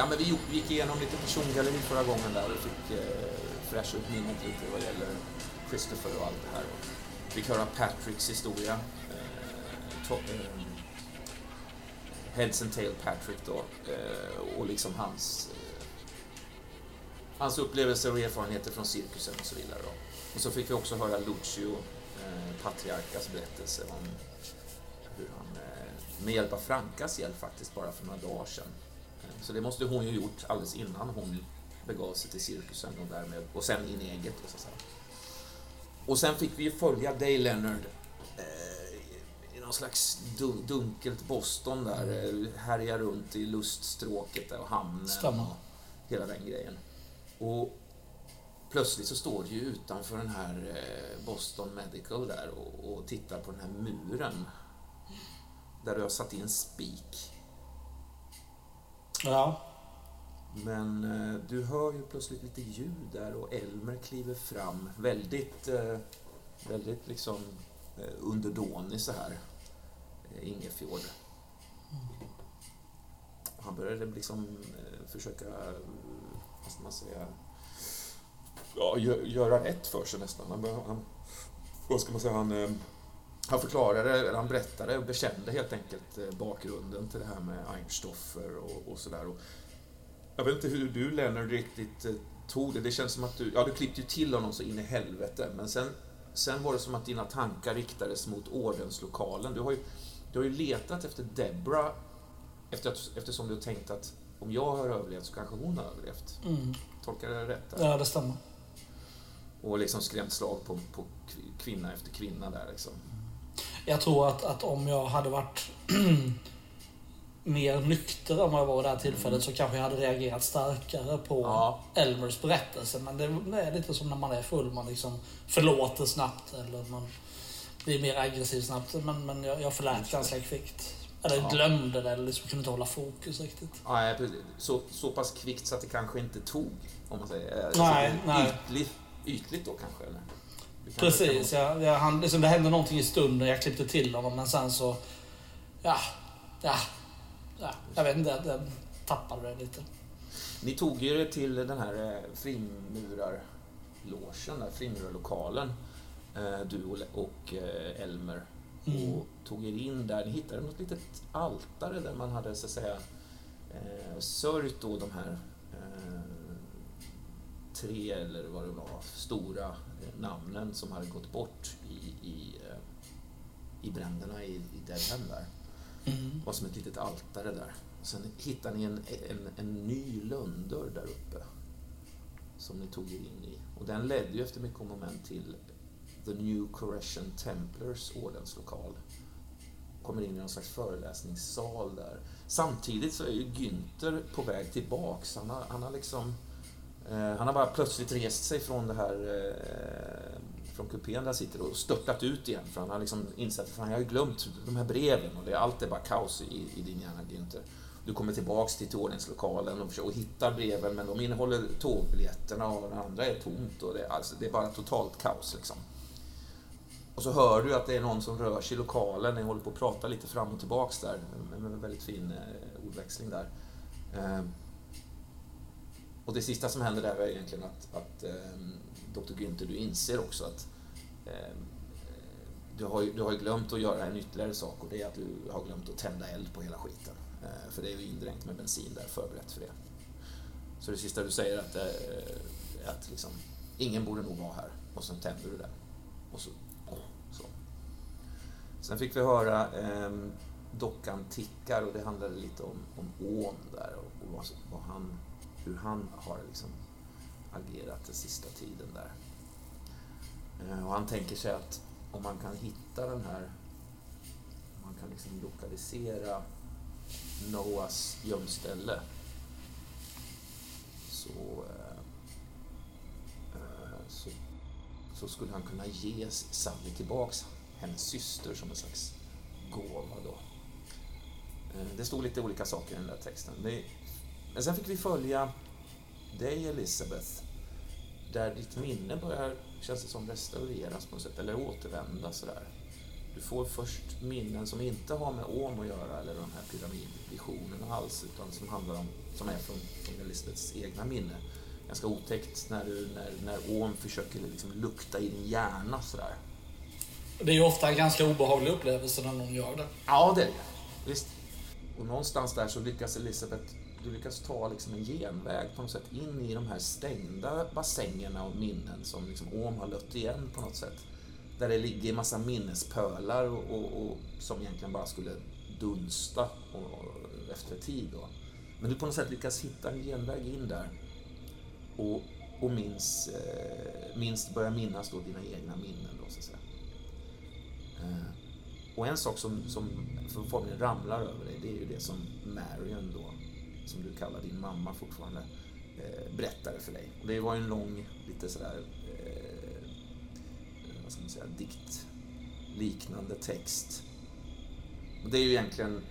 ja, men vi gick igenom lite persongalleri förra gången där och fick eh, fräscha upp minnet lite vad gäller Christopher och allt det här. Och fick höra Patricks historia. Eh, to, eh, Heads and Tail Patrick då. Eh, och liksom hans eh, hans upplevelser och erfarenheter från cirkusen och så vidare. Då. Och så fick vi också höra Lucio eh, Patriarkas berättelse om hur han med hjälp av Frankas hjälp faktiskt bara för några dagar sedan. Eh, så det måste hon ju gjort alldeles innan hon begav sig till cirkusen och därmed och sen in i eget. Så att säga. Och sen fick vi ju följa Day Leonard eh, i någon slags dunkelt Boston där, mm. härja runt i luststråket där och hamnen Stämmer. och hela den grejen. Och plötsligt så står du ju utanför den här eh, Boston Medical där och, och tittar på den här muren. Där du har satt in spik. Ja. Men eh, du hör ju plötsligt lite ljud där och Elmer kliver fram. Väldigt, eh, väldigt liksom eh, underdånig så här. Eh, Ingefjord. Han började liksom eh, försöka, vad ska man säga, ja, göra rätt för sig nästan. Han, han, vad ska man säga, han, eh, han förklarade, han berättade och bekände helt enkelt eh, bakgrunden till det här med Einstoffer och, och sådär. Jag vet inte hur du Lennart riktigt eh, tog det. Det känns som att du, ja du klippte ju till honom så in i helvete. Men sen, sen var det som att dina tankar riktades mot ordenslokalen. Du har ju, du har ju letat efter Debra efter att, eftersom du har tänkt att om jag har överlevt så kanske hon har överlevt. Mm. Tolkar jag det rätt? Där? Ja, det stämmer och liksom skrämt slag på, på kvinna efter kvinna där liksom. Jag tror att, att om jag hade varit mer nykter vad jag var vid det här tillfället så kanske jag hade reagerat starkare på ja. Elmers berättelse. Men det är lite som när man är full, man liksom förlåter snabbt eller man blir mer aggressiv snabbt. Men, men jag, jag förlät ganska kvickt. Eller ja. glömde det, eller liksom kunde inte hålla fokus riktigt. Ja, så, så pass kvickt så att det kanske inte tog, om man säger. Nej, alltså, nej. Ytligt ytligt då kanske? Eller? Precis, ja, ja, han, liksom, det hände någonting i stunden, jag klippte till honom men sen så... Ja, ja, ja jag vet inte, jag tappade det lite. Ni tog ju det till den här eh, frimurarlogen, där frimurarlokalen, eh, du och eh, Elmer. Mm. Och tog er in där. Ni hittade något litet altare där man hade så att säga sörjt då de här tre eller vad det var, stora namnen som hade gått bort i, i, eh, i bränderna i, i Deadham där. Mm. Det var som ett litet altare där. Sen hittade ni en, en, en ny lönndörr där uppe som ni tog er in i. Och den ledde ju efter mycket om moment till The New Correction Templars ordenslokal. Kommer in i någon slags föreläsningssal där. Samtidigt så är ju Günther på väg tillbaks. Han har, han har liksom Eh, han har bara plötsligt rest sig från det här eh, från kupén där han sitter och störtat ut igen för han har liksom insett att han har glömt de här breven och det, allt är bara kaos i, i din hjärna Günther. Du kommer tillbaks till ordningslokalen och, och hittar breven men de innehåller tågbiljetterna och den andra är tomt och det, alltså, det är bara totalt kaos liksom. Och så hör du att det är någon som rör sig i lokalen, ni håller på att prata lite fram och tillbaks där med en väldigt fin eh, ordväxling där. Och det sista som händer där är egentligen att, att eh, Dr. Günther, du inser också att ehm, eh, du, har ju, du har glömt att göra en ytterligare sak och det är att du har glömt att tända eld på hela skiten. Eh, för det är ju indränkt med bensin där, förberett för det. Så det sista du säger är att, eh, att liksom, ingen borde nog vara här och sen tänder du den. Och så, så. Sen fick vi höra eh, dockan tickar och det handlade lite om, om ån där och, och vad, vad han hur han har liksom agerat den sista tiden där. Eh, och han tänker sig att om man kan hitta den här, om man kan liksom lokalisera Noahs gömställe så, eh, eh, så, så, skulle han kunna ge Sally tillbaks hennes syster som en slags gåva då. Det stod lite olika saker i den där texten. Det men sen fick vi följa dig, Elisabeth, där ditt minne börjar, känns det som, restaureras på något sätt, eller återvända sådär. du får först minnen som inte har med Om att göra eller de här pyramidvisionerna alls, utan som handlar om, som är från, från Elisabeths egna minne. Ganska otäckt när, du, när, när Om försöker liksom lukta i din hjärna sådär. Det är ju ofta en ganska obehaglig upplevelse när någon gör det. Ja, det är det. Visst. Och någonstans där så lyckas Elisabeth du lyckas ta liksom en genväg på något sätt in i de här stängda bassängerna och minnen som liksom Om har lött igen på något sätt. Där det ligger en massa minnespölar och, och, och, som egentligen bara skulle dunsta och, efter tid. Då. Men du på något sätt lyckas hitta en genväg in där och, och minns, eh, minst börjar minnas då dina egna minnen. Då, så att säga. Eh, och en sak som, som formligen ramlar över dig, det är ju det som Marion då, som du kallar din mamma fortfarande, eh, berättade för dig. Och det var ju en lång, lite sådär eh, vad ska man säga, diktliknande text. Och det är ju egentligen,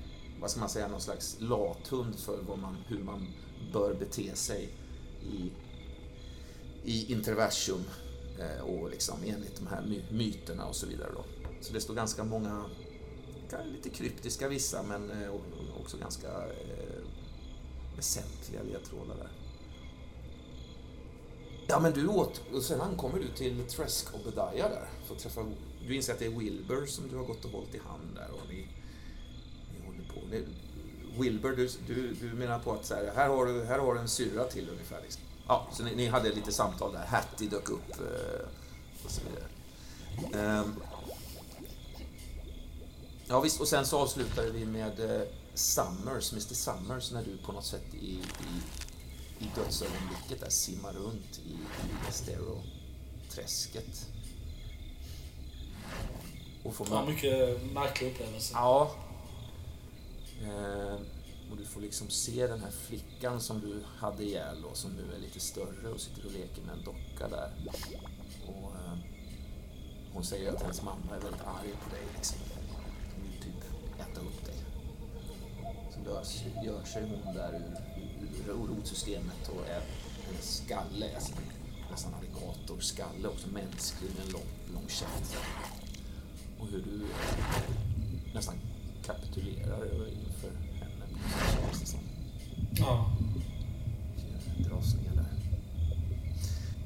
vad ska man säga, någon slags lathund för vad man, hur man bör bete sig i, i interversum eh, och liksom enligt de här my myterna och så vidare. Då. Så det står ganska många, lite kryptiska vissa, men eh, också ganska eh, väsentliga ledtrådar där. Ja, men du åt, och sen ankommer du till Tresk Obadiah där för att träffa, du inser att det är Wilbur som du har gått och hållit i hand där och ni, ni håller på. Ni, Wilbur, du, du, du menar på att så här, här, har du, här har du en syra till ungefär. Liksom. Ja, så ni, ni, hade lite samtal där, Hattie dök upp eh, och så vidare. Ehm. Ja visst, och sen så avslutade vi med eh, Summers, Mr Summers, när du på något sätt i, i i dödsögonblicket där simmar runt i, i Estero-träsket. Och får ja, mycket märklig upplevelse. Ja. Eh, och du får liksom se den här flickan som du hade ihjäl då, som nu är lite större och sitter och leker med en docka där. Och, eh, hon säger att hennes mamma är väldigt arg på dig liksom. Hon vill typ äta upp dig. Så lös, gör sig hon där ur rotsystemet och är en skalle, alltså nästan alligatorskalle också, mänsklig med en lång, lång käft. Och hur du nästan kapitulerar inför henne. Ja. Dras ner där.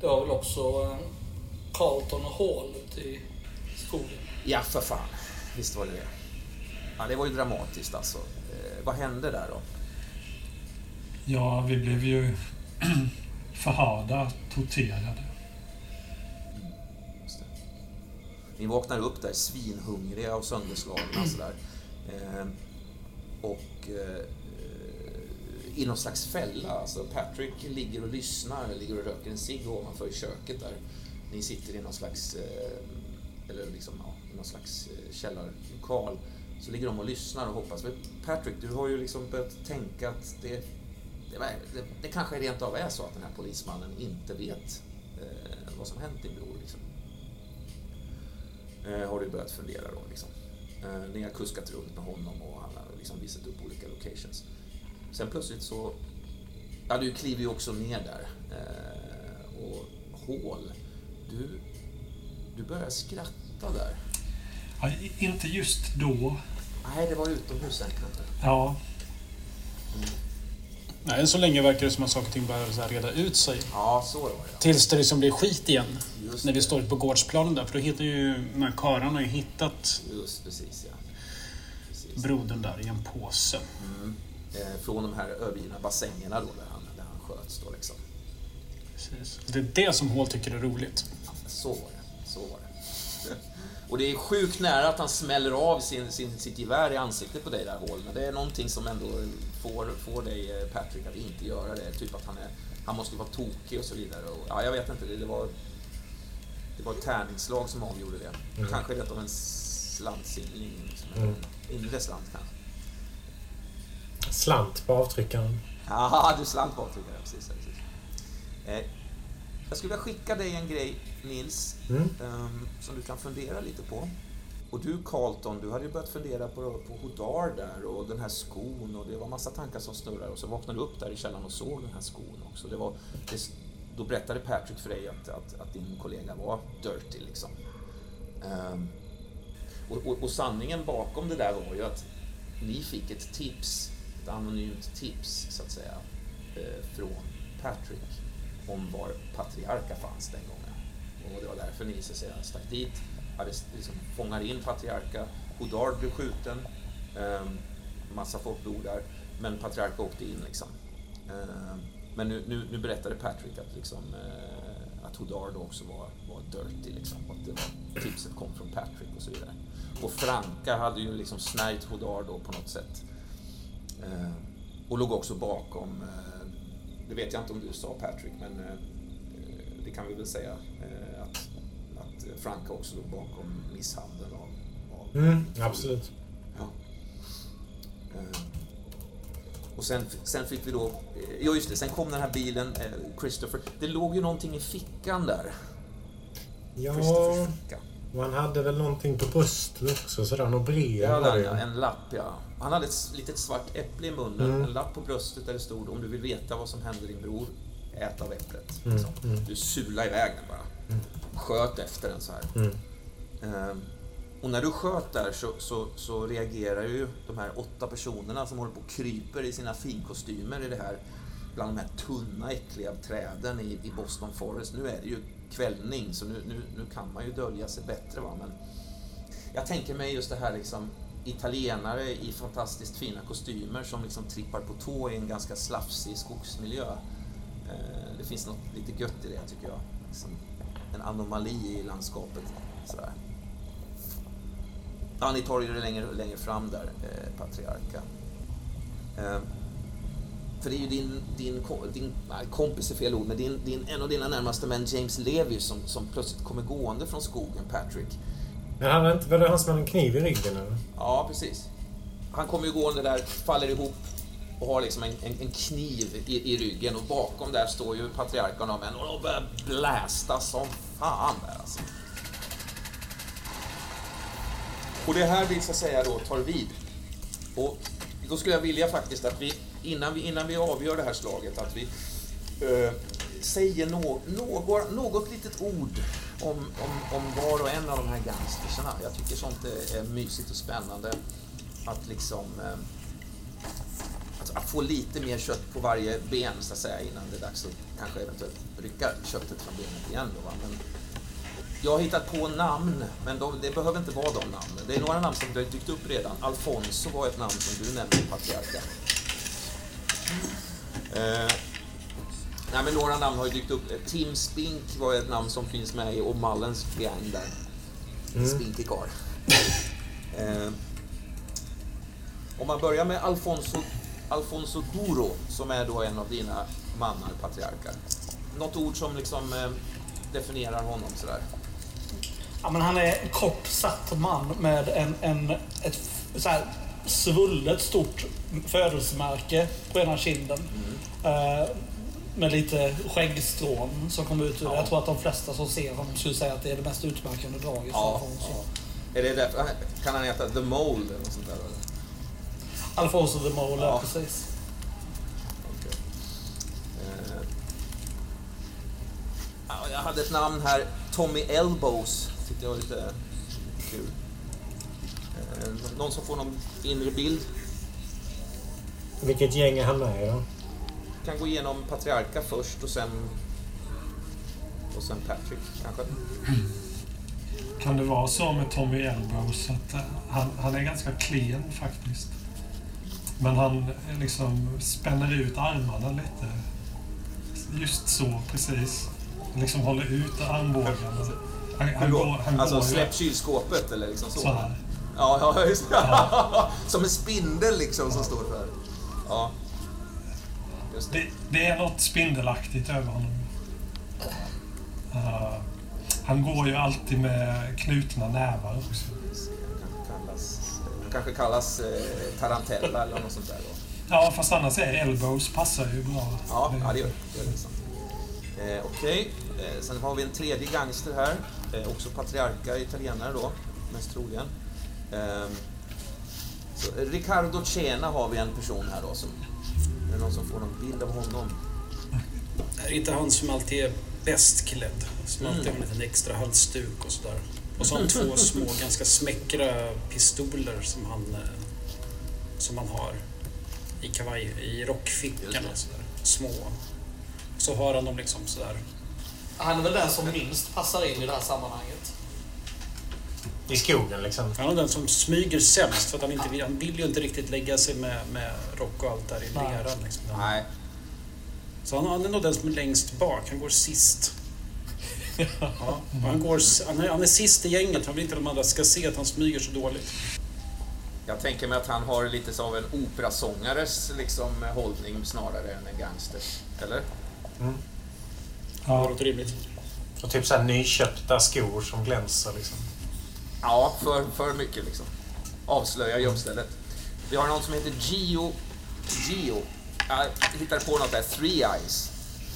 Det var väl också eh, Carlton och Hall ute i skogen? Ja, för fan. Visst var det det. Ja, det var ju dramatiskt alltså. Eh, vad hände där då? Ja, vi blev ju förhörda, torterade. Ni vaknar upp där svinhungriga och sönderslagna sådär. Eh, och eh, i någon slags fälla. Alltså Patrick ligger och lyssnar, ligger och röker en cigg ovanför i köket där. Ni sitter i någon slags, eh, eller liksom, ja, i någon slags eh, källarlokal. Så ligger de och lyssnar och hoppas. Men Patrick, du har ju liksom börjat tänka att det det, det, det kanske rent av är så att den här polismannen inte vet eh, vad som hänt din bror. Liksom. Eh, har du börjat fundera då. Liksom. Eh, ni har kuskat runt med honom och han har liksom visat upp olika locations. Sen plötsligt så... Ja, du kliver ju också ner där. Eh, och Hål, du, du börjar skratta där. Ja, inte just då. Nej, det var utomhus. Ja. Mm. Nej, än så länge verkar det som att saker och ting börjar reda ut sig. Ja, så var det. Ja. Tills det liksom blir skit igen. Just när vi står på gårdsplanen där. För då hittar ju de här karlarna ju hittat Just precis, ja. Precis. brodern där i en påse. Mm. Eh, från de här övergivna bassängerna då, där han, där han sköts då liksom. Precis. Det är det som Hall tycker är roligt. Ja, så var det. Så var det. Och det är sjukt nära att han smäller av sin, sin, sitt gevär i ansiktet på dig där, Hall. Men det är någonting som ändå får, får dig, eh, Patrick, att inte göra det. Typ att han, är, han måste vara tokig och så vidare. Och, ja, jag vet inte, det, det, var, det var ett tärningsslag som avgjorde det. Mm. Kanske rätt av en slantsingling. Liksom. Mm. Inre slant kanske. Slant på avtryckaren. Ja, du slant på avtryckaren, precis. precis. Eh, jag skulle vilja skicka dig en grej, Nils, mm. um, som du kan fundera lite på. Och du Carlton, du hade ju börjat fundera på, på Hodar där och den här skon och det var massa tankar som snurrade och så vaknade du upp där i källaren och såg den här skon också. Det var, det, då berättade Patrick för dig att, att, att, din kollega var dirty liksom. Um, Och, och, och, sanningen bakom det där var ju att ni fick ett tips, ett anonymt tips så att säga, eh, från Patrick om var Patriarka fanns den gången. Och det var därför ni sedan stack dit, liksom, fångade in Patriarka, Godard blev skjuten, eh, massa folk dog där, men Patriarka åkte in liksom. Eh, men nu, nu, nu, berättade Patrick att, liksom, eh, att Godard också var, var dirty, liksom, och att det var, tipset kom från Patrick och så vidare. Och Franka hade ju liksom snärjt Godard då på något sätt. Eh, och låg också bakom, eh, det vet jag inte om du sa Patrick, men eh, det kan vi väl säga, eh, att, att Franka också låg bakom misshandeln av... av mm, absolut. Ja. Eh, och sen, sen fick vi då, ja just det, sen kom den här bilen, Christopher. Det låg ju någonting i fickan där. Ja, man hade väl någonting på bröstet också, sådär, något brev ja, det. En lapp, ja. Han hade ett litet svart äpple i munnen, mm. en lapp på bröstet där det stod om du vill veta vad som händer din bror, ät av äpplet. Mm. Liksom. Mm. Du sula iväg den bara. Mm. Sköt efter den så här. Um, och när du sköt där så, så, så reagerar ju de här åtta personerna som håller på och kryper i sina finkostymer i det här, bland de här tunna äckliga träden i, i Boston Forest. Nu är det ju kvällning så nu, nu, nu kan man ju dölja sig bättre. Va? Men jag tänker mig just det här liksom italienare i fantastiskt fina kostymer som liksom trippar på tå i en ganska slafsig skogsmiljö. Eh, det finns något lite gött i det tycker jag. Liksom en anomali i landskapet. Sådär. Ja, ni tar ju det längre, längre fram där, eh, Patriarka. Eh, för det är ju din, din, din nej, kompis är fel ord, men din, din, en av dina närmaste män, James Levy, som, som plötsligt kommer gående från skogen, Patrick. Men han inte, var det han som hade en kniv i ryggen eller? Ja, precis. Han kommer ju gående där, faller ihop och har liksom en, en, en kniv i, i, ryggen och bakom där står ju patriarken av män och de börjar blästa som fan där alltså. Och det här vi så säga då tar vid. Och då skulle jag vilja faktiskt att vi, innan vi, innan vi avgör det här slaget, att vi eh, säger no, något, något litet ord om, om, om var och en av de här gangsterserna. Jag tycker sånt är, är mysigt och spännande. Att liksom eh, att, att, få lite mer kött på varje ben så att säga innan det är dags att kanske eventuellt rycka köttet från benet igen. Då, va? Men, jag har hittat på namn, men de, det behöver inte vara de namnen. Det är några namn som har dykt upp redan. Alfonso var ett namn som du nämnde, patriarken. Eh, nej, men några namn har ju dykt upp. Tim Spink var ett namn som finns med i O'Mullens gang där. Mm. Spinkig karl. Eh, om man börjar med Alfonso, Alfonso Duro, som är då en av dina mannar, patriarkar. Något ord som liksom eh, definierar honom sådär? Ja, men han är en kort, satt man med en, en, ett så här, svullet stort födelsemärke på ena kinden. Mm. Uh, med lite skäggstrån som kommer ut ur ja. Jag tror att de flesta som ser honom skulle säga att det är det mest utmärkande draget ja, ja. Är det därför, kan han heta The Mole eller något sånt där? Eller? Alfonso The Mole, ja. precis. Okay. Uh, jag hade ett namn här, Tommy Elbows tyckte jag var lite, lite kul. Eh, någon som får någon inre bild? Vilket gäng är han med i då? Kan gå igenom Patriarka först och sen och sen Patrick kanske. Kan det vara så med Tommy Elbows att uh, han, han är ganska klen faktiskt. Men han eh, liksom spänner ut armarna lite. Just så precis. Liksom håller ut armbågarna. Han, han går, han alltså går släpp kylskåpet eller liksom så? så här. Ja, ja, just det. Ja. Som en spindel liksom som står för. Ja. Just det. Det, det är något spindelaktigt över honom. Uh, han går ju alltid med knutna nävar också. Han kanske kallas eh, Tarantella eller något sånt där då. Ja, fast annars är elbows passar ju bra. Ja, det, ja, det gör det. Gör det eh, Okej, okay. eh, sen har vi en tredje gangster här. Eh, också patriarka italienare då, mest troligen. Eh, så Riccardo Cena har vi en person här då. Som, är det någon som får någon bild av honom? Det är inte han som alltid är bäst klädd. Som alltid har en liten extra halsduk och sådär. Och så har han två små, ganska smäckra pistoler som han, eh, som han har i kavaj, i rockfickan. Och sådär. Små. Så har han dem liksom sådär. Han är väl den som minst passar in i det här sammanhanget. I skogen liksom? Han är den som smyger sämst för att han, inte vill, han vill ju inte riktigt lägga sig med, med rock och allt där i leran. Liksom. Nej. Så han, han är nog den som är längst bak. Han går sist. Ja, han, går, han, är, han är sist i gänget. Han vill inte att de andra ska se att han smyger så dåligt. Jag tänker mig att han har lite av en operasångares liksom, hållning snarare än en gangster. Eller? Mm. Ja. Det låter rimligt. Och typ så här nyköpta skor som glänser liksom. Ja, för, för mycket liksom. Avslöja jobbstället. Vi har någon som heter Gio. Gio. Jag hittade på något där, Three Eyes.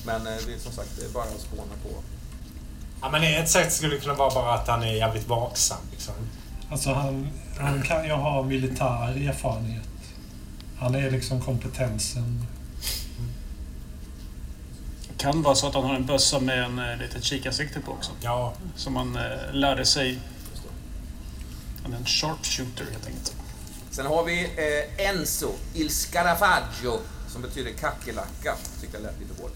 Men eh, det är som sagt, det är bara att spåna på. Ja, men ett sätt skulle kunna vara bara att han är jävligt vaksam. Liksom. Alltså han, han kan ju ha militär erfarenhet. Han är liksom kompetensen. Det kan vara så att han har en bössa med en eh, litet kikarsikte på också. Ja. Som han eh, lärde sig. Han är en sharpshooter helt enkelt. Sen har vi eh, Enzo Il Scarafaggio som betyder kackerlacka. Tyckte jag lät lite hårt.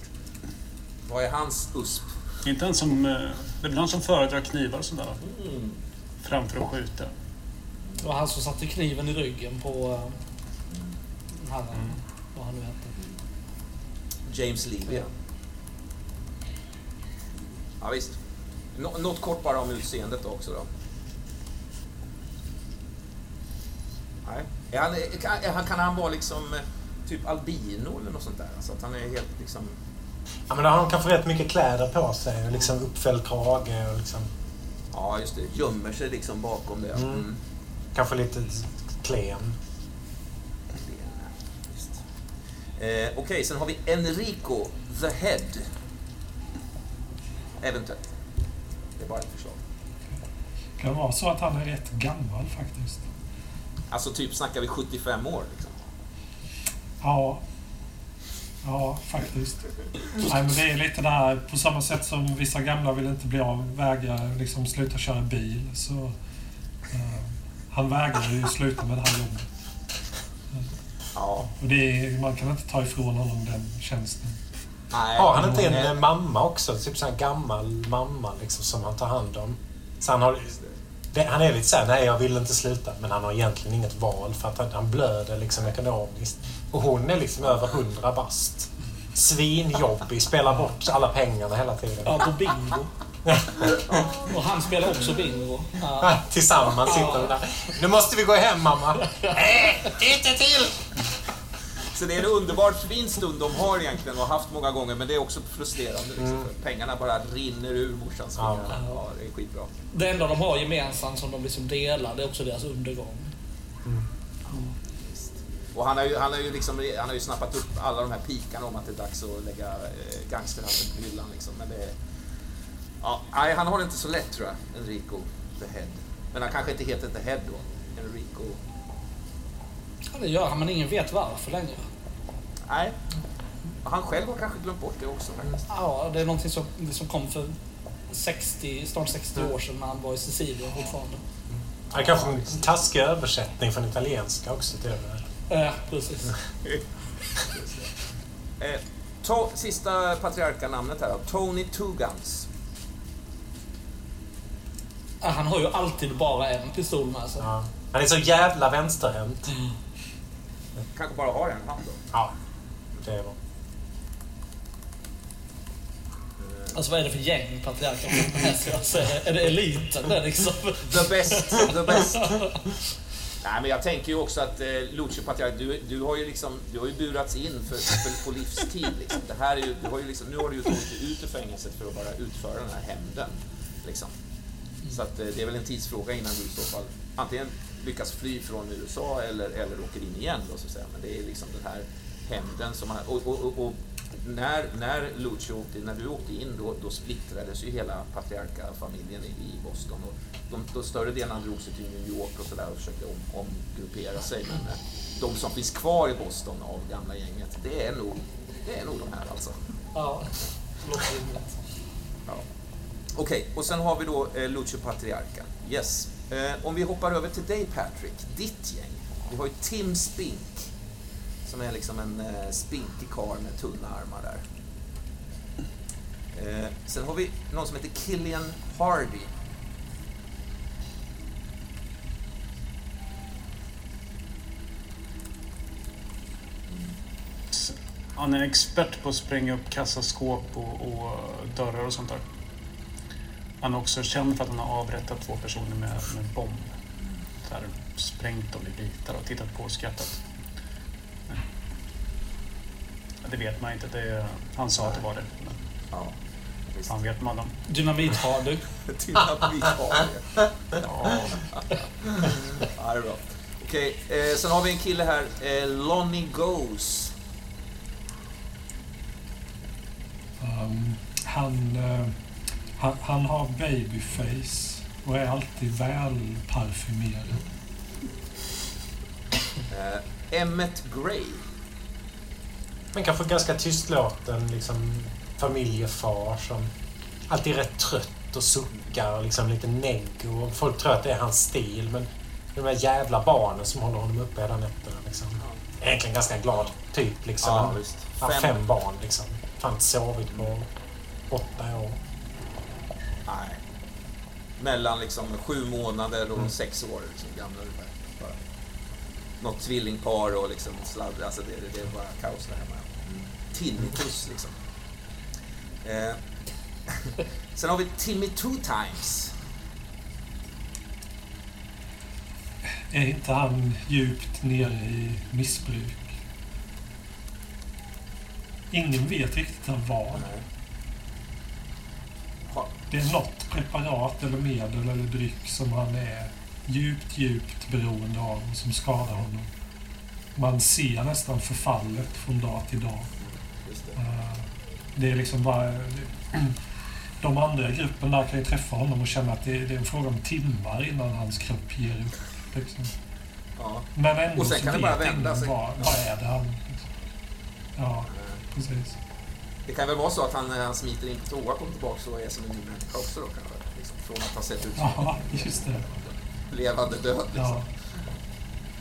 Vad är hans USP? Inte en som... Eh, det är väl han som föredrar knivar och sådär. Mm. Framför att skjuta. Det var han som satte kniven i ryggen på uh, han, mm. vad han nu hette. James Levy. Ja. ja visst. Nå något kort bara om utseendet också då. Nej. Är han, kan, kan han vara liksom eh, typ albino eller något sånt där? Alltså att han är helt liksom... Ja, men han kan få rätt mycket kläder på sig och liksom uppfälld krage och liksom... Ja, just det. Gömmer sig liksom bakom det. Mm. Mm. Kanske lite klen. Eh, Okej, okay, sen har vi Enrico the Head. Eventuellt. Det är bara ett förslag. Kan det vara så att han är rätt gammal faktiskt? Alltså typ snackar vi 75 år liksom? Ja. Ja, faktiskt. Nej, men det är lite det här, på samma sätt som vissa gamla vill inte bli av, vägrar liksom sluta köra bil. Så uh, han vägrar ju sluta med det här jobbet. Ja. Och det är, man kan inte ta ifrån honom den tjänsten. Nej, har han inte en mamma också? Typ så en gammal mamma liksom, som han tar hand om? Så han har det, han är lite såhär, nej jag vill inte sluta. Men han har egentligen inget val för att han, han blöder liksom ekonomiskt. Och hon är liksom över hundra bast. Svinjobbig, spelar bort alla pengarna hela tiden. Ja, på bingo. och han spelar också bingo. Ja. Tillsammans sitter de där. Nu måste vi gå hem mamma. Nej, inte till! Så det är en underbart fin stund de har egentligen och haft många gånger men det är också frustrerande. Liksom, mm. Pengarna bara rinner ur morsans. Ja. ja, det är skitbra. Det enda de har gemensamt som de liksom delar, det är också deras undergång. Mm. Och han har, ju, han, har ju liksom, han har ju snappat upp alla de här pikarna om att det är dags att lägga eh, gangsterhatten på hyllan. Liksom. Men det, ja, nej, han har det inte så lätt tror jag, Enrico the Head. Men han kanske inte heter The Head då. Enrico... Ja, det gör han, men ingen vet varför längre. Nej. Han själv har kanske glömt bort det också faktiskt. Ja, det är någonting som liksom kom för 60, snart 60 år sedan när han var i Sicilien fortfarande. Det kanske en taskig översättning från italienska också till det. Ja, precis. eh, to, sista patriarkanamnet här då. Tony Tugans. Han har ju alltid bara en pistol med sig. Ja. Han är så jävla vänsterhänt. Mm. Kanske bara har en hand då? Ja det var. Alltså vad är det för gäng patriarker alltså, Är det eliten där liksom? The best, the best. Nej, men jag tänker ju också att eh, Lucio Patriark, du, du, har ju liksom, du har ju burats in för, för, på livstid. Liksom. Det här är ju, du har ju liksom, nu har du ju tagit dig ut ur fängelset för att bara utföra den här hämnden. Liksom. Så att, eh, det är väl en tidsfråga innan du i så fall antingen lyckas fly från USA eller, eller åker in igen. Då, så att säga. Men det är liksom den här hämnden som han, och, och, och, och, när, när Lucio åkte, när du åkte in då, då splittrades ju hela patriarkafamiljen i, Boston och de, då större delen drog sig till New York och sådär och försökte om, omgruppera sig men eh, de som finns kvar i Boston av gamla gänget det är nog, det är nog de här alltså. Ja, ja. Okej, och sen har vi då eh, Lucio Patriarca. Yes. Eh, om vi hoppar över till dig Patrick, ditt gäng. Vi har ju Tim Spink, som är liksom en eh, spinkig karl med tunna armar där. Eh, sen har vi någon som heter Killian Hardy. Mm. Han är expert på att spränga upp kassaskåp och, och dörrar och sånt där. Han är också känd för att han har avrättat två personer med, med bomb. Så här, sprängt dem i bitar och tittat på och skrattat. Det vet man inte. Det är, han sa att det var det. Men Ja, visst. fan vet man dem. Dynamit har du. Dynamit har det. Ja, Ja, det är bra. Okej, eh, sen har vi en kille här, eh, Lonnie Goes. Um, han, eh, han, han har babyface och är alltid välparfymerad. Eh, Emmet Gray. Men kanske ganska tystlåten liksom, familjefar som alltid är rätt trött och suckar och liksom lite negg. Och folk tror att det är hans stil, men de här jävla barnen som håller honom uppe hela nätterna. Liksom. Egentligen ganska glad typ. Liksom. Ja, har Fem. fem barn. Liksom. Fan sovit på åtta år. Nej. Mellan liksom sju månader och Mm. sex år liksom, gamla ungefär. Något tvillingpar och liksom sladdra. Alltså det, det, det är bara kaos där hemma. Tinnitus liksom. Eh. Sen har vi Timmy Two Times. Är inte han djupt nere i missbruk? Ingen vet riktigt av vad. Ha, Det är något preparat eller medel eller dryck som han är djupt, djupt beroende av och som skadar honom. Man ser nästan förfallet från dag till dag. Det. Det är liksom bara... De andra i gruppen där kan ju träffa honom och känna att det det är en fråga om timmar innan hans kropp ger upp. Liksom. Ja. Men ändå Och sen så kan det vet bara vända sig. vad, vad är det han... Liksom. Ja, precis. Det kan väl vara så att han när han smiter in på toa kommer tillbaka och är som en ny människa också då kanske. Liksom, från att ha sett ut som Ja, just det. levande död liksom. Ja.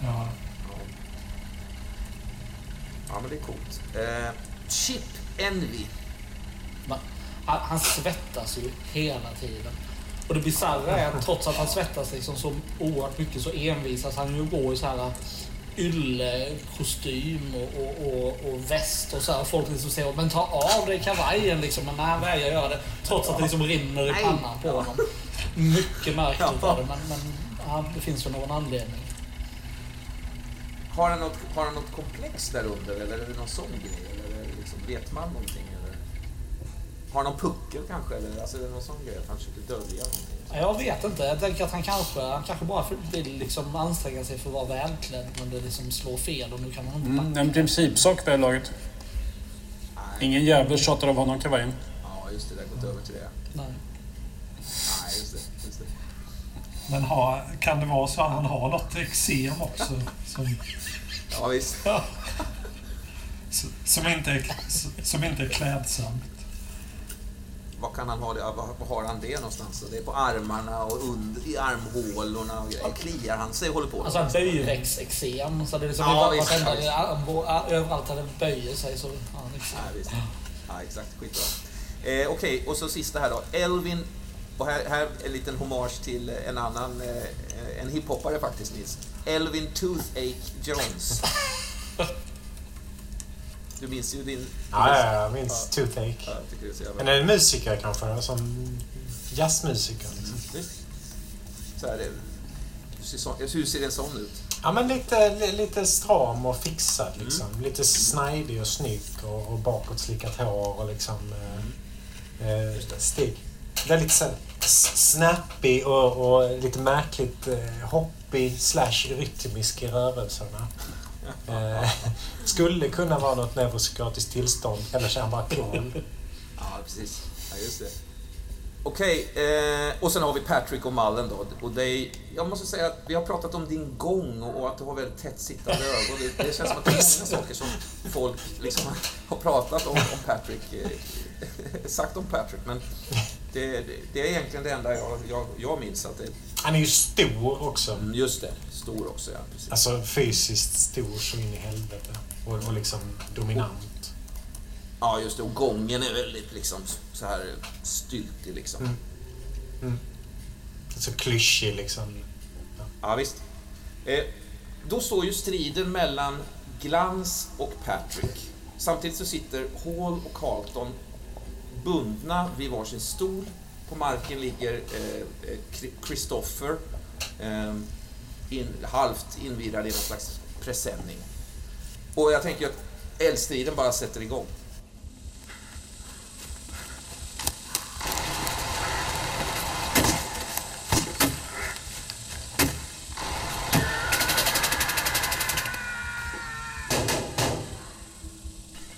Ja. Ja. ja, men det är coolt. Eh, Chip Envy. Han, han svettas ju hela tiden. Och det bisarra är att trots att han svettas liksom så oerhört mycket så envisas han ju att gå i så här yllekostym och, och, och, och väst och så här. Folk liksom säger men ta av dig kavajen liksom. Men nej, han vägrar göra det. Trots att det liksom rinner i pannan på honom. Mycket märkligt Ja. var det men, men ja, det finns väl någon anledning. Har han, något, har han något komplex där under eller är det någon sån grej? Eller liksom, vet man någonting? Har någon puckel kanske? Eller alltså, är det någon sån grej att han försöker dölja någonting? Ja, Jag vet inte. Jag tänker att han kanske, han kanske bara vill liksom anstränga sig för att vara välklädd men det liksom slår fel och nu kan han inte mm, en principsak vid det här laget. Nej. Ingen jävel tjatar av honom kavajen. Ja, just det. Det har gått över till det. Nej. Nej, just det. Just det. Men ha, kan det vara så att han har något eksem också? Som, Ja, visst. som, inte är, som inte är klädsamt? Var kan han ha det? Var, har han det någonstans? Det är på armarna och under, i armhålorna och grejer. Kliar han sig och håller på? Alltså en böjväxteksem. Så det är liksom Ja, ja, visst, vartenda, ja, visst. överallt det böjer sig så han eksem. Ja, visst. Ja, exakt. Skitbra. Eh, Okej, och så sista här då. Elvin, och här, här är en liten hommage till en annan, eh, en hiphoppare faktiskt, Nils. Elvin Toothache Jones. Du minns ju din... Ja, ja, jag minns Toothache. Ja, så jävla... Men är det musiker kanske? Som jazzmusiker? Liksom. Visst. Så här, det, hur, ser en sån ut? Ja, men lite, li- lite stram och fixad liksom. Lite snajdig och snygg och, och bakåtslickat hår och liksom... Eh, eh, stig. Väldigt så, här s- snappy och, och lite märkligt eh, hoppig slash rytmisk i rörelserna. Eh, skulle kunna vara något neuropsykiatriskt tillstånd eller så är han bara cool. Ja, precis. Ja, just det. Okej, eh, och sen har vi Patrick och Mallen då. Och det är, jag måste säga att vi har pratat om din gång och, och att du har väldigt tätt sittande ögon. Det, det känns som att det är många saker som folk liksom har pratat om, om Patrick. Eh, sagt om Patrick, men det, det, är egentligen det enda jag, jag, jag minns. Att det... Han är ju stor också. Mm, just det, stor också ja. Precis. Alltså fysiskt stor så in i helvete. Och, och liksom dominant. Ja, just det. Och gången är väldigt liksom så här styltig liksom. Mm. Mm. Så klyschig liksom. Ja, ja visst. Eh, då står ju striden mellan Glans och Patrick. Samtidigt så sitter Hall och Carlton bundna vid varsin stol. På marken ligger eh, eh Christopher eh, in, halvt invirad i någon slags presenning. Och jag tänker att eldstriden bara sätter igång.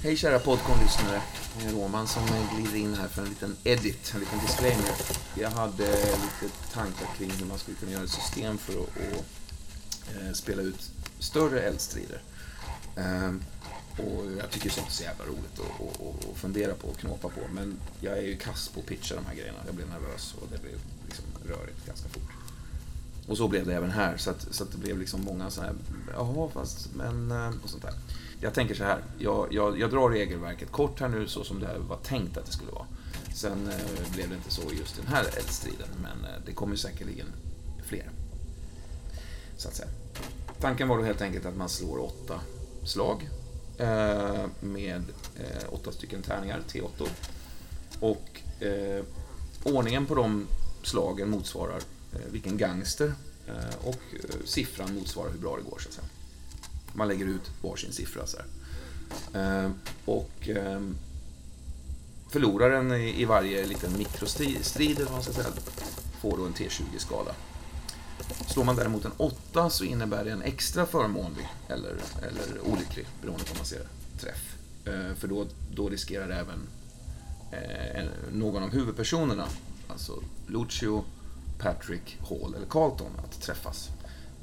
Hej kära podcon-lyssnare. Eh, Roman som glider in här för en liten edit, en liten disclaimer. Jag hade lite tankar kring hur man skulle kunna göra ett system för att, eh, spela ut större eldstrider. Ehm, och jag tycker sånt är så jävla roligt att, fundera på och knåpa på. Men jag är ju kass på att pitcha de här grejerna. Jag blev nervös och det blev liksom rörigt ganska fort. Och så blev det även här, så att, så att det blev liksom många sådana här, jaha fast, men, eh, och sånt där jag tänker så här, jag, jag, jag, drar regelverket kort här nu så som det var tänkt att det skulle vara. Sen eh, blev det inte så just den här eldstriden, men eh, det kommer säkerligen fler. Så att säga. Tanken var då helt enkelt att man slår åtta slag eh, med eh, åtta stycken tärningar, T8. Och eh, ordningen på de slagen motsvarar eh, vilken gangster eh, och eh, siffran motsvarar hur bra det går så att säga. Man lägger ut varsin siffra. Så här. Ehm, och ehm, förloraren i, varje liten mikrostrid eller vad man ska säga, får då en T20-skala. Slår man däremot en 8 så innebär det en extra förmånlig eller, eller olycklig, beroende på hur man ser träff. Ehm, för då, då riskerar även eh, någon av huvudpersonerna, alltså Lucio, Patrick, Hall eller Carlton, att träffas.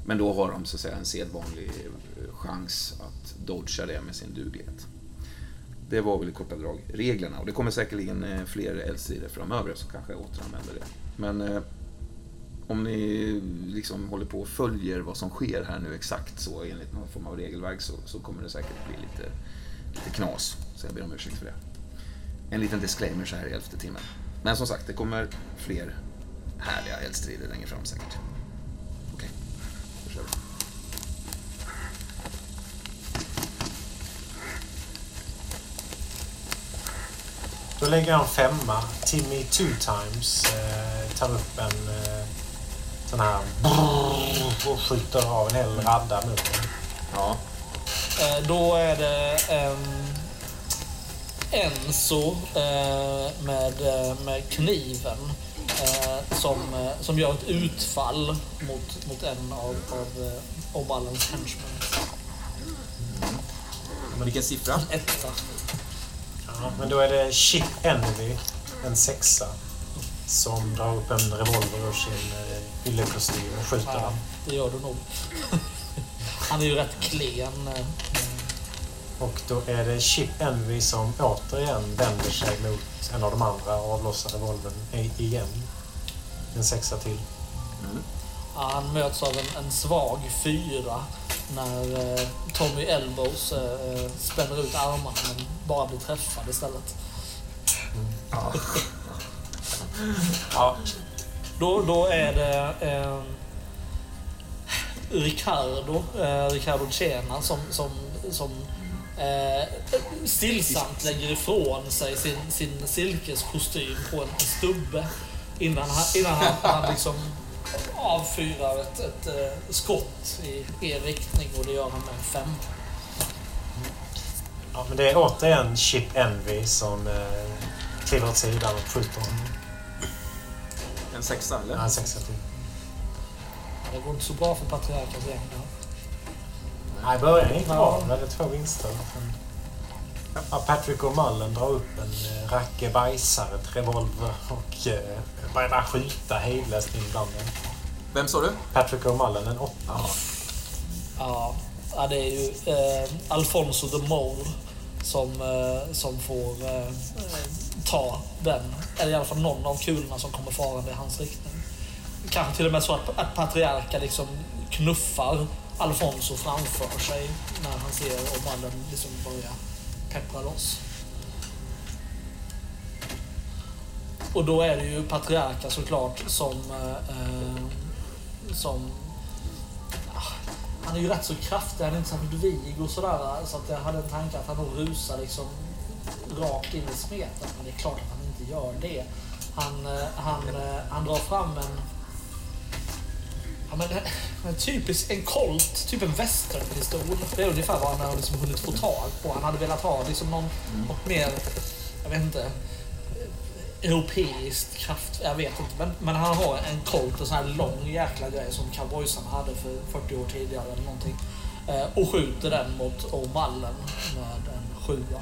Men då har de så att säga en sedvanlig eh, chans att dodga det med sin duglighet. Det var väl i korta drag reglerna och det kommer säkerligen eh, fler eldstrider framöver som kanske återanvänder det. Men eh, om ni liksom håller på och följer vad som sker här nu exakt så enligt någon form av regelverk så, så kommer det säkert bli lite, lite knas. Så jag ber om ursäkt för det. En liten disclaimer så här i elfte timmen. Men som sagt, det kommer fler härliga eldstrider längre fram säkert. Då lägger jag en femma. Timmy two times eh, tar upp en eh, sån här och skjuter av en hel radda mot den. Ja. Eh, då är det Enzo eh, med, eh, med kniven eh, som, eh, som gör ett utfall mot, mot en av, av eh, Oballens henchmen. Mm. Vilken siffra? Etta. Ja, men då är det Chip Envy, en sexa, som drar upp en revolver ur sin eh, yllekostym och skjuter ja, det gör du nog. Han är ju rätt klen. Eh. Och då är det Chip Envy som återigen vänder sig mot en av de andra och avlossar revolvern igen. En sexa till. Mm. Ja, han möts av en, en svag fyra när eh, Tommy Elbows eh, spänner ut armarna men bara blir träffad istället. Mm. Ja. ja. Då, då är det eh, Ricardo, eh, Ricardo Chena som, som, som eh, stillsamt lägger ifrån sig sin, sin silkeskostym på en, en stubbe innan han, innan han, han liksom avfyrar ett, ett, ett eh, skott i er riktning och det gör han med en femma. Ja, men det är återigen Chip Envy som eh, kliver åt sidan och skjuter honom. En sexa, eller? Ja, en sexa till. Det går inte så bra för patriarkens gäng då. Nej, början gick bra. Vi hade två vinster. Ja, Patrick och Mullen drar upp en eh, rackebajsare, ett revolver och eh, börjar skjuta hejdlöst in bland dem. Vem sa du? Patrick O'Mullen, en åtta. Ja. ja, det är ju eh, Alfonso de Mor som, eh, som får eh, ta den, eller i alla fall någon av kulorna som kommer farande i hans riktning. Kanske till och med så att, att Patriarka liksom knuffar Alfonso framför sig när han ser Omallen liksom börja peppra loss. Och då är det ju Patriarka såklart som... Eh, som ah, han är ju rätt så kraftig, han är inte särskilt vig och sådär. Så att jag hade en tanke att han nog rusar liksom rakt in i smeten. Men det är klart att han inte gör det. Han, eh, han, eh, han drar fram en... Ja, men, en typisk en Colt, typ en westernpistol. Det är ungefär vad han har liksom hunnit få tag på. Han hade velat ha liksom någon, mm. något mer, jag vet inte, europeiskt kraft, jag vet inte. Men, men han har en Colt, en sån här lång jäkla grej som cowboysarna hade för 40 år tidigare eller någonting. Eh, och skjuter den mot O'Mallen med en sjua.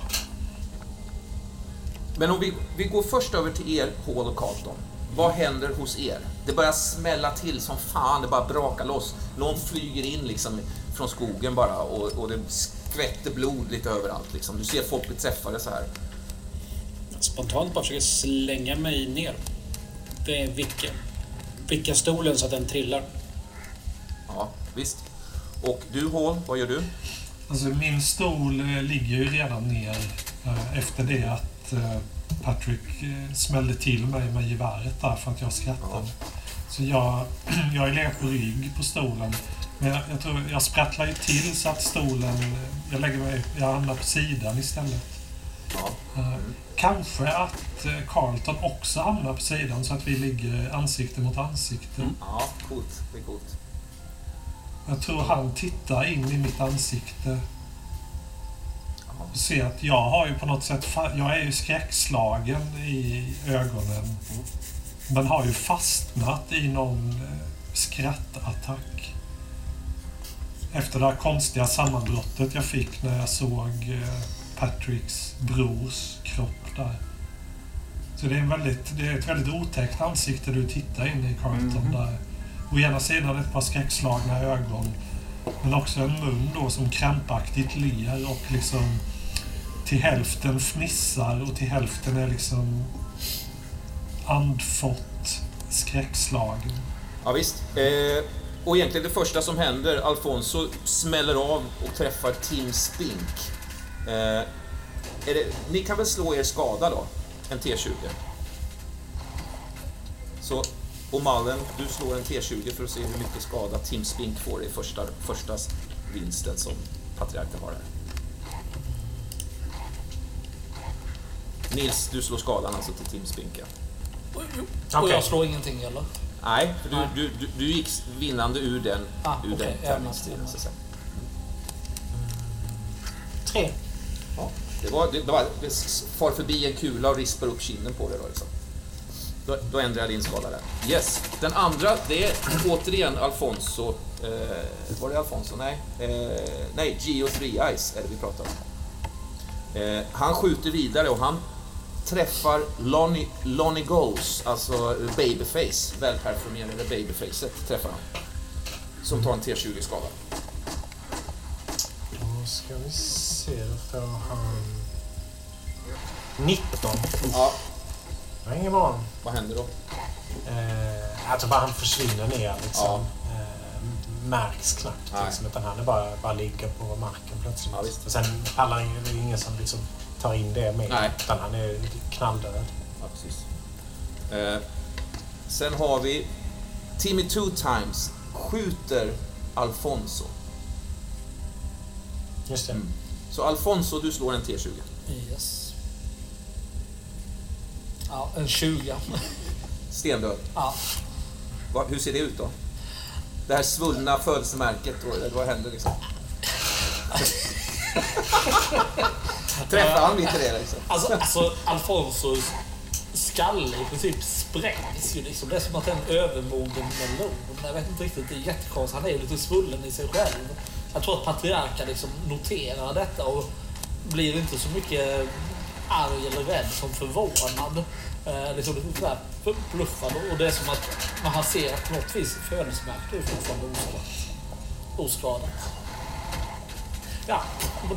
Men om vi, vi går först över till er, Paul och Carlton. Vad händer hos er? Det börjar smälla till som fan, det bara brakar loss. Någon flyger in liksom från skogen bara och, och det skvätter blod lite överallt. Liksom. Du ser folk bli träffade så här. Spontant bara försöker slänga mig ner. Det är vicka. Vicka stolen så att den trillar. Ja, visst. Och du Hall, vad gör du? Alltså min stol eh, ligger ju redan ner eh, efter det att eh, Patrick smällde till mig med geväret där för att jag skrattade. Ja. Så jag, jag är legat på rygg på stolen. Men jag, jag, tror jag sprattlar ju till så att stolen... Jag lägger mig... Jag hamnar på sidan istället. Ja. Mm. Kanske att eh, Carlton också hamnar på sidan så att vi ligger ansikte mot ansikte. Mm. Ja, coolt. Det är coolt. Jag tror han tittar in i mitt ansikte se att jag har ju på något sätt, jag är ju skräckslagen i ögonen. Men har ju fastnat i någon eh, skrattattack. Efter det här konstiga sammanbrottet jag fick när jag såg eh, Patricks brors kropp där. Så det är, en väldigt, det är ett väldigt otäckt ansikte du tittar in i, Carlton. Mm. Där. Å ena sidan ett par skräckslagna ögon, men också en mun då som krampaktigt ler och liksom till hälften fnissar och till hälften är liksom andfått, skräckslagen. Ja, visst. Eh, och egentligen det första som händer, Alfonso smäller av och träffar Tim Spink. Eh, det, ni kan väl slå er skada då? En T20. Så O'Mallen, du slår en T20 för att se hur mycket skada Tim Spink får i första, första vinsten som Patriarken har här. Nils, du slår skadan alltså till Tim Spinka. Och okay. jag slår ingenting eller? Nej, du, Nej. Du, du, du gick vinnande ur den, ah, ur okay. den tävlingstiden. Ja, Tre. Ja, det var, det, det, var, det far förbi en kula och rispar upp kinden på dig då liksom. Då, då ändrar jag din skala där. Yes. Den andra, det är återigen Alfonso. Eh, var det Alfonso? Nej. Eh, nej, Geo 3 Eyes är det vi pratar om. Eh, han skjuter vidare och han träffar Lonnie, Lonnie Goes, alltså Babyface, Välperformerade Babyfacet träffar han. Som tar en T20-skada. Ska vi se, då får han 19. Ja. Det var ingen bra. Vad händer då? Eh, alltså bara han försvinner ner liksom. Ja. Eh, märks knappt liksom, utan han är bara, bara ligger på marken plötsligt. Ja, visst. Och sen pallar det ingen som liksom tar in det med. Nej. Utan han är knalldöd. Ja, precis. Eh, sen har vi Timmy Two Times skjuter Alfonso. Just det. Så Alfonso, du slår en T20. Yes. Ja, en 20. Stendöd? Ja. Va, hur ser det ut då? Det här svullna födelsemärket, vad händer liksom? Träffar han lite det liksom? Alltså, alltså Alfonsos skalle i princip sprängs ju liksom. Det är som att det är en övermogen melon. Jag vet inte riktigt, det är jättekonstigt. Han är ju lite svullen i sig själv. Jag tror att patriarken liksom noterar detta och blir inte så mycket arg eller rädd som förvånad. Eh, liksom sådär bluffad. Och det är som att man har ser att på något vis födelsemärket är fortfarande oskadat. Ja,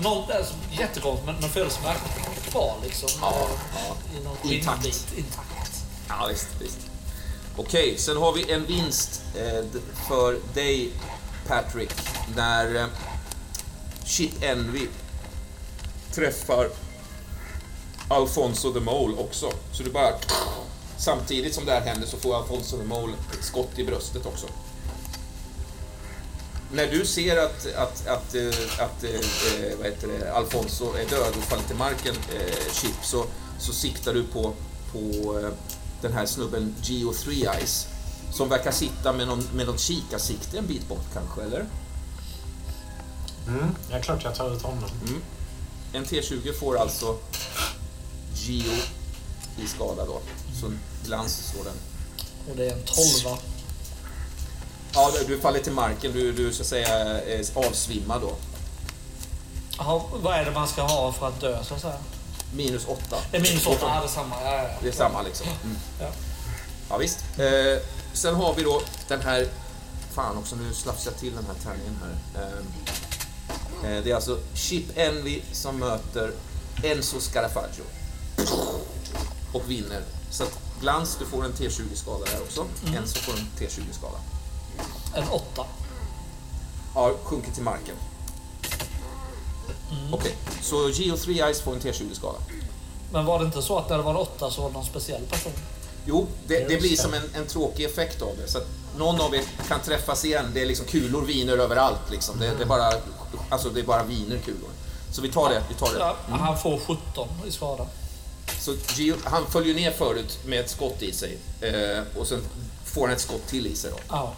något är jättekonstigt men, men födelsemärket kvar liksom. Ja, ja. I Intakt. skinnbit. Intakt. Ja, visst, visst. Okej, sen har vi en vinst eh, för dig, Patrick, när eh, Chip Envy träffar Alfonso the Mole också. Så du bara... Samtidigt som det här händer så får Alfonso the Mole ett skott i bröstet också. När du ser att, att, att, eh, att eh, vad heter det, Alfonso är död och faller till marken, Chip, så, så siktar du på, på den här snubben Geo Three Eyes. Som verkar sitta med någon, med någon kikarsikte en bit bort kanske, eller? Mm, ja, klart jag tar ut honom. En T20 får alltså Geo i skada då. Så glans står den. Och det är en tolva. Ja, du faller till marken. Du, du så att säga är avsvimmad då. Jaha, vad är det man ska ha för att dö så att säga? Minus åtta. Det är min sort. Ja, det är samma. Ja, ja, ja. Det är samma liksom. Mm. Ja. Ja, visst. Eh, sen har vi då den här... Fan också, nu slafsar jag till den här tärningen här. Eh, eh, det är alltså Chip Envy som möter Enzo Scarafaggio. Och vinner. Så att Glans, du får en T20-skada där också. Enzo får en T20-skada. En åtta. Ja, sjunker till marken. Okej, så Geo 3 Eyes får en T20-skada. Men var det inte så att när det var åtta så var det någon speciell person? Jo, det, det blir som en, en tråkig effekt av det. Så att någon av er kan träffas igen. Det är liksom kulor viner överallt. Liksom. Det, det, är bara, alltså det är bara viner kulor. Så vi tar det. Vi tar det. Ja, han får 17 i skada. Så Gio, han följer ner förut med ett skott i sig. Eh, och sen får han ett skott till i sig. Då. Ja.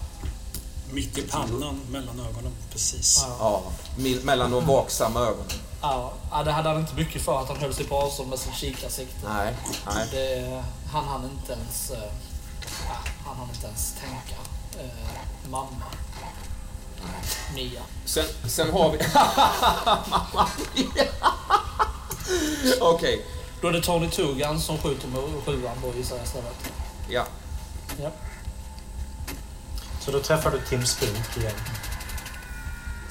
Mitt i pannan, mellan ögonen. Precis. Ja. Ja, me- mellan de vaksamma ögonen. Ja, det hade han inte mycket för att han höll sig på avstånd med sin kikarsikte. Nej, nej. Det, han hann inte ens... Ja, han hann inte ens tänka. Eh, mamma. Mia. Sen, sen har vi... Mamma mia. Okej, Då är det Tony Tugan som skjuter med sjuan då gissar jag istället. ja. Ja. Så då träffar du Tim Spink igen.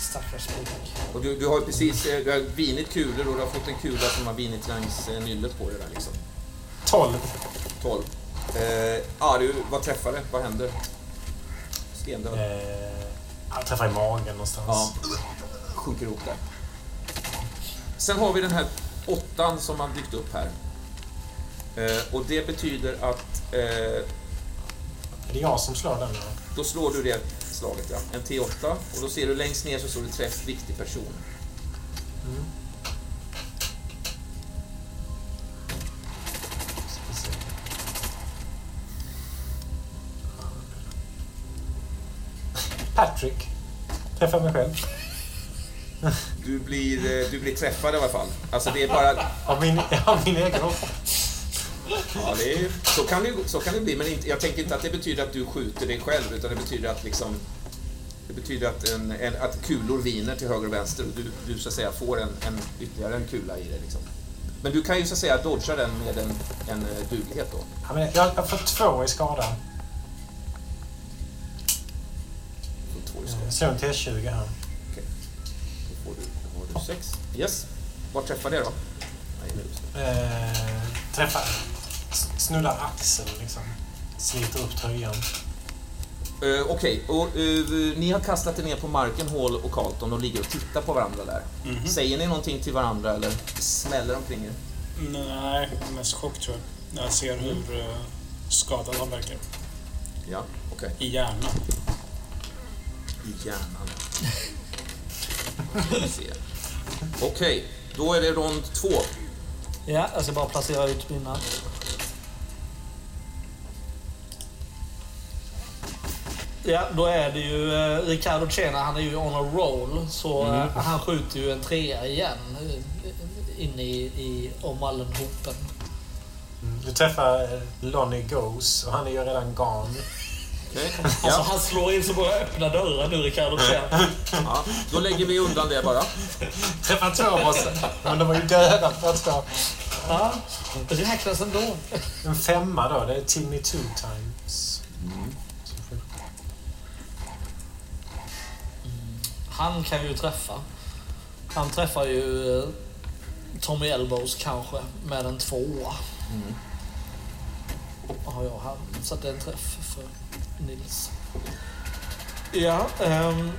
Stackars pojk. Och du, du har ju precis eh, du har vinit kulor och du har fått en kula som har vinit längs eh, nyllet på dig där liksom. 12. 12. Eh, ja, du, vad träffar det? Vad händer? Stendöd. Eh, jag träffar i magen någonstans. Ja. Sjunker ihop där. Sen har vi den här åttan som har dykt upp här. Eh, och det betyder att eh, Är det jag som slår den? Eller? då slår du det slaget, ja. En T8. Och då ser du längst ner så står det träff viktig person. Se. Patrick. Träffar mig själv. Du blir, eh, du blir träffad i alla fall. Alltså det är bara... Av min, av min egen. Ja, det är, så, kan det, så kan det bli, men inte, jag tänker inte att det betyder att du skjuter dig själv, utan det betyder att liksom... Det betyder att, en, en, att kulor viner till höger och vänster och du, du så att säga får en, en, ytterligare en kula i dig. Liksom. Men du kan ju så att säga dodga den med en, en eh, duglighet då. Ja, men jag har fått två i skada. Får två i en T20 här. Okej. Då får du, då har du sex. Yes. Var träffar det då? Nej, nu. Eh, träffar. Snuddar axeln liksom. Sliter upp tröjan. Uh, Okej, och eh, ni har kastat er ner på marken, Hall och Carlton, och ligger och tittar på varandra där. Mhm. Säger ni någonting till varandra eller smäller omkring er? Nej, mest chock tror jag. När jag ser hur eh, skadad han verkar. Ja, okej. I hjärnan. I hjärnan. Okej, då är det rond två. Ja, jag ska bara placera ut mina. Ja, då är det ju eh, Ricardo Chena, han är ju on a roll. Så eh, han skjuter ju en trea igen. eh, Inne i, i Omallenhopen. Du träffar Lonnie Goes och han är ju redan gone. Okej, Alltså ja. han slår in så många öppna dörrar nu, Ricardo Chena. ja. Då lägger vi undan det bara. Träffar två bossar. Men de var ju döda för två. Ja, det räknas ändå. En femma då, det är Timmy two times. Han kan ju träffa. Han träffar ju eh, Tommy Elbows kanske med en tvåa. Mm. Har jag här. Så det är en träff för Nils. Ja, um,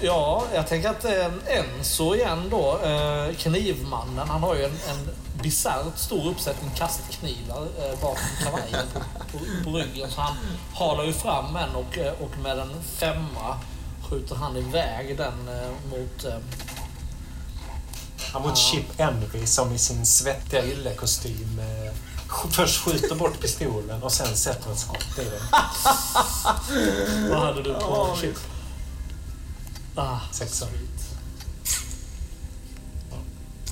ja, jag tänker att um, Enzo igen då, uh, knivmannen, han har ju en, en bisarrt stor uppsättning kastknivar uh, bakom kavajen på, på, på, ryggen. Så han halar ju fram en och, och med en femma skjuter han iväg den uh, mot uh, han mot Chip Envy som i sin svettiga yllekostym först skjuter bort pistolen och sen sätter ett skott i den. Vad hade du på oh, chip? Ah, Sexa.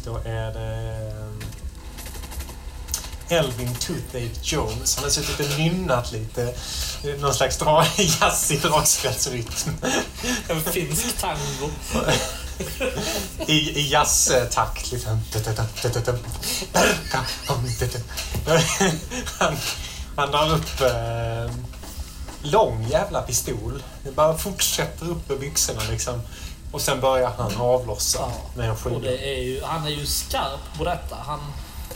Då är det... Eh, Elvin Toothache Jones. Han har suttit och nynnat lite. Någon slags jazzig dragspelsrytm. En finsk tango. I, i jazztakt. Liksom. Han, han drar upp eh, lång jävla pistol. Det bara fortsätter upp i byxorna liksom. Och sen börjar han avlossa ja, med en skiva. han är ju skarp på detta. Han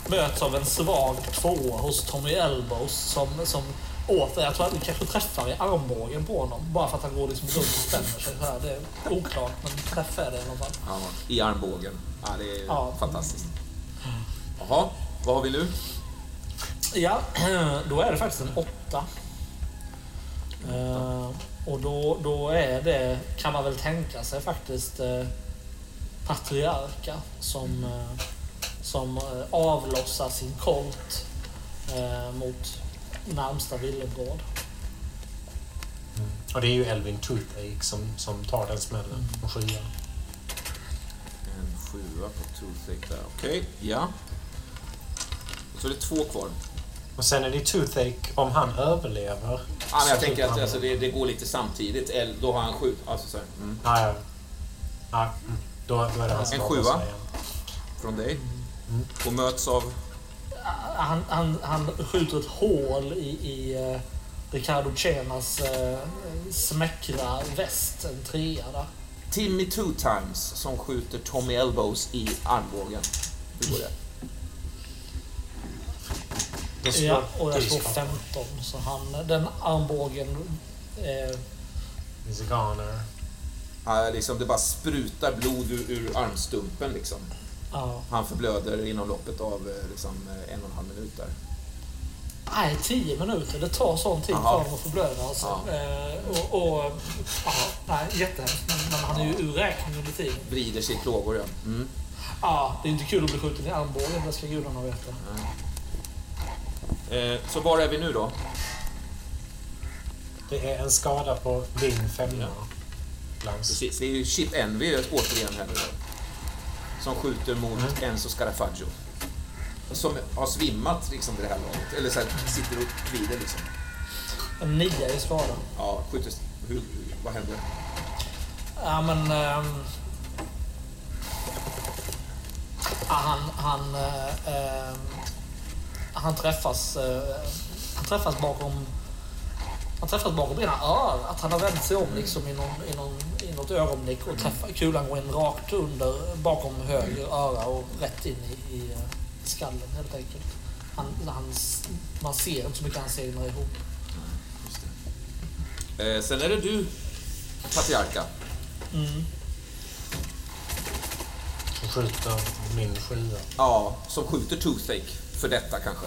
möts av en svag tvåa hos Tommy Elbows som, som åter, jag tror att du kanske träffar i armbågen på honom. Bara för att han går liksom runt och spänner sig så här. Det är oklart, men träff är det i alla fall. Ja, i armbågen. Ja, det är ja. fantastiskt. Jaha, vad har vi nu? Ja, då är det faktiskt en åtta. Uh, och då, då är det, kan man väl tänka sig faktiskt, uh, patriarka som, uh, som uh, avlossar sin kolt mot närmsta villebråd. Mm. Och det är ju Elvin Toothache som, som tar den smällen mm. och sjua. En sjua på Toothache där. Okej, okay. ja. Och så är det två kvar. Och sen är det Toothache, om han överlever. Ja, men jag tänker att alltså, det, det, går lite samtidigt. Då har han sju. Alltså, så mm. ah, ja. Ah, då, då är det En sjua från dig. Mm. Och möts av? han, han, han skjuter ett hål i, i uh, Ricardo Chenas uh, smäckra väst, en trea där. Timmy Two Times som skjuter Tommy Elbows i armbågen. Hur går det? Ja, och jag slår 15. Så han, den armbågen... Eh, Ziganer. Ja, liksom det bara sprutar blod ur, ur armstumpen liksom. Ja. Han förblöder inom loppet av eh, liksom, eh, en och en halv minut där. Nej, tio minuter. Det tar sån tid för honom att förblöda. Alltså. Ja. Eh, och, och, aha, nej, jättehemskt. Men, men han är ju ur räkning under tiden. Vrider sig i plågor, ja. Mm. Ja, det är inte kul att bli skjuten i armbågen, det ska gudarna veta. Eh, så var är vi nu då? Det är en skada på din femma. Precis, det är ju Chip Envy återigen här nu som skjuter mot mm. Enzo Scarafaggio. Som har svimmat liksom vid det här laget. Eller så här, sitter och vrider liksom. En nia i skada. Ja, skjuter... Hur, vad händer? Ja, men... Um, han... Han, uh, han träffas... Uh, han träffas bakom han träffas bakom ena örat. Han har vänt sig om liksom i, någon, i, någon, i något ögonblick och träffar, kulan går in rakt under bakom höger öra och rätt in i, i, i skallen helt enkelt. Han, han, man ser inte så mycket ansikten ihop. Eh, sen är det du, Patriarka. Mm. Som skjuter min skiva. Ja, som skjuter Toothache för detta kanske.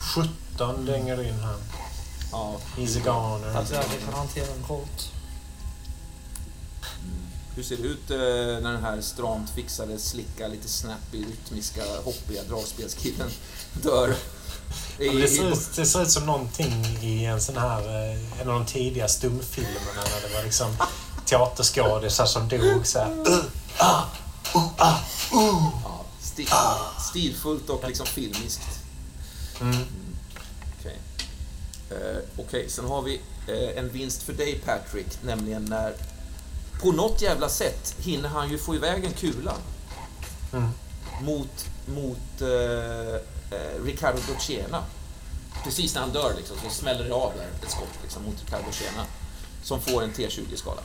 17 dänger in här. Ja. Easy goner. Att jag kan hantera en kort. Mm. Hur ser det ut eh, när den här stramt fixade, slicka, lite snappy, rytmiska, hoppiga dragspelskillen dör? Det, ser ut, det ser ut som någonting i en sån här, eh, en av de tidiga stumfilmerna när det var liksom teaterskådisar som dog så här. Uh, ah, uh, ah, uh. Ja, stil, stilfullt och liksom filmiskt. Mm. Eh, Okej, okay. sen har vi eh, en vinst för dig Patrick, nämligen när på något jävla sätt hinner han ju få iväg en kula mm. mot, mot eh, eh, Riccardo Docena. Precis när han dör liksom, så smäller det av där ett skott liksom, mot Riccardo Docena som får en T20-skala.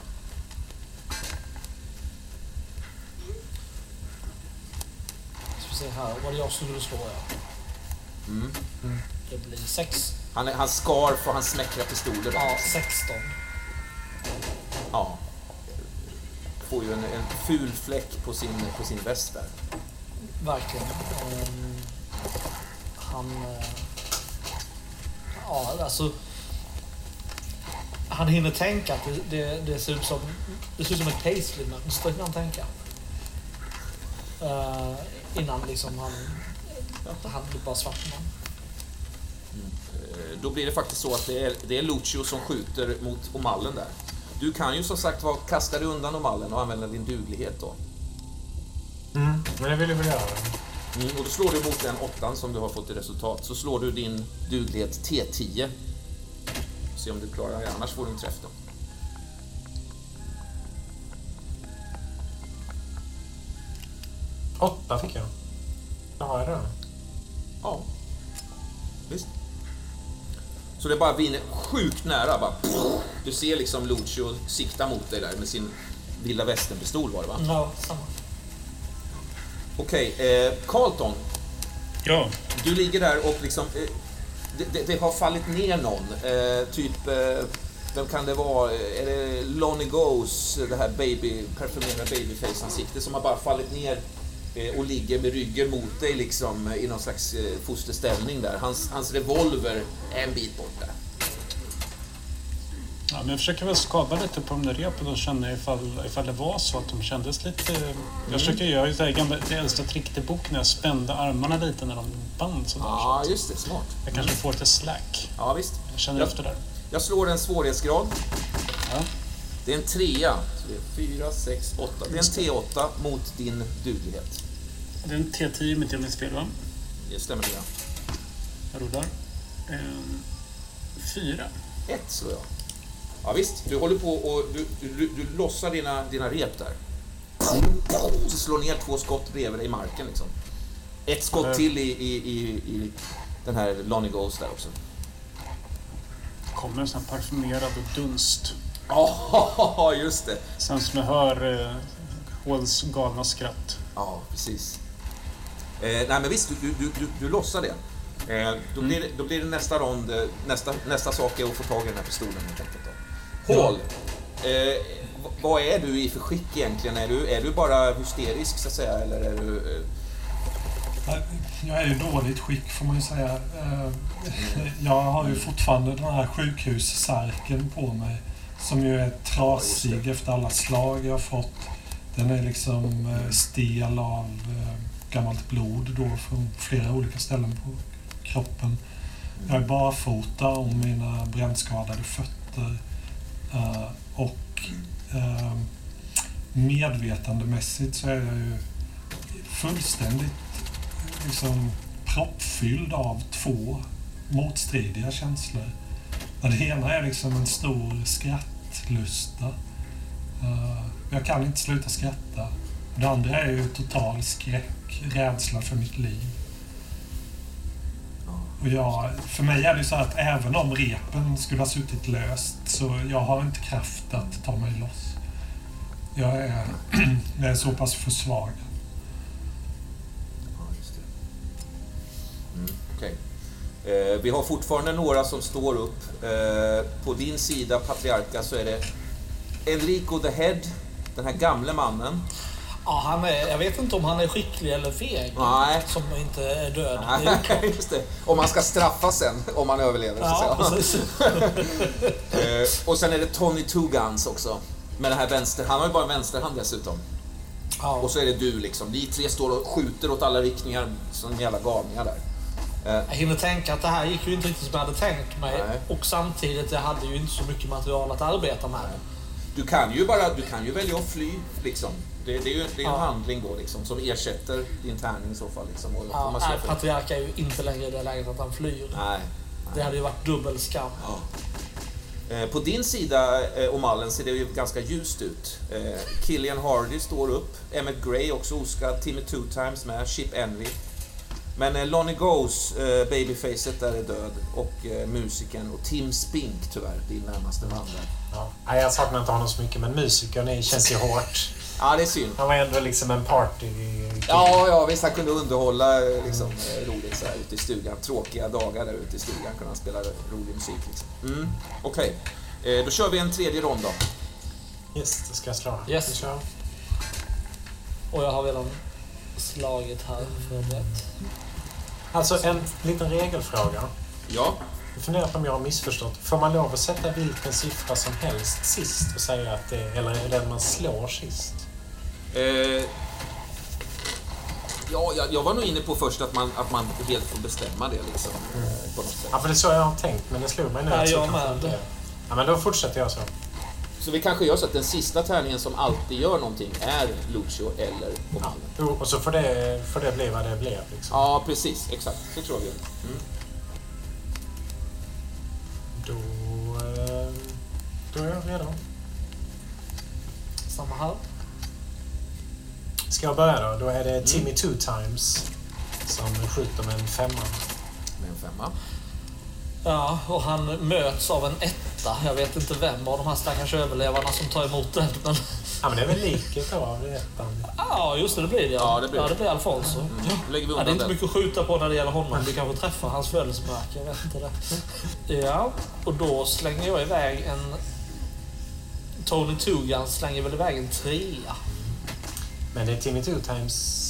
se här. Var det jag som skulle slå ja? Mm. Det blir 6. Han, han scarf och han smäckrar pistoler. Ja, 16. Ja. Får ju en, en ful fläck på sin, på sin väst där. Verkligen. Ehm, han... eh, ja, alltså... Han hinner tänka att det, det, det ser ut som det ser ut som ett paisley-mönster hinner han tänka. Eh, innan liksom han... Han blir bara svart man. Eh, Då blir det faktiskt så att det är, det är Lucio som skjuter mot Omallen där. Du kan ju som sagt vara kasta dig undan Omallen och använda din duglighet då. Mm, men det vill jag väl göra. Mm, och då slår du mot den åttan som du har fått i resultat. Så slår du din duglighet T10. Se om du klarar det, annars får du en träff då. Åtta fick jag. Då har jag det. Ja. Visst. Så det bara vinner sjukt nära. Bara, du ser liksom Lucio sikta mot dig där med sin vilda västern-pistol var det va? Ja, samma. Okej, eh, Carlton. Ja, Du ligger där och liksom... Eh, det, det, det har fallit ner någon. Eh, typ... Eh, vem kan det vara? Är det Lonnie Goes, det här baby, parfymerade babyface-ansikte som har bara fallit ner eh, och ligger med ryggen mot dig liksom eh, i någon slags eh, fosterställning där. Hans, hans revolver är en bit borta. Ja, men jag försöker väl skava lite på de där repen och känna ifall, ifall det var så att de kändes lite... Jag försöker göra det här gamla, det äldsta tricket i boken när jag spände armarna lite när de band sådär. Ja, just det. Smart. jag kanske får lite slack. Ja, visst. Jag känner Ja. efter där. Jag slår en svårighetsgrad. Det är en trea. Så det är fyra, sex, åtta. Det är en T8 mot din duglighet. Det är en T10 i mitt delningsspel va? Det stämmer det. ja. Jag rullar. En, fyra. Ett slår jag. Ja, visst, du håller på och du, du, du lossar dina, dina rep där. Så slår ner två skott bredvid dig i marken liksom. Ett skott till i, i, i, i den här Lonnie Ghost där också. kommer en sån här parfymerad dunst. Ja, just det. Sen som jag hör eh, Håls galna skratt. Ja, precis. Eh, nej, men visst, du, du, du, du lossar det. Eh, då, blir det då blir det nästa rond, eh, nästa, nästa sak är att få tag i den här pistolen helt enkelt. Då. Hall, eh, v- vad är du i för skick egentligen? Är du, är du bara hysterisk så att säga, eller är du... Eh, Jag är i dåligt skick får man ju säga. Eh, Jag har ju fortfarande den här sjukhussärken på mig. Som ju är trasig efter alla slag jag har fått. Den är liksom eh, stel av eh, gammalt blod då från flera olika ställen på kroppen. Jag är barfota om mina brännskadade fötter. Eh, och medvetandemässigt så är jag ju fullständigt liksom proppfylld av två motstridiga känslor. Det ena är liksom en stor skratt Eh, jag kan inte sluta skratta. Det andra är ju total skräck, rädsla för mitt liv. Och jag, för mig är det ju så att även om repen skulle ha suttit löst så jag har inte kraft att ta mig loss. Jag är, jag är så pass försvagad. Ja, just det. Mm, okej. Eh, vi har fortfarande några som står upp. Eh, på din sida, Patriarka, så är det Enrico the Head, den här gamle mannen. Ja, han är, jag vet inte om han är skicklig eller feg. Nej. Som inte är död. Det är oklart. just det. Om man ska straffa sen, om man överlever. Så Ja, säga. precis. Eh, och sen är det Tony Two Guns också. Med den här vänster, han har ju bara en vänsterhand dessutom. Ja. Och så är det du liksom. Vi tre står och skjuter åt alla riktningar som jävla galningar där. Eh, Jag hinner tänka att det här gick ju inte riktigt som jag hade tänkt mig. Nej. Och samtidigt, jag hade ju inte så mycket material att arbeta med. Du kan ju bara, du kan ju välja att fly liksom. Det, det är ju det är en Ja. handling då liksom som ersätter din tärning i så fall liksom. Och, Ja, man släpper- Patriark är ju inte längre i det läget att han flyr. nej. Det hade ju varit dubbel skam. Ja. Eh, På din sida eh, om mallen ser det ju ganska ljust ut. Eh, Killian Hardy står upp, Emmett Gray också oskadd, Timmy Two Times med, Chip Envy. Men eh, Lonnie Goes, eh, babyfacet där är död och eh, musikern och Tim Spink tyvärr, din närmaste man där. Ja. Jag saknar inte honom så mycket, men musikern är- känns ju hårt. Ja, det är synd. Han var ändå liksom en party... Ja, ja, visst. Han kunde underhålla liksom, mm. roligt så här, ute i stugan. Tråkiga dagar där ute i stugan kunde han spela rolig musik. Liksom. Mm. Okej, okay. eh, då kör vi en tredje rond då. Yes, det ska jag slå. Yes. Och jag har redan slagit här förberett. Alltså en liten regelfråga. Ja. Jag funderar på om jag har missförstått. Får man lov att sätta vilken siffra som helst sist och säga att det eller är det den man slår sist? Eh, ja, jag, jag, var nog inne på först att man, att man helt får bestämma det liksom, mm. på något sätt. Ja, för det är så jag har tänkt, men det slog mig nu. Ja, jag med. Ja, men då fortsätter jag så. Så vi kanske gör så att den sista tärningen som alltid gör någonting är Lucio eller Oman. Ja, och så får det, får det bli vad det blir. Liksom. Ja, precis. Exakt. Så tror vi. Mm. Då, eh, då är jag redo. Samma här. Ska jag börja då? Då är det mm. Timmy Two Times som skjuter med en femma. Med en femma. Ja, och han möts av en etta. Jag vet inte vem av de här stackars överlevarna som tar emot den. Men... Ja, men det är väl liket då av ettan? Ja, just det. Det blir det. Ja, det blir, ja, det blir Alfonso. Mm. Lägger vi ja, det är inte mycket att skjuta på när det gäller honom. Du kanske träffar hans födelsemärke. Jag vet inte det. Ja, och då slänger jag iväg en... Tony Tugan slänger väl iväg en trea. Men det är Timmy Two Times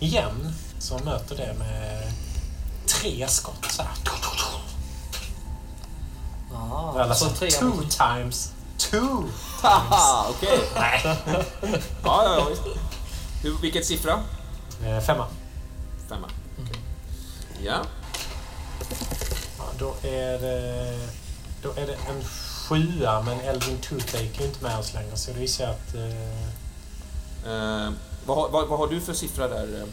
igen som möter det med tre skott. Så här. Ah, alltså two times. Two times. Okej. Okay. ja, ja, ja. Hur, vilket siffra? Eh, femma. Femma. Okay. Ja. ja. Då är det... Då är det en sjua, men Elvin Toothache är inte med oss längre, så då gissar jag att... Eh... Eh, vad, vad, vad har du för siffra där?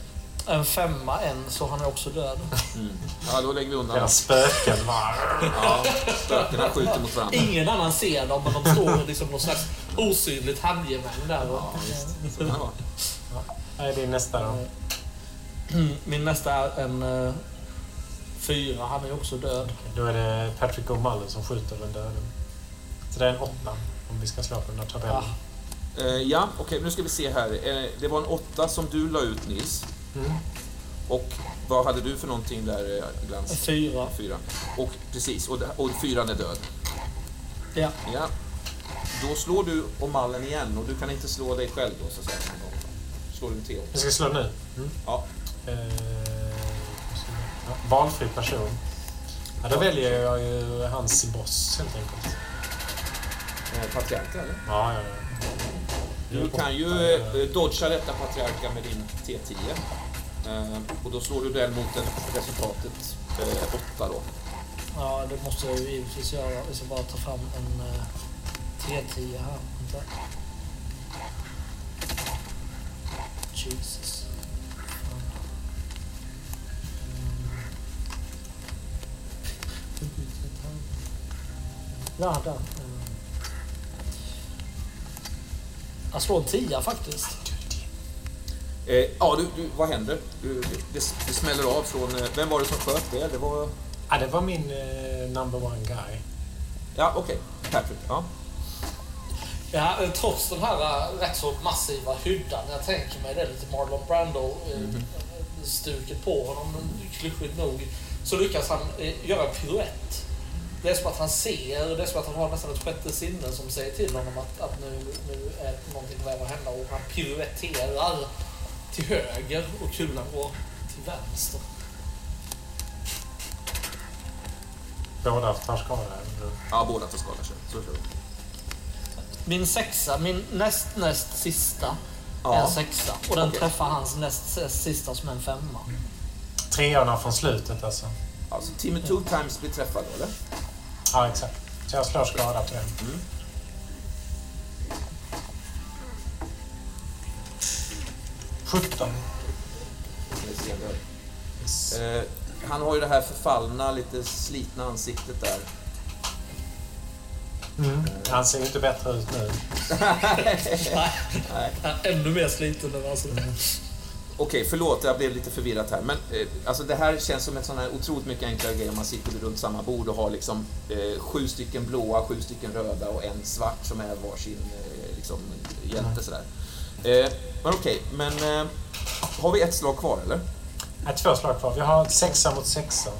En femma, en, så han är också död. Mm. Ja, då lägger vi undan Era spöken. Ja, spökena skjuter mot varandra. Ingen annan ser dem, men de står liksom något slags osynligt handgemäng där. Ja, visst. Vara. Ja. är din nästa då? Min nästa är en uh, fyra. Han är också död. Då är det Patrick O'Mullen som skjuter den döden. Så det är en åtta, om vi ska slå på den här tabellen. Ja, uh, ja okej, okay, nu ska vi se här. Uh, det var en åtta som du la ut, Nils. Mm. Och vad hade du för någonting där, eh, Glans? Fyra. Fyra. Och precis, och, och fyran är död. Ja. ja. Då slår du om mallen igen och du kan inte slå dig själv då, så att säga. Slår du en T Jag ska slå nu? Mm. Ja. Eh, valfri person. Ja, då väljer jag ju hans boss helt enkelt. Eh, eller? Ja, ja, ja. Du kan ju eh, dodga detta patriarka med din T10. Eh, och då slår du den mot resultatet 8 eh, då. Ja, det måste jag ju givetvis göra. Vi ska bara ta fram en T10 här. Jesus. Ja, där. Jag slår en tia faktiskt. Eh, ja, du, du, vad händer? Du, det, det, smäller av från... Eh, vem var det som sköt det? Det var... Ja, det var min eh, number one guy. Ja, okej. Okay. Patrick. Ja. Ja, eh, trots den här uh, rätt så massiva hyddan, jag tänker mig det är lite Marlon Brando-stuket uh, mm. på honom, klyschigt nog, så lyckas han uh, göra en piruett det är som att han ser, det är som att han har nästan ett sjätte sinne som säger till honom att, att nu, nu är någonting på väg att hända och han piruetterar till höger och kulan går till vänster. Båda tar skada? Ja, båda tar skada. Så kör Min sexa, min näst näst sista, ja. är en sexa. Och den okay. träffar hans näst sista som en femma. Treorna från slutet alltså? Alltså Timmy Two Times blir träffad då, eller? Ja, exakt. Så jag slår skada på den. Mm. Sjutton. Yes. Eh, han har ju det här förfallna, lite slitna ansiktet där. Mm. Eh. Han ser ju inte bättre ut nu. Nej. Ännu mer sliten än alltså. Mm. Okej, förlåt, jag blev lite förvirrad här. Men eh, alltså det här känns som en sån här otroligt mycket enklare grej om man sitter runt samma bord och har liksom eh, sju stycken blåa, sju stycken röda och en svart som är varsin eh, liksom, hjälte sådär. Eh, men okej, men eh, har vi ett slag kvar eller? Nej, två slag kvar. Vi har sexa mot sexa.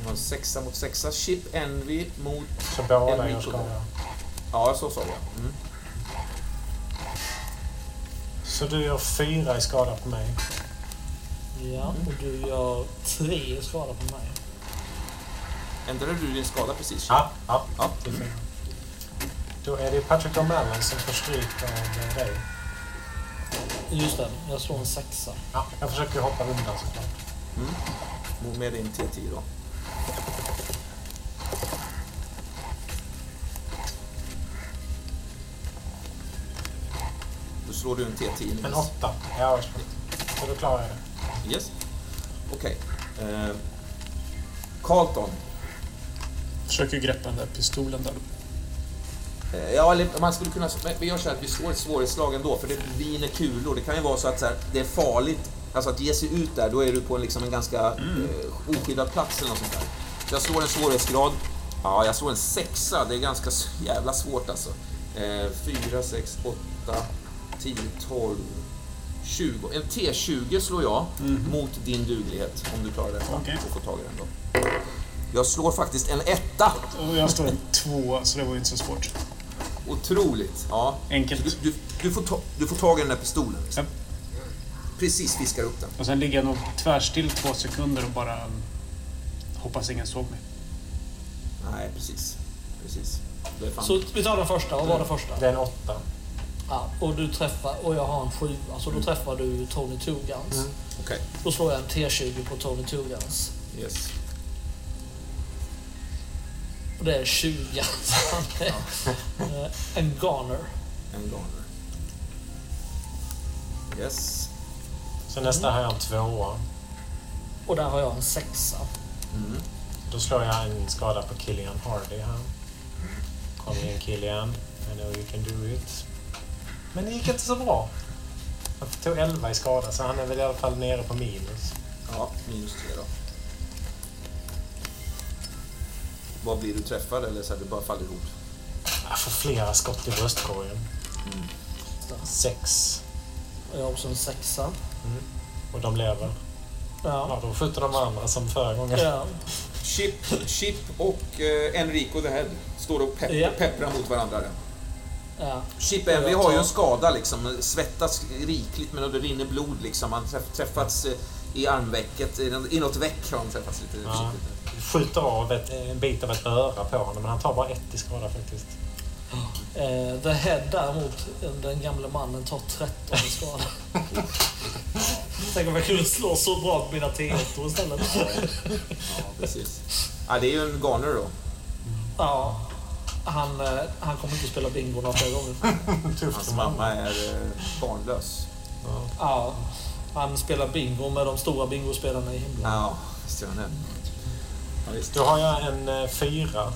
Vi har sexa mot sexa. Chip Envy mot... Så båda gör skada. Ja, så sa vi. Mm. Så du gör fyra i skada på mig. Ja, och du gör tre skada på mig. Ändrade du din skada precis? Ja, ja. Ja. Fyra. Då är det Patrick O'Mallon som får stryk av eh, dig. Just det, jag slår en sexa. Ja, jag försöker hoppa undan såklart. Mm. Med din T10 då. Då slår du en T10. En åtta. Ja, så då klarar jag det. Yes. Okej. Eh, Carlton. Försöker greppa den där pistolen där. Eh, Ja, eller man skulle kunna... men Vi gör så här att vi slår ett svårighetsslag ändå, för det viner kulor. Det kan ju vara så att så här, det är farligt. Alltså att ge sig ut där, då är du på en, liksom en ganska eh, oskyddad plats eller något sånt där. Så jag slår en svårighetsgrad. Ja, jag slår en sexa. Det är ganska jävla svårt alltså. Eh, 4, 6, 8, 10, 12, 20. En T20 slår jag mot din duglighet, om du klarar detta. Okej. Och får tag i den då. Jag slår faktiskt en etta. Och jag står en två, så det var ju inte så svårt. Otroligt. Ja. Enkelt. Du, du, du, får ta, du får tag i den där pistolen. Liksom. Ja. Precis fiskar upp den. Och sen ligger jag nog tvärstill två sekunder och bara hoppas ingen såg mig. Nej, precis. Precis. Det är fan. Så vi tar den första. Vad var det första? Det är en åtta. Ja, och du träffar, och jag har en sjua, så då träffar du Tony Tugans. Okej. Då slår jag en T20 på Tony Tugans. Yes. Och det är 20. Så han är eh, en. En goner. Yes. Så nästa har jag en tvåa. Och där har jag en sexa. Mm. Då slår jag en skada på Killian Hardy här. Kom igen Killian. I know you can do it. Men det gick inte så bra. Han tog 11 i skada så han är väl i alla fall nere på minus. Ja, minus tre då. Vad blir du träffad eller så här, du bara faller ihop? Jag får flera skott i bröstkorgen. Sex. Och jag har också en sexa. Och de lever. Ja, Ja. då skjuter de andra som förra gången. ja. Chip, Chip och eh, Enrico the Head står och pepp, Ja. pepprar mot varandra. Där. Ja. Chip Envy har ju en skada liksom, svettas rikligt men det rinner blod liksom. Han träff, träffats eh, i armvecket, i nå- i något veck har de träffats lite Ja. Skjuter av ett, en bit av ett öra på honom men han tar bara ett i skada faktiskt. Eh, The Head däremot, den gamle mannen, tar 13 i skada. Tänk om jag kunde slå så bra på mina T1 istället. Precis. Ja, det är ju en goner då. Ja. Han, eh, han kommer inte spela bingo några fler gånger. Tufft Hans mamma är eh, barnlös. Ja. Han spelar bingo med de stora bingospelarna i himlen. Ja, visst gör han det. Ja, visst. Då har jag en eh, fyra.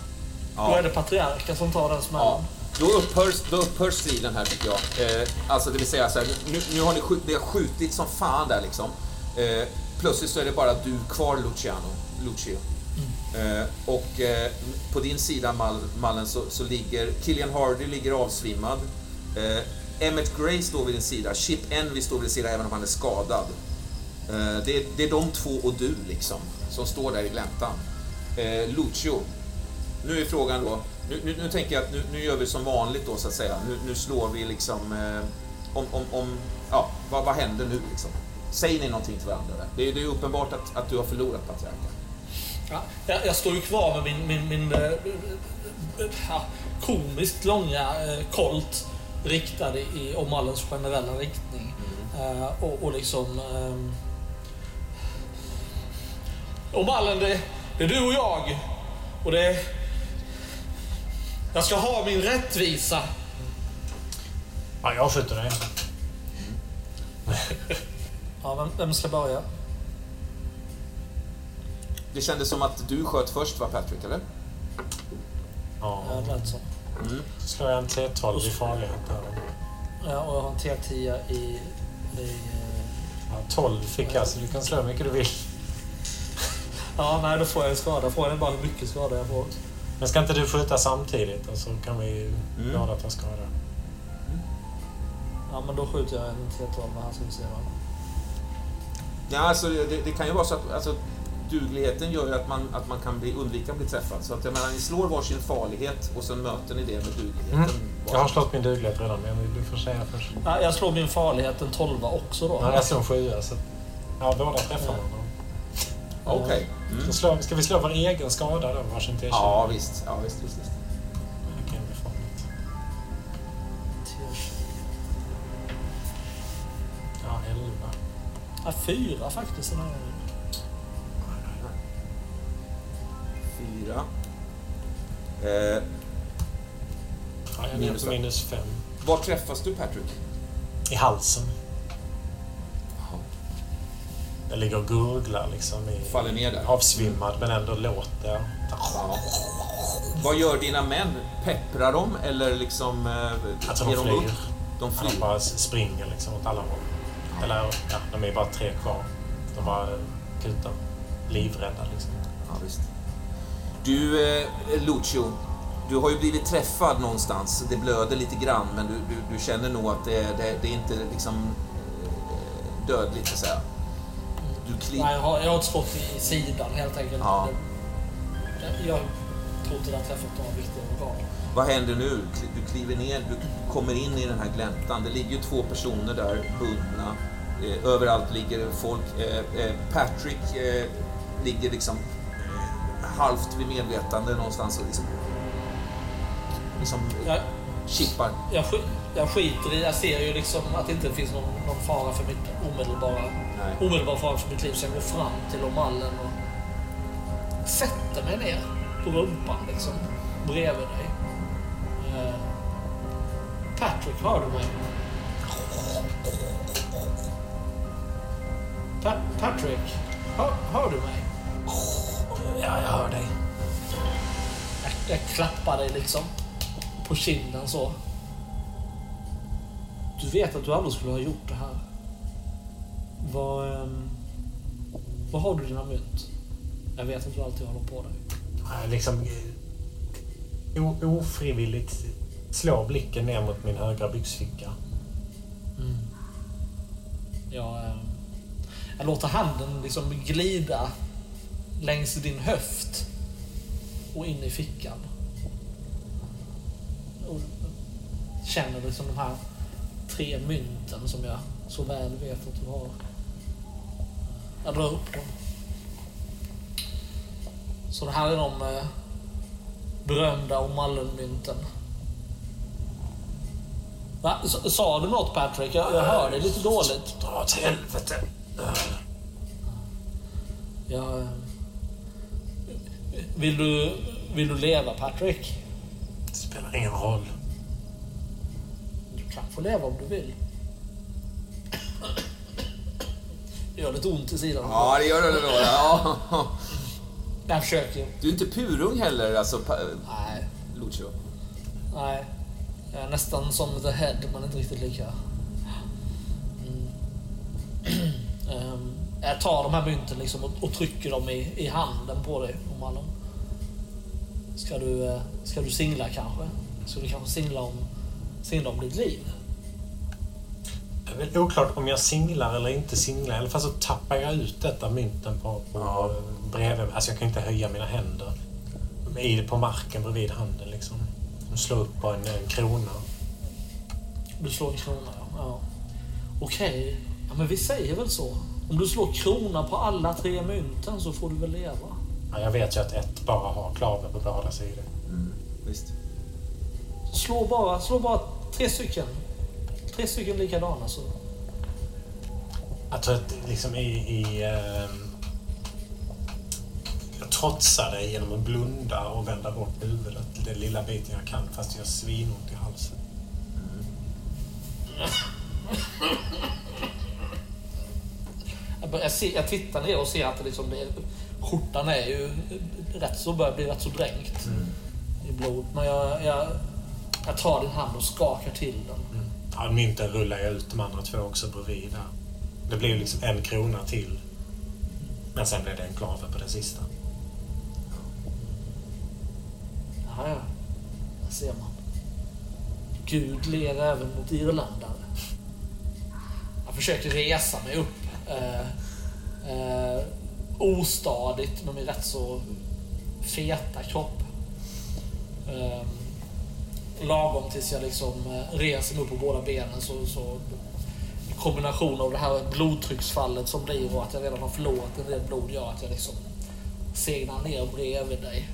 Då är Ja. det patriarken som tar den smällen. Ja. Då upphör, då upphör striden här tycker jag. Eh, alltså det vill säga så här, nu, nu har ni skjut, det har skjutit som fan där liksom. Eh, plötsligt så är det bara du kvar Luciano. Lucio. Eh, och eh, på din sida Mal, Mallen så, så ligger Killian Hardy ligger avsvimmad. Eh, Emmett Gray står vid din sida. Chip Envy står vid din sida även om han är skadad. Eh, det, är, det är de två och du liksom som står där i gläntan. Eh, Lucio, nu är frågan då, nu, nu, nu tänker jag att nu, nu gör vi som vanligt då så att säga. Nu, nu slår vi liksom eh, om, om, om, ja, vad, vad händer nu liksom? Säger ni någonting till varandra där? Det är, det är uppenbart att, att du har förlorat patriarken. Ja, jag, jag står ju kvar med min, min, min eh, eh, ja, komiskt långa eh, kolt riktad i Omallens generella riktning. Eh, och, och liksom... Eh, Omallen, det, det är du och jag. Och det... Jag ska ha min rättvisa. Ja, jag skjuter dig. Ja, vem, vem ska börja? Det kändes som att du sköt först va Patrick, eller? Ja. Ja, det lät så. Så slår jag en T12 i farlighet. där. Ja, och jag har en T10 i... i eh, Ja, 12 fick jag, så du kan slå hur mycket du vill. ja, nej, då får jag en skada. Frågan är bara hur mycket skada jag får. Men ska inte du skjuta samtidigt och så kan vi Mm. båda ta skada? Ja, men då skjuter jag en T12 med han ska vi se vad. Ja, alltså, det, det kan ju vara så att alltså, dugligheten gör ju att man, att man kan bli, undvika att bli träffad. Så att jag menar, ni slår varsin farlighet och sen möter ni det med dugligheten. Mm. Jag har slått min duglighet redan, men du får säga först. Ja, jag slår min farlighet en 12 också då. Ja, jag slår en sjua, så... Ja, båda träffar man. Okej. Okay. Mm. Ska, ska vi slå vår egen skada då? Varsin T20? Ja, visst. Ja, visst, visst, visst. Ja, 11. Ja, fyra faktiskt den här Fyra. Eh, ja, jag minus, minus fem. Var träffas du, Patrick? I halsen. Jag ligger och gurglar liksom. I, Faller ner där? Avsvimmad, men ändå låter. Ja. Vad gör dina män? Pepprar de eller liksom... Eh, tror de flyr. Upp? De flyr? De bara springer liksom åt alla håll. Eller ja, de är bara tre kvar. De bara kutar. Livrädda liksom. Ja, visst. Du, eh, Lucio. Du har ju blivit träffad någonstans. Det blöder lite grann, men du, du, du känner nog att det, det, det är inte liksom eh, dödligt, så att säga. Du kliv... Nej, jag har, jag har ett skott i sidan helt enkelt. Ja. Jag tror inte det har träffat några viktiga organ. Vad händer nu? Du kliver ner, du kommer in i den här gläntan. Det ligger ju två personer där bundna. Eh, överallt ligger folk. Eh, Patrick ligger liksom halvt vid medvetande någonstans och liksom, liksom jag, chippar. Jag, jag skiter i, jag ser ju liksom att det inte finns någon, någon fara för mitt omedelbara, omedelbara fara för mitt liv. Så jag går fram till Omallen och sätter mig ner på rumpan liksom bredvid dig. Uh, Patrick, hör du mig? Pa Patrick, hör, hör du mig? Ja, jag hör dig. Jag, jag klappar dig liksom på kinden så. Du vet att du aldrig skulle ha gjort det här. Vad... Um, vad har du dina mynt? Jag vet att du alltid håller på dig. Jag liksom... Eh, ofrivilligt slår blicken ner mot min högra byxficka. Mm. Jag, um, jag låter handen liksom glida längs din höft och in i fickan. Och känner liksom de här tre mynten som jag så väl vet att du har. Jag drar upp dem. Så det här är de eh, berömda Omallen-mynten. Va? Sa du något Patrick? Jag, jag hör dig lite dåligt. Dra åt helvete. Ja, eh, vill du, vill du leva Patrick? Det spelar ingen roll kan få leva om du vill. Det gör lite ont i sidan. Ja, det gör det då. Ja. Jag försöker. Du är inte purung heller, alltså, Nej. Lucio? Nej. Jag är nästan som The Head, men inte riktigt lika. Mm. um, jag tar de här mynten liksom och, och trycker dem i, i handen på dig, Malon. Ska du, eh, ska du singla kanske? Ska du kanske singla om synd om ditt liv. Det är väl oklart om jag singlar eller inte singlar. I alla fall så tappar jag ut detta mynten på, på ja. bredvid. Alltså jag kan inte höja mina händer. I på marken bredvid handen liksom. Och slå upp på en, en krona. Du slår en krona, ja. ja. Okej. Okay. Ja, men vi säger väl så. Om du slår krona på alla tre mynten så får du väl leva. Ja, jag vet ju att ett bara har klaver på båda sidor. Mm, visst. Slå bara, slå bara tre stycken. Tre stycken likadana så. Jag tror att liksom i... i eh, jag trotsar det genom att blunda och vända bort huvudet den lilla biten jag kan fast jag har svinont i halsen. Jag, ser, jag tittar ner och ser att det liksom det, skjortan är ju rätt så börjar bli rätt så dränkt mm. i blod. Men jag, jag jag tar din hand och skakar till den. Mm. Ja, mynten rullar jag ut de andra två också bredvid här. Det blir ju liksom en krona till. Men sen blir det en klave på den sista. Ja, ja. Där ser man. Gud ler även mot irländare. försöker resa mig upp. Eh, eh, ostadigt med min rätt så feta kropp. Eh, lagom tills jag liksom eh, reser mig upp på båda benen så, så kombination av det här blodtrycksfallet som blir och att jag redan har förlorat en del blod gör att jag liksom segnar ner bredvid dig.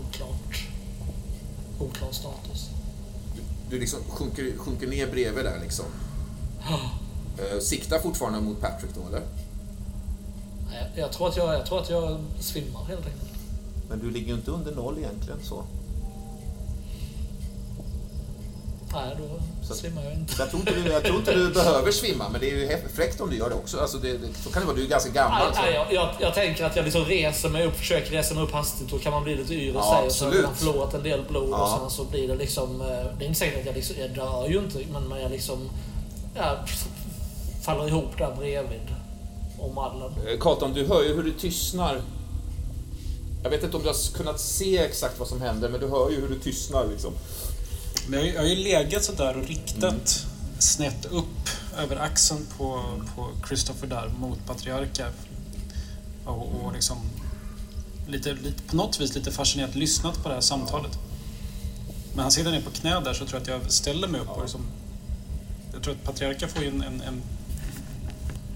Oklart. Oklar status. Du liksom sjunker, sjunker ner bredvid där liksom. Uh, siktar fortfarande mot Patrick då, eller? Jag tror att jag, jag, tror att jag svimmar helt enkelt. Men du ligger ju inte under noll egentligen så. Nej, då så, svimmar jag inte. Jag tror inte, du, jag tror inte du behöver svimma, men det är ju fräckt om du gör det också. Alltså det, det, så kan det vara, du är ganska gammal. Nej, nej, jag, jag, jag, tänker att jag liksom reser mig upp, försöker resa mig upp hastigt, då kan man bli lite yr och ja, sig. Så har man förlorat en del blod ja. och sen så blir det liksom... Eh, det är inte säkert att jag liksom, jag dör ju inte, men jag liksom... Jag faller ihop där bredvid omallen. Eh, Katon, du hör ju hur det tystnar. Jag vet inte om du har kunnat se exakt vad som händer, men du hör ju hur det tystnar liksom. Men jag har ju legat sådär och riktat mm. snett upp över axeln på, på Christopher där mot Patriarka. Och, och liksom lite, lite, på något vis lite fascinerat lyssnat på det här samtalet. Men han sitter ner på knä där så tror jag att jag ställer mig upp och liksom, Jag tror att Patriarka får en, en, en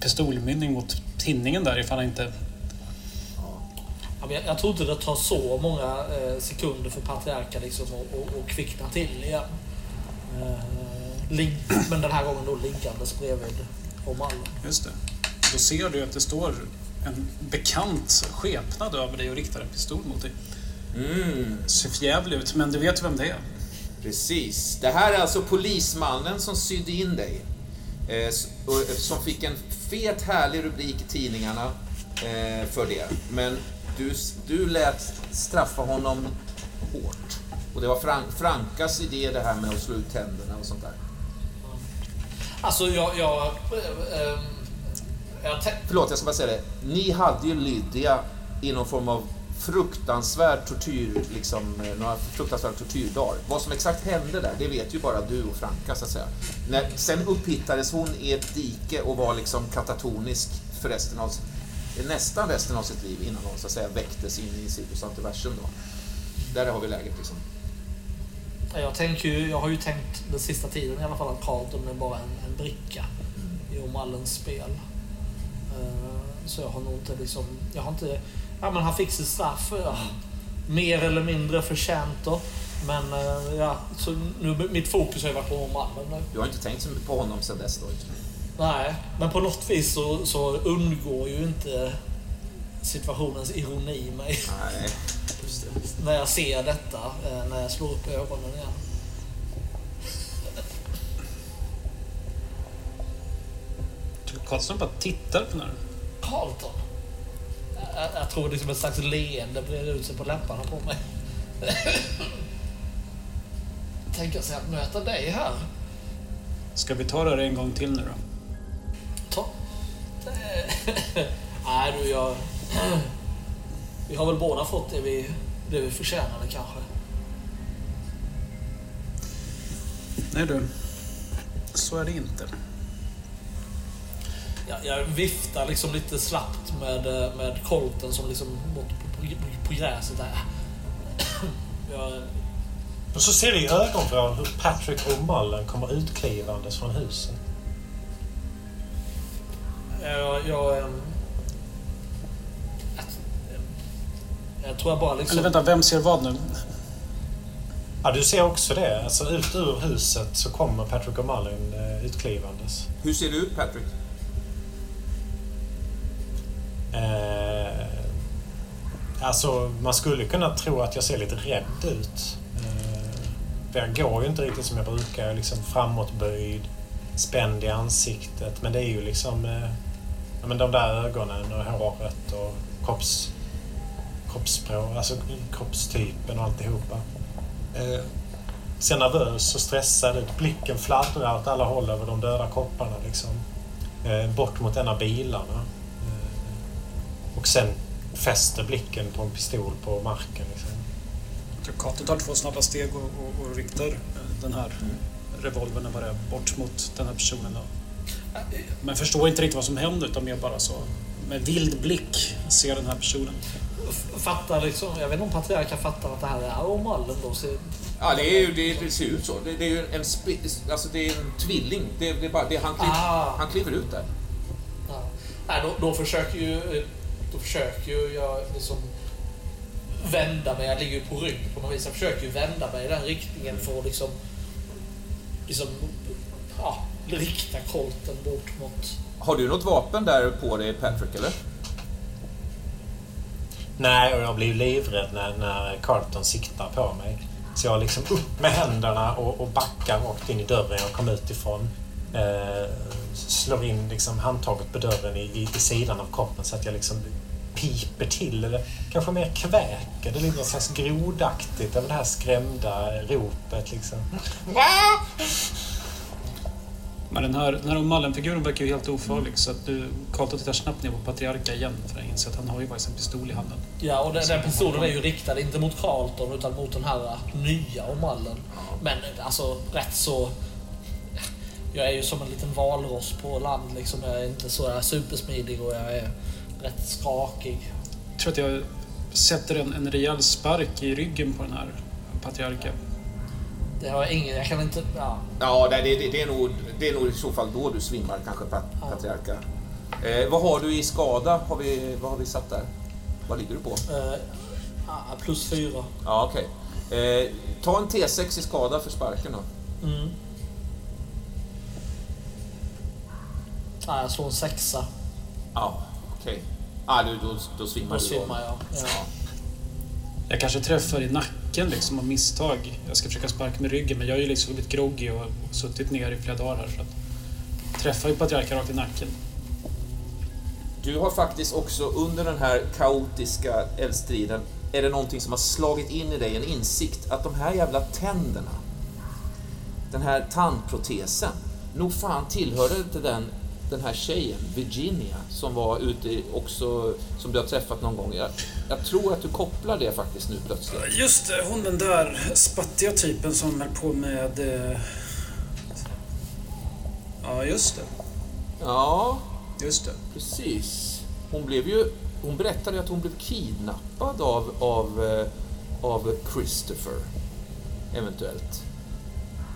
pistolmynning mot tinningen där ifall han inte jag, jag tror inte det tar så många eh, sekunder för patriarka liksom att och, och kvickna till igen. Eh, men den här gången då liggandes bredvid Omallen. Just det. Då ser du att det står en bekant skepnad över dig och riktar en pistol mot dig. Mm. Ser förjävlig ut, men du vet vem det är. Precis. Det här är alltså polismannen som sydde in dig. Eh, som fick en fet härlig rubrik i tidningarna eh, för det. Men du, du lät straffa honom hårt. Och det var Frank, Frankas idé det här med att slå ut tänderna och sånt där. Alltså jag... jag, äh, jag Förlåt, jag ska bara säga det. Ni hade ju Lydia i någon form av fruktansvärd tortyr, liksom, eh, några fruktansvärda tortyrdagar. Vad som exakt hände där, det vet ju bara du och Franka så att säga. När, sen upphittades hon i ett dike och var liksom katatonisk för resten av nästan resten av sitt liv innan hon så att säga väcktes in i Cirkus Antiversum då. Där har vi läget liksom. Jag, tänker ju, jag har ju tänkt den sista tiden i alla fall att Carlton är bara en, en bricka i Omallens spel. Uh, så jag har nog inte liksom, jag har inte, ja men han fick sitt straff. Ja. Mer eller mindre förtjänt då. Men uh, ja, så nu, mitt fokus har ju varit på Omallen nu. Du har inte tänkt så mycket på honom sedan dess då? Nej, men på något vis så, så undgår ju inte situationens ironi mig. Nej, just det. när jag ser detta, eh, när jag slår upp ögonen igen. Karlsson bara tittar på den. Carlton? Jag, jag tror liksom ett slags leende breder ut sig på läpparna på mig. Tänka sig att möta dig här. Ska vi ta det här en gång till nu då? Ta. Nej du, jag... Vi har väl båda fått det vi, det vi förtjänade kanske. Nej du, så är det inte. Jag, jag viftar liksom lite slappt med, med kolten som liksom bort på, på, på gräset där. Jag... Och så ser vi i ögonvrån hur Patrick och Mullen kommer utklivandes från huset. Jag, jag, ehm, jag tror jag bara liksom... Eller vänta, vem ser vad nu? Ja, du ser också det. Alltså ut ur huset så kommer Patrick och Malin eh, utklivandes. Hur ser du ut Patrick? Eh, alltså, man skulle kunna tro att jag ser lite rädd ut. Eh, jag går ju inte riktigt som jag brukar. Jag är liksom framåtböjd, spänd i ansiktet. Men det är ju liksom... Eh, ja, men de där ögonen och håret och kropps, kroppsspråk, alltså kroppstypen och alltihopa. Eh, ser nervös och stressad ut. Blicken fladdrar åt alla håll över de döda kopparna. Liksom. Eh, bort mot en av bilarna. Eh, och sen fäster blicken på en pistol på marken. Liksom. Kato tar två snabba steg och, och, och riktar den här revolvern bara bort mot den här personen. Och, men förstår inte riktigt vad som händer utan mer bara så med vild blick ser den här personen. Fattar liksom, jag vet inte om patriarken fattar att det här är Omallen då. Så... Ja, det, är ju, det, det ser ut så. Det, det är ju en, alltså det är en tvilling. Det, det är bara, det, han, kliver, ah. han kliver ut där. Ja. Nej, då, då försöker ju då försöker ju jag liksom vända mig. Jag ligger ju på rygg på något vis. Jag försöker ju vända mig i den riktningen för att liksom, liksom ja, rikta kolten bort mot... Har du något vapen där på dig, Patrick, eller? Nej, och jag blir livrädd när, när Carlton siktar på mig. Så jag liksom upp med händerna och, och backar rakt in i dörren jag kom ut ifrån. Eh, slår in liksom handtaget på dörren i, i, i sidan av kroppen så att jag liksom piper till eller kanske mer kväker. Det ligger något slags grodaktigt över det här skrämda ropet liksom. Men den här, den här Mallen-figuren verkar ju helt ofarlig så att du, Carlton tittar snabbt ner på Patriarka igen för att inse att han har ju faktiskt en pistol i handen. Ja, och den, den pistolen är ju riktad inte mot Carlton utan mot den här nya Omallen. Men alltså rätt så... Jag är ju som en liten valross på land liksom. Jag är inte så supersmidig och jag är rätt skakig. Jag tror att jag sätter en, en rejäl spark i ryggen på den här Patriarka. Det har jag ingen, jag kan inte... Ja, ja det, det, det, är nog, det är nog i så fall då du svimmar kanske, pat, ja. Patriarka. Eh, vad har du i skada? Har vi, vad har vi satt där? Vad ligger du på? Eh, plus fyra. Ja, okej. Okay. Eh, ta en T6 i skada för sparken då. Mm. Ja, jag slår en sexa. Ja, okej. Okay. Ah, då, då, då svimmar då du. Då svimmar jag. Ja. Jag kanske träffar i nacken liksom av misstag. Jag ska försöka sparka med ryggen men jag är ju liksom lite groggy och suttit ner i flera dagar här. Så att träffar ju patriarken rakt i nacken. Du har faktiskt också under den här kaotiska eldstriden är det någonting som har slagit in i dig, en insikt att de här jävla tänderna, den här tandprotesen, nog fan tillhörde inte den den här tjejen, Virginia, som var ute också, som du har träffat någon gång. Jag, jag tror att du kopplar det faktiskt nu plötsligt. Just det, hon den där spattiga typen som höll på med... Eh... Ja, just det. Ja, just det. Precis. Hon blev ju... Hon berättade att hon blev kidnappad av, av, eh, av Christopher. Eventuellt.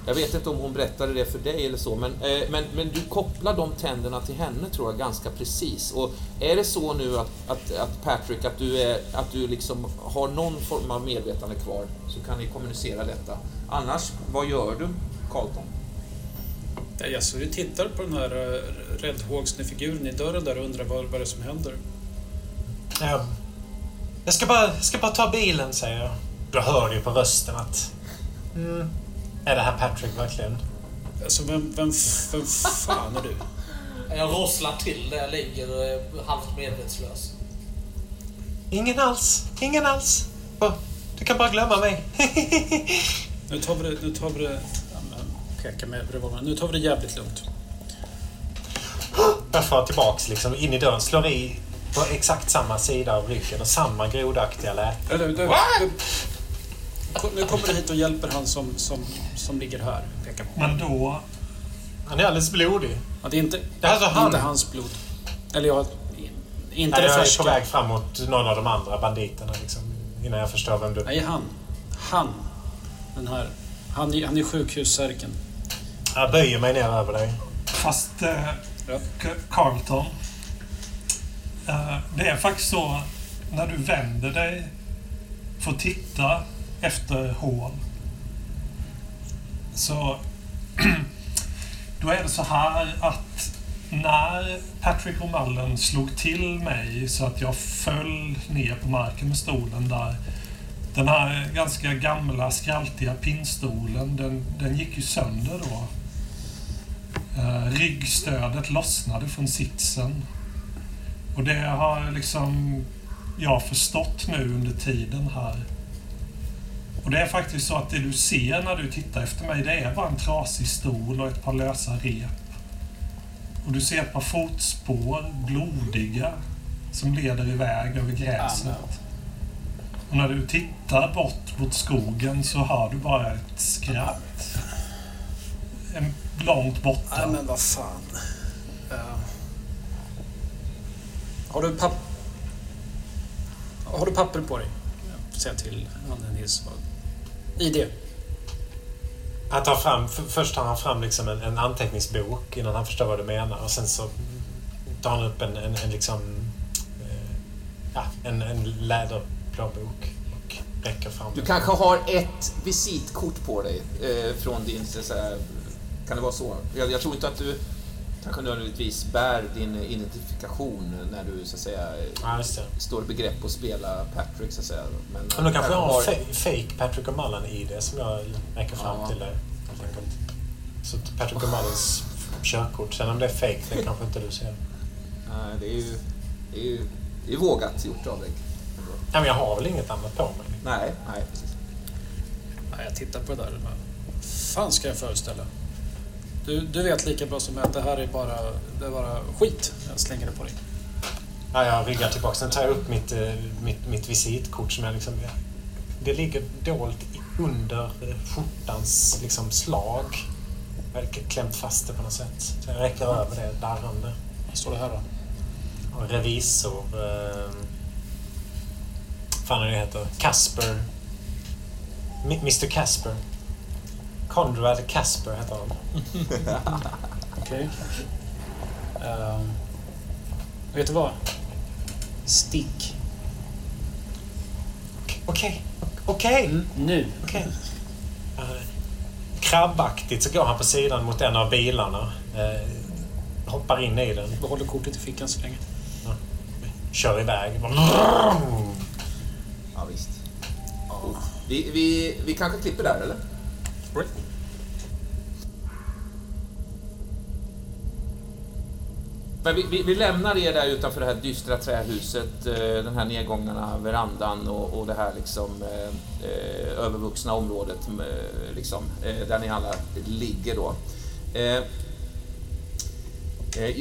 Jag vet inte om hon berättade det för dig eller så, men, eh, men, men du kopplar de tänderna till henne tror jag ganska precis. Och är det så nu att, att, att Patrick, att du, är, att du liksom har någon form av medvetande kvar, så kan ni kommunicera detta. Annars, vad gör du, Carlton? Ja, så du tittar på den här uh, räddhågsne figuren i dörren där och undrar vad, vad det är som händer. Ja. Jag ska bara, ska bara ta bilen, säger jag. Då hör du på rösten att... Mm. Är det här Patrick verkligen? Alltså, vem, vem, vem fan är du? Jag rosslar till där jag ligger och är halvt medvetslös. Ingen alls. Ingen alls. Du kan bara glömma mig. nu tar vi det... Nu tar vi det pekar med revolvern. Nu tar vi det jävligt lugnt. Jag far tillbaks liksom in i dörren, slår i på exakt samma sida av ryggen och samma grodaktiga läte nu kommer du hit och hjälper han som, som, som ligger här. Pekar på. Men då... Han är alldeles blodig. Ja, det är inte, det är alltså han. inte hans blod. Eller jag... Inte Nej, det Jag är på väg framåt någon av de andra banditerna liksom, innan jag förstår vem du... Nej, han. Han. Den här. Han, han är sjukhussärken. Jag böjer mig ner över dig. Fast eh, ja. Carlton. Eh, det är faktiskt så när du vänder dig för att titta efter hål. Så då är det så här att när Patrick O'Mullen slog till mig så att jag föll ner på marken med stolen där. Den här ganska gamla skraltiga pinnstolen, den, den gick ju sönder då. Eh, ryggstödet lossnade från sitsen. Och det har liksom jag förstått nu under tiden här. Och det är faktiskt så att det du ser när du tittar efter mig, det är bara en trasig stol och ett par lösa rep. Och du ser ett par fotspår, blodiga, som leder iväg över gräset. Och när du tittar bort mot skogen så hör du bara ett skratt. är långt borta. Nej, men vad fan. Uh, har du papp... Har du papper på dig? Säga till Nils. ID. Han tar fram, först tar han fram liksom en, en, anteckningsbok innan han förstår vad du menar och sen så tar han upp en, en, en liksom... Eh, ja, en, en läderplånbok och räcker fram. Du kanske har ett visitkort på dig eh, från din... Så här, kan det vara så? Jag, jag, tror inte att du kanske nödvändigtvis bär din identifikation när du så att säga ja, står i begrepp att spela Patrick så att säga. Men, Men då kanske jag har fake Patrick O'Mullen i det som jag räcker fram ja. till dig. Så Patrick O'Mullens körkort. Sen om det är fake, det kanske inte du ser. Nej, det är ju, det är ju det är vågat gjort av dig. Ja, men jag har väl inget annat på mig? Nej, nej precis. Ja, jag tittar på det där. Vad fan ska jag föreställa? Du, du vet lika bra som jag att det här är bara, det är bara skit. Jag slänger det på dig. Ja, jag ryggar tillbaka. Sen tar jag upp mitt, eh, mitt, mitt visitkort som jag liksom... Det ligger dolt under eh, skjortans liksom, slag. Jag har klämt fast det på något sätt. Så jag räcker över det darrande. Vad står det här då? revisor... Eh, fan är det heter? Casper. Mr Casper. Conrad Casper heter han. Okej. Okay. Um, vet du vad? Stick. Okej. Okej. Mm, nu. Okej. Okay. Uh, krabbaktigt så går han på sidan mot en av bilarna. Uh, hoppar in i den. Behåller kortet i fickan så länge. Uh, kör iväg. Ja, visst. Vi, vi, vi kanske klipper där, eller? Men vi, vi, vi, lämnar er där utanför det här dystra trähuset, eh, den här nedgångarna, verandan och, och det här liksom eh, eh övervuxna området eh, liksom, eh, där ni alla ligger då. Eh,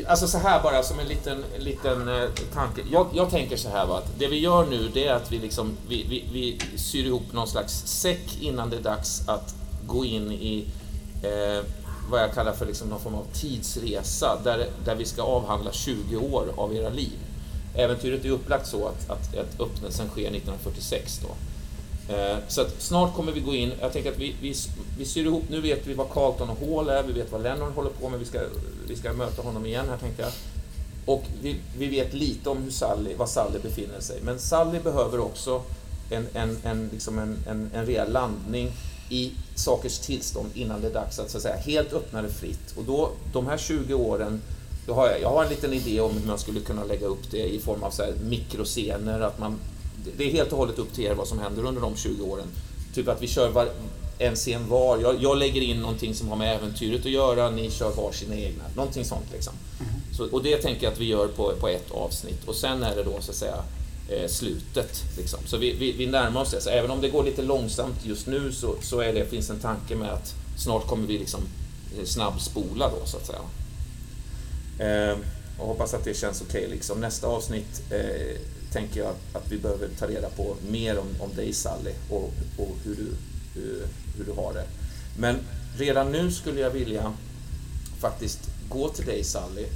alltså så här bara som en liten, liten tanke. Jag, jag, tänker så här va, att det vi gör nu det är att vi, liksom, vi, vi, vi syr ihop någon slags säck innan det är dags att gå in i vad jag kallar för liksom någon form av tidsresa där, där vi ska avhandla 20 år av era liv. Äventyret är upplagt så att, att, att öppnelsen sker 1946. Då. Eh, så att snart kommer vi gå in, jag tänker att vi, vi, vi syr ihop, nu vet vi vad Carlton och Hall är, vi vet vad Lennon håller på med, vi ska, vi ska möta honom igen här tänkte jag. Och vi, vi vet lite om hur Sally, var Sally befinner sig. Men Sally behöver också en, en, en, liksom en, en, en rejäl landning i sakers tillstånd innan det är dags att, så att säga, helt öppna det fritt. Och då, de här 20 åren, då har jag, jag har en liten idé om hur man skulle kunna lägga upp det i form av så här mikroscener. Att man, det är helt och hållet upp till er vad som händer under de 20 åren. Typ att vi kör var, en scen var. Jag, jag, lägger in någonting som har med äventyret att göra, ni kör var sina egna. Någonting sånt liksom. Mm. Så, och det tänker jag att vi gör på, på ett avsnitt. Och sen är det då så att säga Eh, slutet. Liksom. Så vi, vi, vi, närmar oss det. Så även om det går lite långsamt just nu så, så är det, finns en tanke med att snart kommer vi liksom eh, snabbspola då så att säga. Eh, och hoppas att det känns okej. Okay, liksom. Nästa avsnitt eh, tänker jag att vi behöver ta reda på mer om, om dig Sally och, och hur, du, hur, hur du har det. Men redan nu skulle jag vilja faktiskt gå till dig Sally,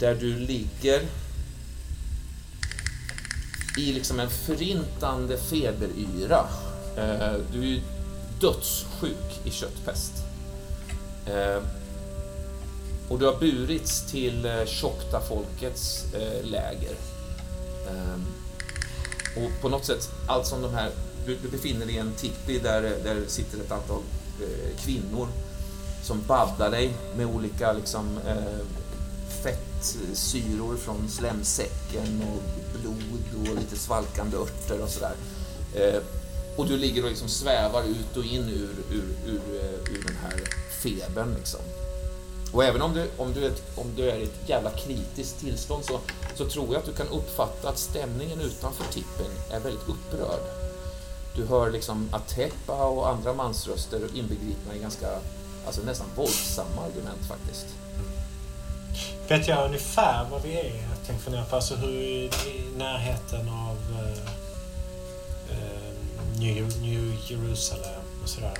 där du ligger i liksom en förintande feberyra. Eh, du är ju dödssjuk i köttpest. Eh, och du har burits till eh, Chocta-folkets eh, läger. Eh, och på något sätt, allt som de här... Du, befinner dig i en tippi där, där sitter ett antal eh, kvinnor som baddar dig med olika liksom, fettsyror från slemsäcken och blod och lite svalkande örter och sådär. Eh, och du ligger och liksom svävar ut och in ur, ur, ur, eh, ur den här febern. Liksom. Och även om du, om, du är, om du är i ett jävla kritiskt tillstånd så, så tror jag att du kan uppfatta att stämningen utanför tippen är väldigt upprörd. Du hör liksom Atepa och andra mansröster inbegripna i ganska, alltså nästan våldsamma argument faktiskt. Vet jag ungefär var vi är? Jag tänkte fundera på alltså hur i närheten av uh, New, New Jerusalem och sådär.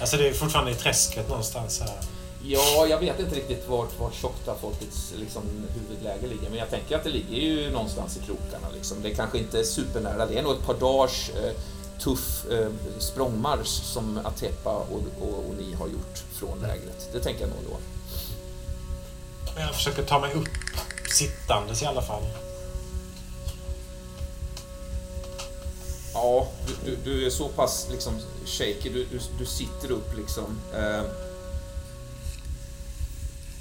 Alltså det är fortfarande i träsket någonstans här. Ja, jag vet inte riktigt vart, vart Tjocta-folkets liksom, huvudläge ligger, men jag tänker att det ligger ju någonstans i krokarna. Liksom. Det är kanske inte är supernära, det är nog ett par dagars eh, tuff eh, språngmarsch som Atepa och, och, och, ni har gjort från lägret. Det tänker jag nog då. Jag försöker ta mig upp sittandes i alla fall. Ja, du, du, du är så pass liksom shaky. Du, du, sitter upp liksom. Eh,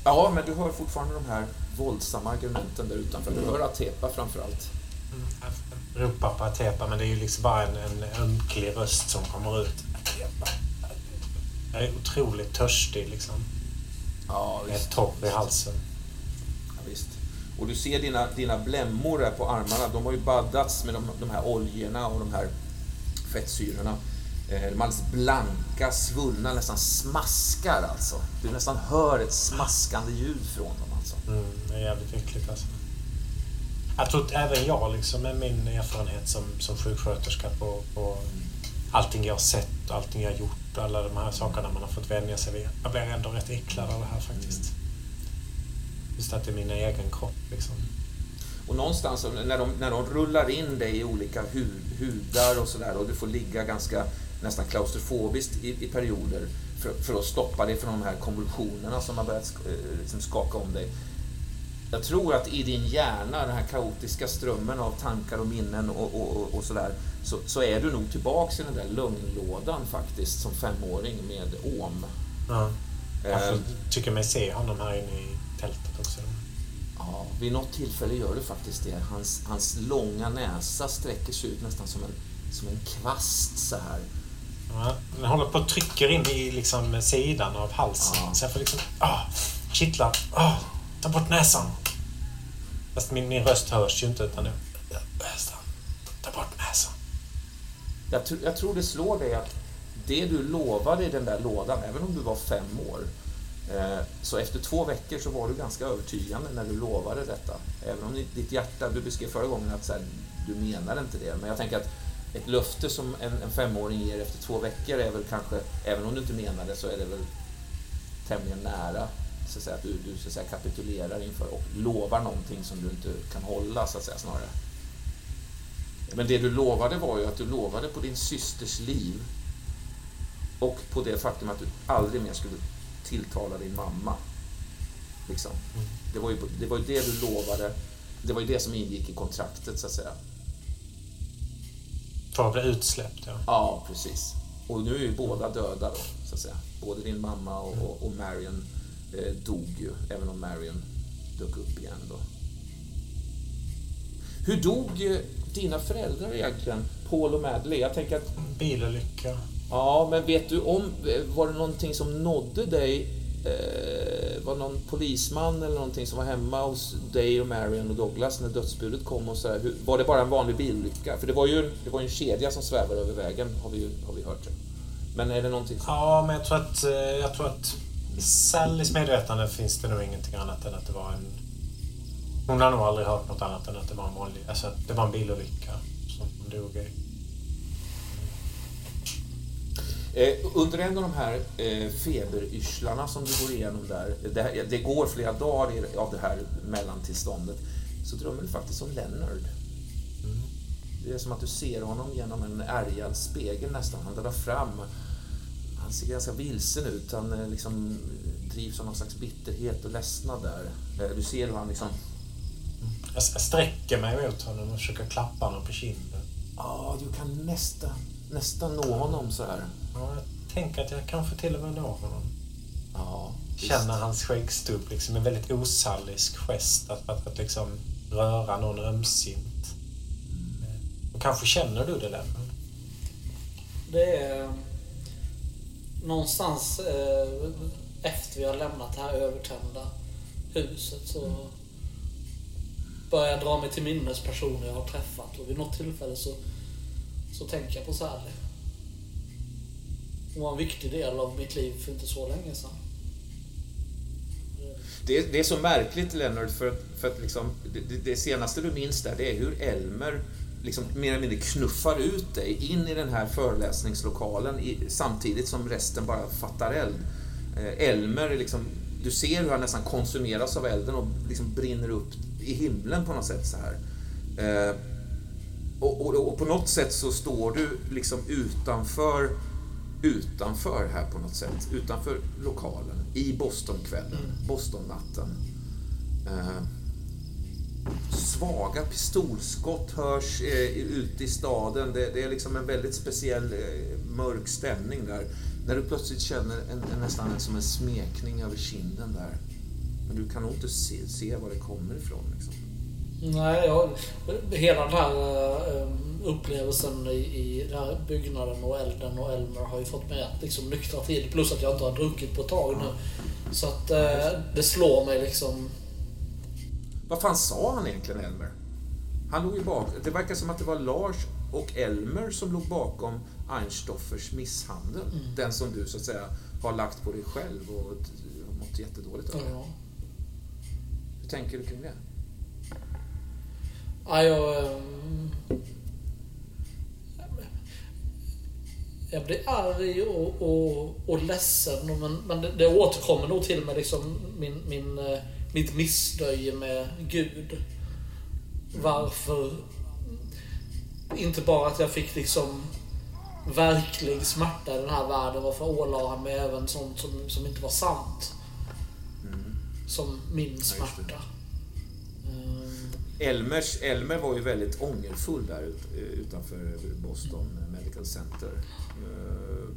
Ja, men du hör fortfarande de här våldsamma argumenten där utanför. Du hör Atepa framförallt. Mm, ropar på Atepa, men det är ju liksom bara en, en ömklig röst som kommer ut. Atepa. Jag är otroligt törstig liksom. Ja, visst. Med torr i halsen. Ja, visst. Och du ser dina, dina blämmor där på armarna. De har ju baddats med de, de här oljorna och de här fettsyrorna. Eh, de är alldeles blanka, svullna, nästan smaskar alltså. Du nästan hör ett smaskande ljud från dem alltså. Mm, det är jävligt äckligt alltså. Jag tror att även jag liksom med min erfarenhet som, som sjuksköterska på, på allting jag har sett och allting jag har gjort och alla de här sakerna man har fått vänja sig vid. Jag blir ändå rätt äcklad av det här faktiskt. Just att det är min egen kropp liksom. Och någonstans när de, när de rullar in dig i olika hud, hudar och sådär och du får ligga ganska nästan klaustrofobiskt i, i perioder för, för, att stoppa dig från de här konvulsionerna som har börjat sk, eh, liksom skaka om dig. Jag tror att i din hjärna, den här kaotiska strömmen av tankar och minnen och, och, och, och sådär, så, så, är du nog tillbaks i den där lugnlådan faktiskt som femåring med OM. Ja. Jag eh, tycker mig se honom här inne i tältet också. Ja, vid något tillfälle gör du faktiskt det. Hans, hans långa näsa sträcker sig ut nästan som en, som en kvast så här. Ja, den håller på att trycker in i liksom sidan av halsen. Ja. Så jag får liksom... Ah, kittlar. Ah, ta bort näsan. Fast min, min röst hörs ju inte utan det... Ta bort näsan. Jag, tr jag tror det slår dig att det du lovade i den där lådan, även om du var fem år, eh, så efter två veckor så var du ganska övertygande när du lovade detta. Även om ditt hjärta, du beskrev förra gången att så här, du menar inte det, men jag tänker att ett löfte som en, en femåring ger efter två veckor är väl kanske, även om du inte menar det, så är det väl tämligen nära så att, säga, att du, du så att säga, kapitulerar inför och lovar någonting som du inte kan hålla, så att säga, snarare. Men det du lovade var ju att du lovade på din systers liv och på det faktum att du aldrig mer skulle tilltala din mamma. Liksom. Mm. Det, var ju, det var ju det du lovade. Det var ju det som ingick i kontraktet, så att säga. För att bli utsläppt, ja. Ja, precis. Och nu är ju båda döda då, så att säga. Både din mamma och, och, och Marion eh, dog ju, även om Marion dök upp igen då. Hur dog eh, dina föräldrar egentligen, Paul och Madeleine? Jag tänker att... Bilolycka. Ja, men vet du om... Eh, var det någonting som nådde dig eh, var någon polisman eller någonting som var hemma hos dig och Marion och Douglas när dödsbudet kom och så här, hur, Var det bara en vanlig bilolycka? För det var ju det var en kedja som svävar över vägen har vi, har vi hört. Men är det någonting som... Ja, men jag tror att, eh, jag tror att i Sallys medvetande finns det nog ingenting annat än att det var en... Hon har nog aldrig hört något annat än att det var en vanlig... Alltså att det var en bilolycka som hon dog i. Eh, under en av de här eh, feberyrslarna som du går igenom där, det, det går flera dagar av det här mellantillståndet, så drömmer du faktiskt om Leonard. Mm. Det är som att du ser honom genom en ärgad spegel nästan. Han drar fram. Han ser ganska vilsen ut. Han eh, liksom drivs av någon slags bitterhet och ledsnad där. Eh, du ser hur han liksom... Jag sträcker mig mot honom och försöker klappa honom på kinden. Ja, du kan nästan, nästan nå honom så här. Ja, jag tänker att jag kanske till och med når honom. Ja, Känner hans skäggstubb, liksom en väldigt osallisk gest att, att, att liksom röra någon ömsint. Mm. Och kanske känner du det Lennon? Det är någonstans eh, efter vi har lämnat det här övertända huset så mm. börjar jag dra mig till minnes personer jag har träffat och vid något tillfälle så, så tänker jag på Sally. Hon var en viktig del av mitt liv för inte så länge sedan. Det är, det är så märkligt Leonard för, för att liksom, det, det, senaste du minns där det är hur Elmer liksom mer eller mindre knuffar ut dig in i den här föreläsningslokalen i, samtidigt som resten bara fattar eld. Eh, Elmer, liksom, du ser hur han nästan konsumeras av elden och liksom brinner upp i himlen på något sätt så här. Eh, och, och, och, på något sätt så står du liksom utanför utanför här på något sätt. Utanför lokalen. I Bostonkvällen. Mm. Bostonnatten. Eh, svaga pistolskott hörs eh, ute i staden. Det, det, är liksom en väldigt speciell eh, mörk stämning där. När du plötsligt känner en, en, nästan som en smekning över kinden där. Men du kan nog inte se, se var det kommer ifrån. Liksom. Nej, jag, hela den här uh, upplevelsen i, i den här byggnaden och elden och Elmer har ju fått mig att liksom nyktra till. Plus att jag inte har druckit på ett tag nu. Så att uh, det slår mig liksom vad fan sa han egentligen, Elmer? Han låg ju bak. Det verkar som att det var Lars och Elmer som låg bakom Einstoffers misshandel. Mm. Den som du så att säga har lagt på dig själv och mått jättedåligt över. Ja. Hur tänker du kring det? Ja, jag... Um... Jag blir arg och, och, och ledsen, men, men det, det återkommer nog till mig liksom min, min eh, mitt missnöje med Gud. Varför... Inte bara att jag fick liksom verklig smärta i den här världen. Varför ålade han mig även sånt som, som inte var sant? Mm. Som min smärta. Mm. Elmers, Elmer var ju väldigt ångerfull där ut, utanför Boston Medical Center. Uh,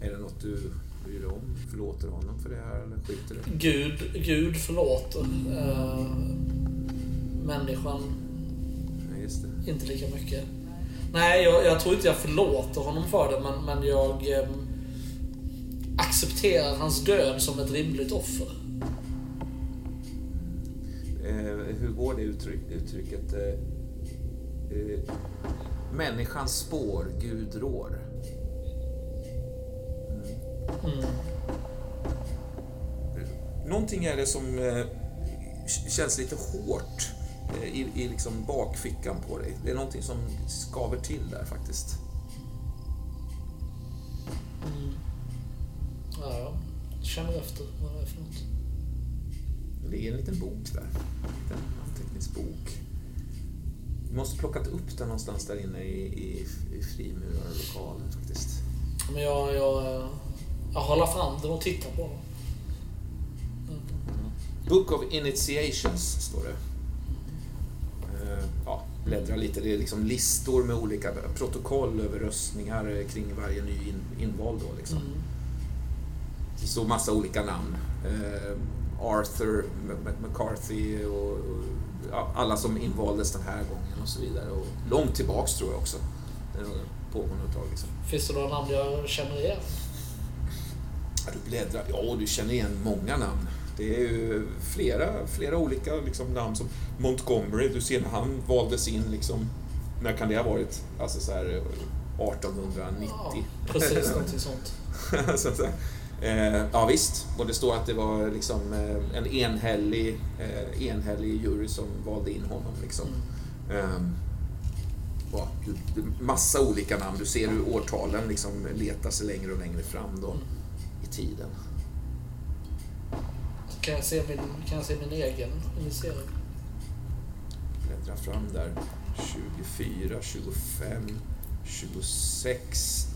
är det något du bryr dig om? Förlåter honom för det här eller skiter det? Gud, Gud förlåter. Uh, människan ja, inte lika mycket. Nej, jag, jag, tror inte jag förlåter honom för det, men, men jag um, accepterar hans död som ett rimligt offer. Uh, hur går det uttryck, uttrycket? Uh, människans spår, Gud rår. Mm. Någonting är det som eh, känns lite hårt eh, i, i liksom bakfickan på dig. Det är någonting som skaver till där faktiskt. Mm. Ja, jag känner efter vad det är för något. Det ligger en liten bok där. En liten anteckningsbok. Du måste plockat upp den någonstans där inne i, i, i frimurarlokalen faktiskt. Men jag, jag jag håller fram den och tittar på den. Book of Initiations, står det. Uh, ja, bläddra lite. Det är liksom listor med olika protokoll över röstningar kring varje ny in, invald. Då, liksom. Mm. Det står massa olika namn. Uh, Arthur McCarthy och, alla som invaldes den här gången och så vidare. Och långt tillbaks tror jag också. Det pågående ett tag. Liksom. Finns det några namn jag känner igen? Du bläddrar. Ja, du känner igen många namn. Det är ju flera, flera olika liksom, namn som Montgomery, du ser när han valdes in liksom. När kan det ha varit? Alltså så här 1890. Ja, precis, någonting sånt. så, så, eh, ja visst, och det står att det var liksom eh, en enhällig, eh, enhällig jury som valde in honom. Liksom. Mm. Eh, massa olika namn. Du ser hur årtalen liksom letar sig längre och längre fram. Då. Mm tiden. Kan jag se min, kan jag se min egen initiering? Bläddra fram där. 24, 25, 26.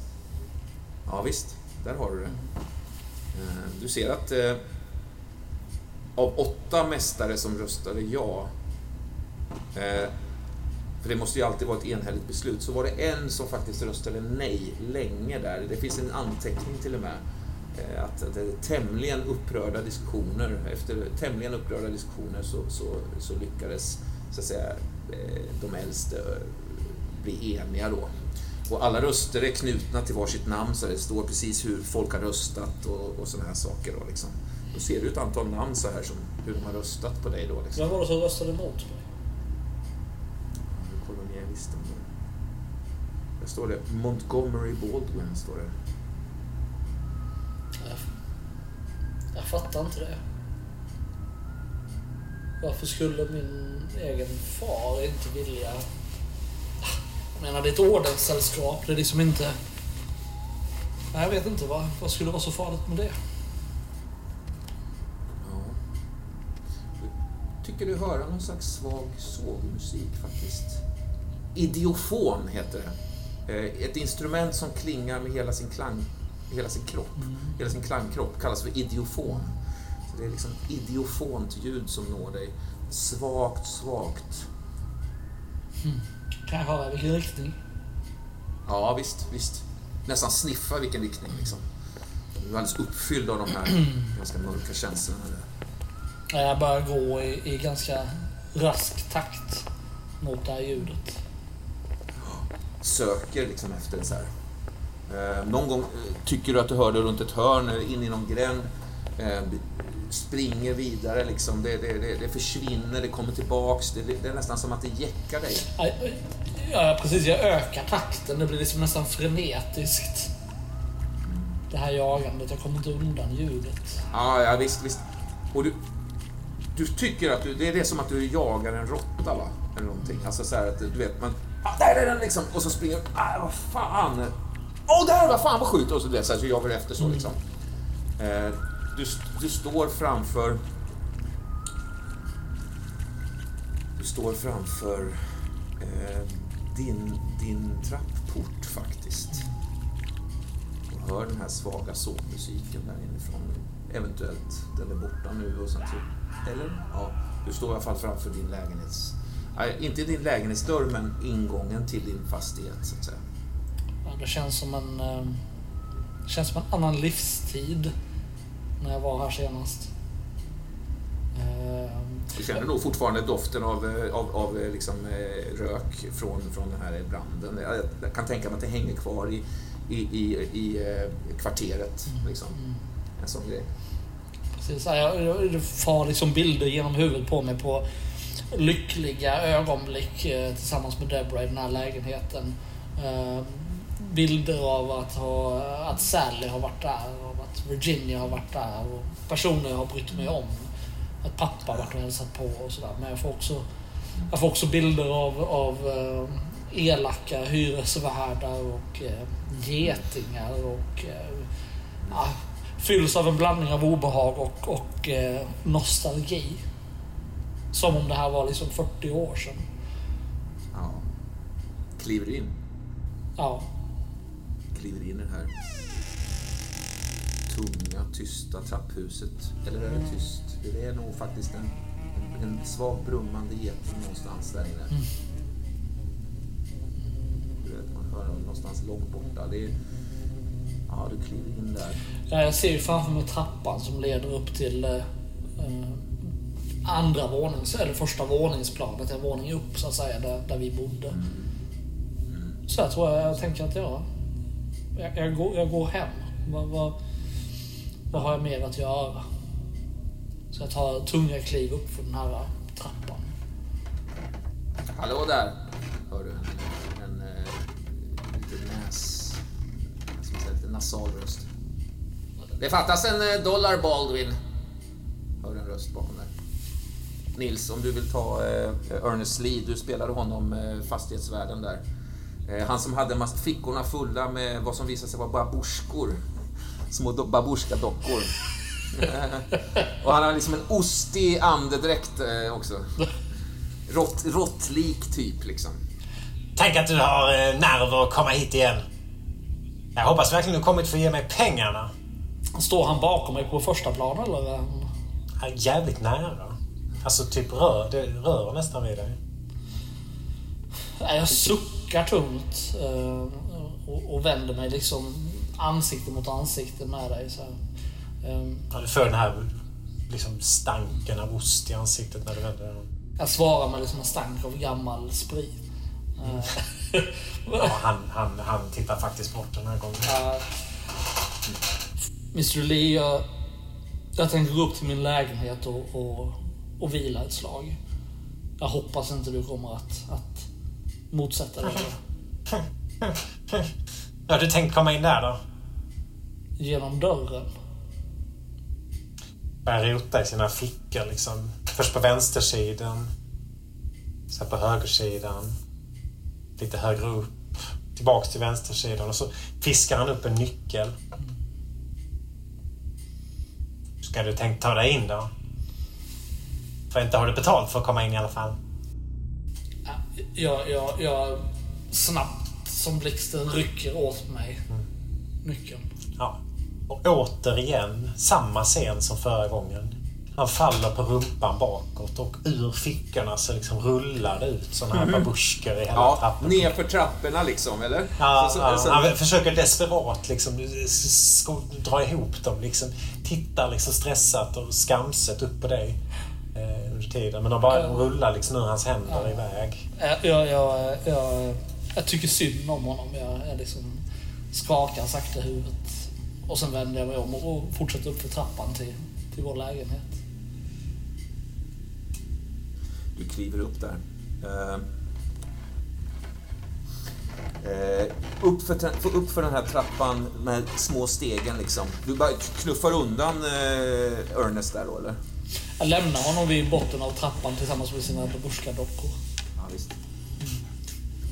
Ja visst, där har du det. Eh, du ser att eh, av åtta mästare som röstade ja, eh, för det måste ju alltid vara ett enhälligt beslut, så var det en som faktiskt röstade nej länge där. Det finns en anteckning till och med att, att det är tämligen upprörda diskussioner, efter tämligen upprörda diskussioner så, så, så lyckades så att säga, eh, de äldste eh, bli eniga då. Och alla röster är knutna till varsitt namn så det står precis hur folk har röstat och, och sådana här saker. Då, liksom. då ser du ett antal namn så här som hur de har röstat på dig då. Liksom. Vem var det som röstade emot mig? Ja, listan. Där står det Montgomery Baldwin. Står det. Jag fattar inte det. Varför skulle min egen far inte vilja... Jag menar, det är ett ordenssällskap. Det är liksom inte... Nej, jag vet inte. Vad, vad skulle vara så farligt med det? Ja. Jag tycker du höra någon slags svag sågmusik faktiskt. Idiofon heter det. Eh, ett instrument som klingar med hela sin klang, hela sin kropp, hela sin klangkropp kallas för idiofon. Så det är liksom idiofont ljud som når dig. Svagt, svagt. Kan jag höra vilken riktning? Ja, visst, visst. Nästan sniffa vilken riktning liksom. Du är alldeles uppfylld av de här ganska mörka känslorna. Jag börjar gå i, i ganska rask takt mot det här ljudet. söker liksom efter det så här. Eh, någon gång eh, tycker du att du hör det runt ett hörn, eller in i någon gränd. Eh, springer vidare liksom. Det, det, det, det försvinner, det kommer tillbaks. Det, är nästan som att det jäckar dig. Ja, precis. Jag ökar takten. Det blir liksom nästan frenetiskt. Det här jagandet. Jag kommer inte undan ljudet. Ja, ja visst, visst. Och du, du tycker att du, det är det som att du jagar en råtta va? Eller någonting. Alltså så här att du vet, man... Ah, där är den liksom! Och så springer du. Ah, vad fan! Åh, oh, där! Vad fan vad sjukt! Och så, det, så, här, så jagar du efter så liksom. Eh, du, du står framför... Du står framför eh, din, din trappport faktiskt. Och hör den här svaga sågmusiken där inifrån. Eventuellt den är borta nu och sen så... Eller? Ja, du står i alla fall framför din lägenhets... Nej, inte din lägenhetsdörr, men ingången till din fastighet så att säga. Det känns som en... eh, Det känns som en annan livstid. När jag var här senast. Eh, Du känner nog fortfarande doften av, eh, av, av liksom, rök från, från den här branden. Jag, kan tänka mig att det hänger kvar i, i, i, i kvarteret. Liksom. En sån grej. Precis, ja, jag, får liksom bilder genom huvudet på mig på lyckliga ögonblick tillsammans med Deborah i den här lägenheten. Bilder av att, ha, att Sally har varit där, av att Virginia har varit där och personer jag har brytt mig om. Att pappa har varit och hälsat på och sådär. Men jag får också, jag får också bilder av, av eh, elaka hyresvärdar och eh, getingar och eh, ja, fylls av en blandning av obehag och, och eh, nostalgi. Som om det här var liksom 40 år sedan. Ja. Kliver in. Ja, Kliver in i det här tunga, tysta trapphuset. Eller är det tyst? Det är nog faktiskt en, en, en svag brummande geting någonstans där inne. Du vet, man hör någonstans långt borta. Det är, ja, du kliver in där. Ja, Jag ser ju framför mig trappan som leder upp till eh, eh, andra vånings, eller första våningsplanet, en våning upp så att säga, där, där vi bodde. Så jag tror jag, jag tänker att ja, jag, jag, går, jag går hem. Vad, vad, vad har jag mer att göra? Så jag tar tunga kliv upp för den här trappan. Hallå där! Hör du en, en, eh, lite näs... Som säger, lite nasal röst. Det fattas en eh, dollar Baldwin. Hör en röst bakom där. Nils, om du vill ta eh, Ernest Lee, du spelade honom, eh, fastighetsvärden där. Eh, han som hade massa fickorna fulla med vad som visade sig vara babusjkor. Små do- babusjka-dockor. Och han har liksom en ostig andedräkt eh, också. Rått, råttlik typ liksom. Tänk att du har eh, nerver att komma hit igen. Jag hoppas verkligen du kommit för att ge mig pengarna. Står han bakom mig på första plan eller? är han- Jag är jävligt nära. Alltså typ rör, det rör nästan vid dig. Nej, Jag suckar tungt eh, och, och vänder mig liksom ansikte mot ansikte med dig. Så. Ehm, Ja, du får den här liksom stanken av ost i ansiktet när du vänder dig. Jag svarar med liksom en stank av gammal sprit. Eh, Ja, han, han, han tittar faktiskt bort den här gången. eh, Mr Lee, jag, jag tänker gå upp till min lägenhet och, och, och vila ett slag. Jag hoppas inte du kommer att, att motsätta dig det. Ja, du tänkt komma in där då? Genom dörren. Börjar rota i sina fickor liksom. Först på vänstersidan. Sen på högersidan. lite högre upp. Tillbaks till vänstersidan och så fiskar han upp en nyckel. Ska du tänkt ta dig in då? För inte har du betalt för att komma in i alla fall. Jag, jag, jag snabbt som blixten rycker åt mig mm. nyckeln. Ja. Och återigen samma scen som förra gången. Han faller på rumpan bakåt och ur fickorna så liksom rullar det ut såna här mm. babusjkor i hela ja, trappan. Nerför trapporna liksom, eller? Ja, så, så, ja. Så, han försöker desperat liksom dra ihop dem. Liksom, tittar liksom stressat och skamset upp på dig eh, under tiden. Men de bara rullar liksom ur hans händer ja. iväg. Jag, jag, jag, jag tycker synd om honom. Jag, jag liksom skakar sakta huvudet. Och sen vänder jag mig om och fortsätter upp för trappan till, till vår lägenhet. Du kliver upp där. Uh, uh, upp, för, för, upp för den här trappan med små stegen liksom. Du bara knuffar undan uh, Ernest där då eller? Jag lämnar honom vid botten av trappan tillsammans med sina babusjkadockor. Ja, visst.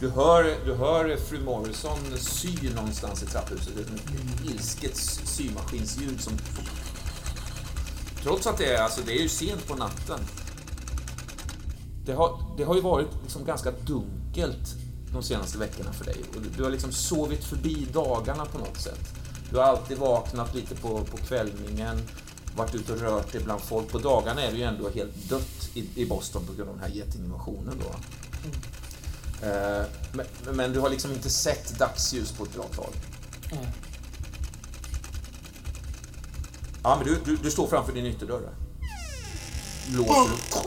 Du hör, du hör fru Morrison sy någonstans i trapphuset. Ett ilsket symaskinsljud som... Trots att det är, alltså, det är ju sent på natten. Det har, det har ju varit liksom ganska dunkelt de senaste veckorna för dig. Du har liksom sovit förbi dagarna på något sätt. Du har alltid vaknat lite på, på kvällningen, varit ute och rört dig bland folk. På dagarna är det ju ändå helt dött i, i Boston på grund av den här getinvasionen då. Mm. Eh, men, men, du har liksom inte sett dagsljus på ett bra tag. Mm. Ja, men du, du, du, står framför din ytterdörr. Låser upp.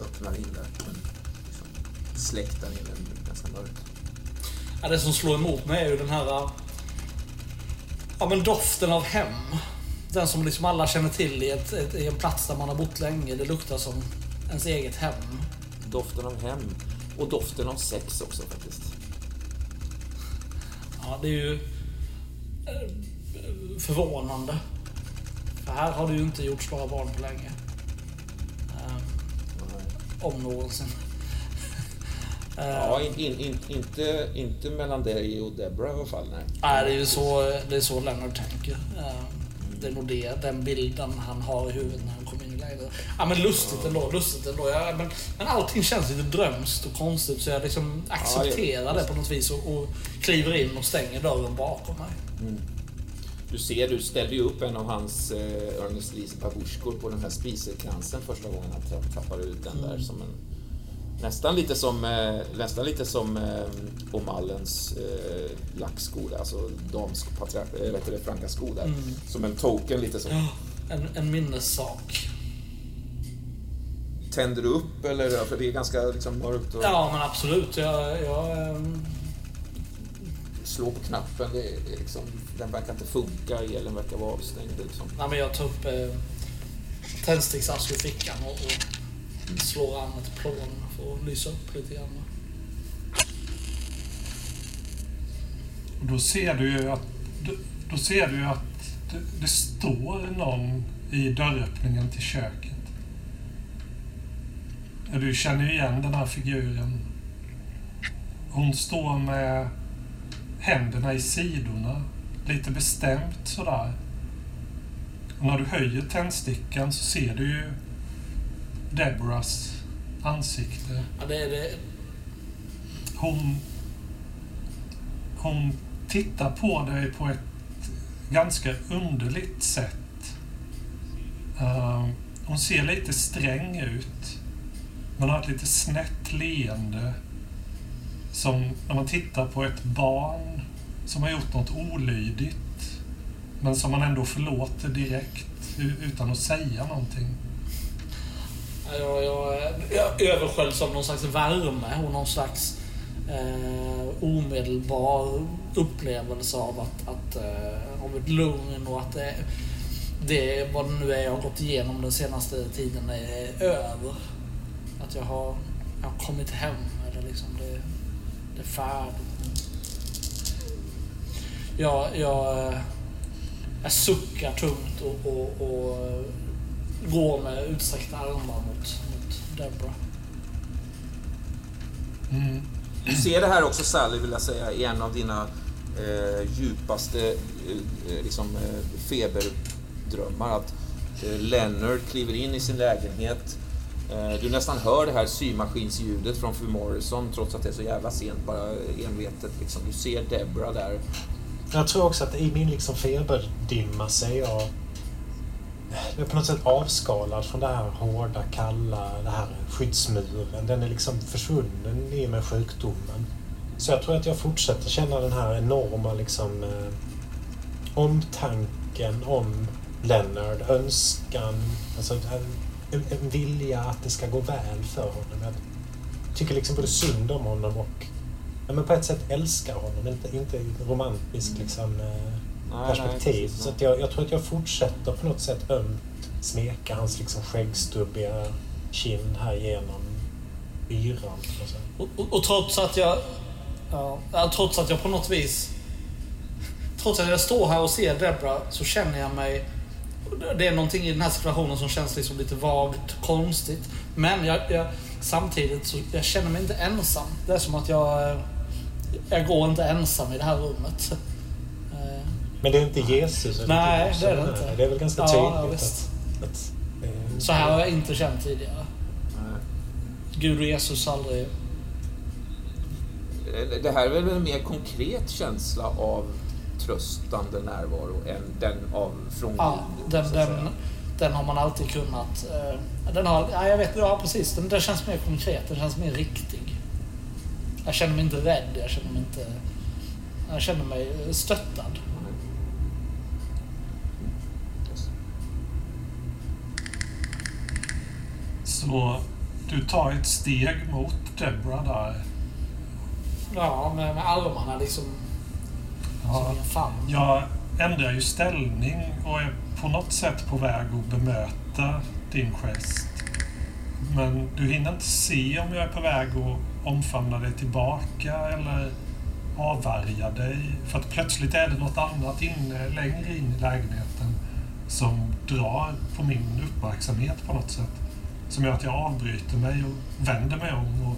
Öppnar in där. Liksom, släktar in den ganska mörkt. Ja, det som slår emot mig är ju den här ja, men doften av hem. Den som liksom alla känner till i, ett, ett, i en plats där man har bott länge. Det luktar som ens eget hem. Doften av hem. Och doften av sex också faktiskt. Ja, det är ju eh, förvånande. För här har det ju inte gjorts några barn på länge. Um, om någonsin. Ja, in, in, in, inte, inte mellan dig och Debra i alla fall. Nej, nej det är ju så, det är så Leonard tänker. Det är nog det, den bilden han har i huvudet när han kommer in i lägenheten. Ja men lustigt ändå, lustigt ändå. Ja, men, men allting känns lite drömskt och konstigt så jag liksom accepterar ja, det på något vis och, och kliver in och stänger dörren bakom mig. Mm. Du ser, du ställde ju upp en av hans eh, Ernest Lise babushkor på den här spisekransen första gången han tappade ut den mm. där som en Nästan lite som, eh, nästan lite som eh, O'Mullens eh, lacksko, alltså damsko, eh, vet det, franka sko där. Mm. Som en token lite så. En, en minnessak. Tänder du upp eller? För det är ganska liksom, mörkt. Och... Ja, men absolut. Jag, jag ähm... Slå på knappen, det det liksom, den verkar inte funka, elen verkar vara avstängd. Liksom. Nej, men jag tar upp eh, tändsticksask ur fickan och, och slår an ett plån och lysa upp lite grann. Och då ser du ju att, då ser du att det, det står någon i dörröppningen till köket. Du känner ju igen den här figuren. Hon står med händerna i sidorna, lite bestämt sådär. Och när du höjer tändstickan så ser du ju Deborahs ansikte. Ja, det är det. Hon, hon tittar på dig på ett ganska underligt sätt. Uh, hon ser lite sträng ut. Man har ett lite snett leende. Som när man tittar på ett barn som har gjort något olydigt. Men som man ändå förlåter direkt utan att säga någonting. Eh, jag, jag, jag översköljs av någon slags värme och någon slags eh, omedelbar upplevelse av att, att eh, av ett lugn och att det, det, vad det nu är jag har gått igenom den senaste tiden är över. Att jag har, jag har kommit hem eller liksom det, det är färdigt. Jag, jag, eh, jag suckar tungt och, och, och går med utsträckta armar mot, mot Deborah. Mm. Du ser det här också Sally, vill jag säga, i en av dina eh, djupaste eh, liksom, eh, feberdrömmar. Att eh, Leonard kliver in i sin lägenhet. Eh, du nästan hör det här symaskinsljudet från fru Morrison trots att det är så jävla sent, bara envetet. Liksom. Du ser Debra där. Jag tror också att i min liksom feberdimma så är jag är på något sätt avskalad från det här hårda, kalla, det här skyddsmuren. Den är liksom försvunnen i och med sjukdomen. Så jag tror att jag fortsätter känna den här enorma liksom, eh, omtanken om Leonard, önskan, alltså en, en vilja att det ska gå väl för honom. Jag tycker liksom både synd om honom och ja, men på ett sätt älskar honom, inte, inte romantiskt liksom, eh, perspektiv. Nej, så att jag, jag, tror att jag fortsätter på något sätt ömt smeka hans liksom skäggstubbiga kind här genom yran. Och, och, och, trots att jag Ja, trots att jag på något vis... Trots att jag står här och ser Debra så känner jag mig... Det är någonting i den här situationen som känns liksom lite vagt, konstigt. Men jag, jag, samtidigt så jag känner mig inte ensam. Det är som att jag... Jag går inte ensam i det här rummet. Eh. Men det är inte Jesus? Nej, det är det inte. Det är väl ganska tydligt? Ja, visst. Att, att, så här har jag inte känt tidigare. Gud och Jesus aldrig det här är väl en mer konkret känsla av tröstande närvaro än den av från ja, Gud. Den, den, den, har man alltid kunnat... Eh, den har, ja, jag vet, ja precis. Den, den känns mer konkret, den känns mer riktig. Jag känner mig inte rädd, jag känner mig inte... Jag känner mig stöttad. Så du tar ett steg mot Debra där Ja, med, med armarna liksom. Ja, som en famn. Jag ändrar ju ställning och är på något sätt på väg att bemöta din gest. Men du hinner inte se om jag är på väg att omfamna dig tillbaka eller avvärja dig. För att plötsligt är det något annat inne, längre in i lägenheten som drar på min uppmärksamhet på något sätt. Som gör att jag avbryter mig och vänder mig om och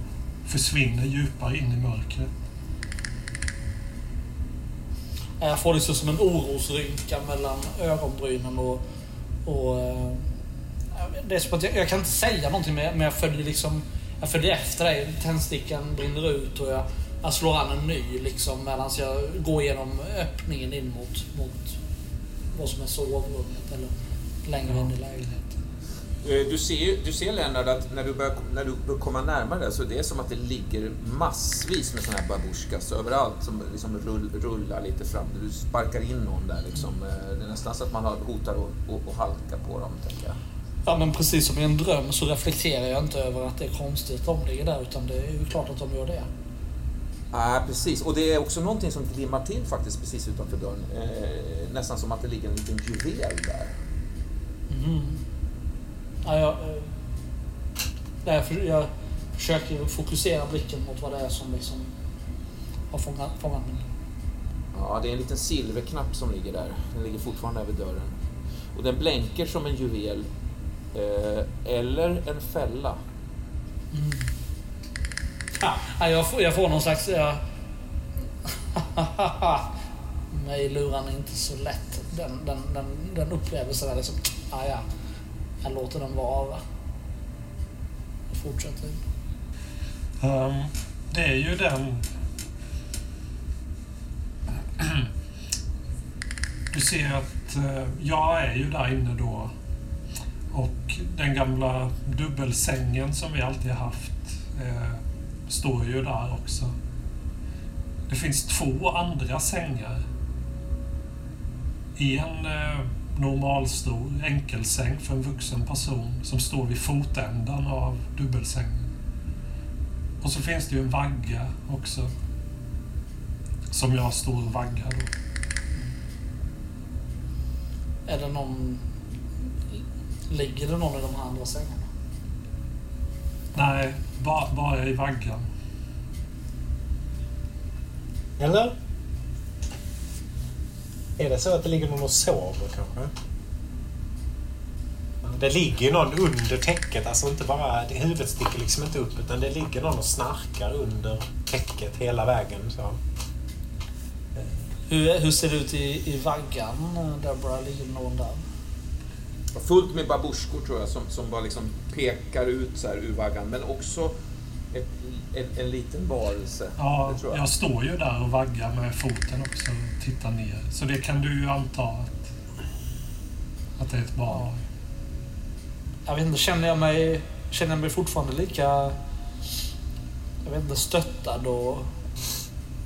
försvinner djupare in i mörkret. Jag får liksom som en orosrynka mellan ögonbrynen och... och eh, det är som att jag, jag, kan inte säga någonting men jag följer liksom... Jag följer efter dig. Tändstickan brinner ut och jag, jag slår an en ny liksom medan jag går igenom öppningen in mot, mot vad som är sovrummet eller längre in i lägenheten. Eh, du ser, du ser Lennart att när du, börjar, när du börjar komma närmare så det är som att det ligger massvis med sådana här babusjkas överallt som liksom rull, rullar lite fram. Du sparkar in någon där liksom. Eh, det är nästan så att man hotar att, att halka på dem, tänker jag. Ja, men precis som i en dröm så reflekterar jag inte över att det är konstigt att de ligger där, utan det är ju klart att de gör det. Ja, precis. Och det är också någonting som glimmar till faktiskt precis utanför dörren. Eh, nästan som att det ligger en liten juvel där. Mm. Ja, jag, jag, jag försöker fokusera blicken mot vad det är som liksom har fångat, fångat mig. Ja, det är en liten silverknapp som ligger där. Den ligger fortfarande över dörren. Och den blänker som en juvel. Eh, eller en fälla. Mm. Ja, jag, får, jag får någon slags... Ja, mig lurar inte så lätt. Den, den, den, den upplevelsen är liksom... Ah, ja, han låter den vara. Och fortsätter. Um, det är ju den... Du ser att eh, jag är ju där inne då. Och den gamla dubbelsängen som vi alltid har haft eh, står ju där också. Det finns två andra sängar. En eh, normalstor enkelsäng för en vuxen person som står vid fotändan av dubbelsängen. Och så finns det ju en vagga också. Som jag står och vaggar då. Är det någon... Ligger det någon i de här andra sängarna? Nej, bara, bara i vaggan. Eller? Är det så att det ligger någon och sover kanske? Det ligger någon under täcket, alltså inte bara... Huvudet sticker liksom inte upp utan det ligger någon och snarkar under täcket hela vägen. Så. Hur, hur ser det ut i, i vaggan? Deborah, ligger någon där? Fullt med babusjkor tror jag som, som bara liksom pekar ut så här ur vaggan. Men också ett, en, en liten varelse. Ja, jag. jag. står ju där och vaggar med foten också och tittar ner. Så det kan du ju anta att, att det är ett barn. Jag vet inte, känner jag mig, känner jag mig fortfarande lika jag vet inte, stöttad och,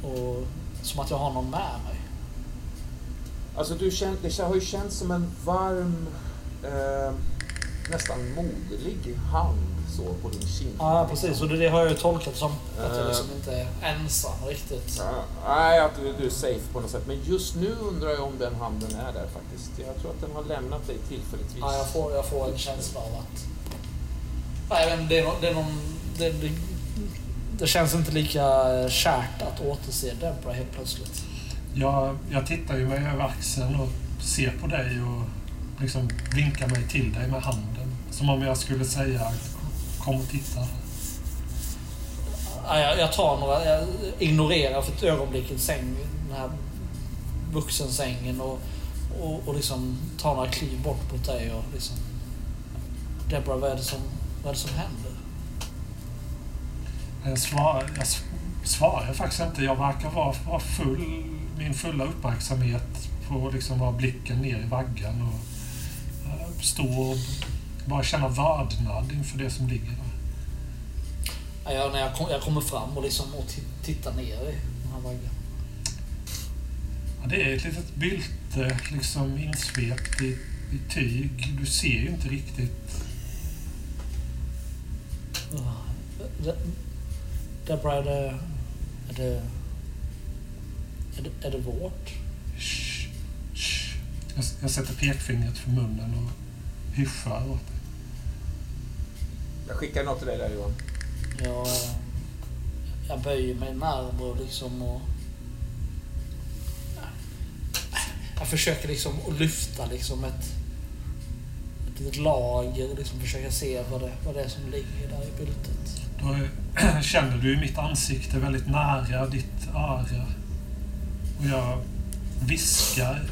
och som att jag har någon med mig? Alltså du känner, det har ju känts som en varm, eh, nästan moderlig hand så på din kind. Ja, precis. Och det, det har jag ju tolkat som att jag liksom inte är ensam riktigt. Ja, nej, att du, du, är safe på något sätt. Men just nu undrar jag om den handen är där faktiskt. Jag tror att den har lämnat dig tillfälligtvis. Ja, jag får, jag får en känsla av att... Nej, men det är, no, det är någon... Det, det, det känns inte lika kärt att återse Debra helt plötsligt. Jag, jag tittar ju mig över axeln och ser på dig och liksom vinkar mig till dig med handen. Som om jag skulle säga kom och titta. Jag, jag tar några, jag ignorerar för ett ögonblick en säng, den här vuxensängen och, och, och liksom tar några kliv bort mot dig och liksom... Debra, vad är det som, vad är det som händer? Jag svarar, jag svarar faktiskt inte. Jag verkar vara, vara full, min fulla uppmärksamhet på liksom vara blicken ner i vaggan och uh, stå och bara känna vördnad inför det som ligger där. Ja, när jag, kom, jag kommer fram och, liksom, och tittar ner i den här vaggan. Ja, det är ett litet bylte liksom insvept i, i tyg. Du ser ju inte riktigt. Debra, är det... Är det... Är det, är det vårt? Shh, shh. Jag, jag sätter pekfingret för munnen och hyschar åt. Jag skickar något till dig där Johan. Jag, jag böjer mig närmare liksom och... Jag försöker liksom att lyfta liksom ett, ett litet lager och liksom försöka se vad det, vad det är som ligger där i byltet. Då känner du mitt ansikte väldigt nära ditt öra. Och jag viskar.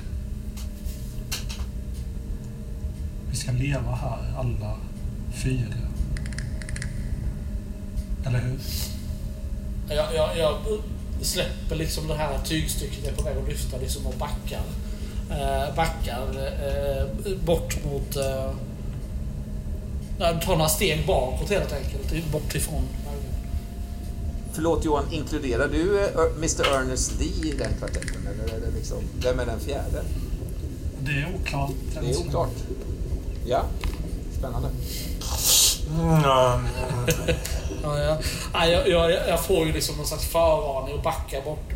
Vi ska leva här alla fyra. Eller hur? Jag, jag, jag släpper liksom det här tygstycket jag är på väg att lyfta liksom och backar. Eh, backar eh, bort mot... Eh, tar några steg bakåt helt enkelt. Bort ifrån Förlåt Johan, inkluderar du eh, Mr Ernest Lee i den kvartetten? Eller är det liksom, vem är den fjärde? Det är oklart. Det är oklart. Ja, spännande. Mm. Ja, jag, jag, jag, får ju liksom någon slags förvarning och backar bort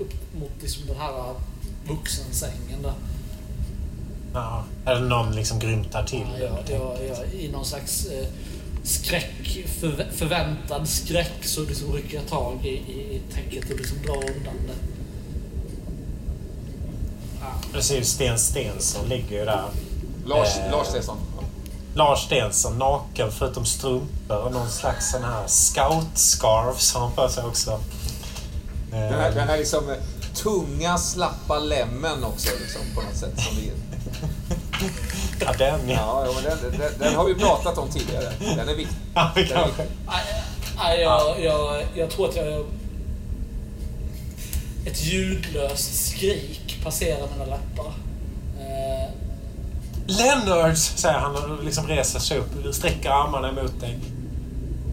upp mot liksom den här vuxensängen där. Ja, eller någon liksom grymtar till? Ja, jag, jag, I någon slags eh, skräck, för, förväntad skräck så liksom rycker jag tag i, i täcket och liksom drar undan det. Ja. Precis, Sten Stensson ligger ju där. Lars, eh, Lars Stensson. Lars Stensson naken förutom strumpor och någon slags sån här scout-scarf har han på sig också. Den här, den här liksom tunga, slappa lämmen också liksom, på något sätt. Som vi... ja, den ja. ja den, den, den, har vi pratat om tidigare. Den är viktig. Ja, vi jag, jag, jag tror att jag... Ett ljudlöst skrik passerar mina läppar. Eh... Leonard, säger han och liksom reser sig upp, sträcker armarna emot dig.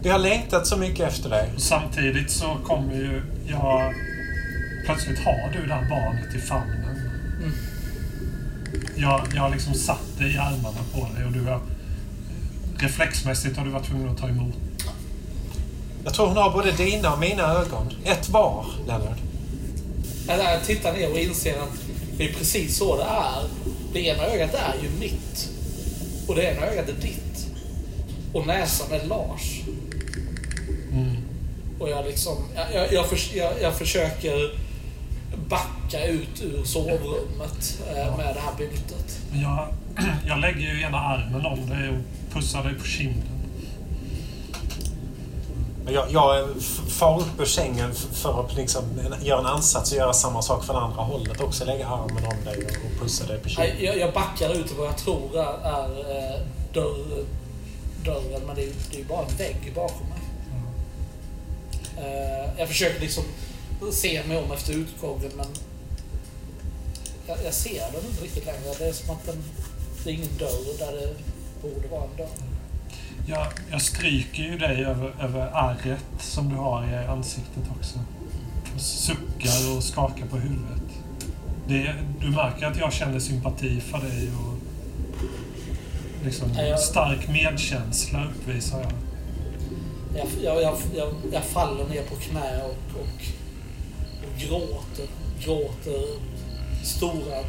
Vi har längtat så mycket efter dig. Samtidigt så kommer ju jag... Plötsligt har du det här barnet i famnen. Mm. Jag, jag har liksom satt dig i armarna på dig och du har... Reflexmässigt har du varit tvungen att ta emot. Jag tror hon har både dina och mina ögon. Ett var, Leonard. Jag tittar ner och inser att det är precis så det är. Det ena ögat är ju mitt. Och det ena ögat är ditt. Och näsan är Lars. Mm. Och jag liksom... Jag, jag, jag, jag, jag försöker backa ut ur sovrummet eh, med det här byltet. Jag, jag lägger ju ena armen om dig och pussar dig på kinden. Jag, jag far upp ur sängen för att liksom göra en ansats och göra samma sak från andra hållet. Också lägga armen om dig och pussa dig på kinden. Jag, jag backar ut vad jag tror är, är eh, dörr, dörren, men det är, det är bara en vägg bakom mig. Mm. Jag försöker liksom se mig om efter utgången, men jag, jag ser den inte riktigt längre. Det är som att den, det är ingen dörr där det borde vara en dörr. Jag, jag stryker ju dig över, över ärret som du har i ansiktet också. Och suckar och skakar på huvudet. Det, du märker att jag känner sympati för dig och liksom jag, stark medkänsla uppvisar jag. Jag, jag, jag, jag, jag faller ner på knä och, och, och gråter. Gråter stora,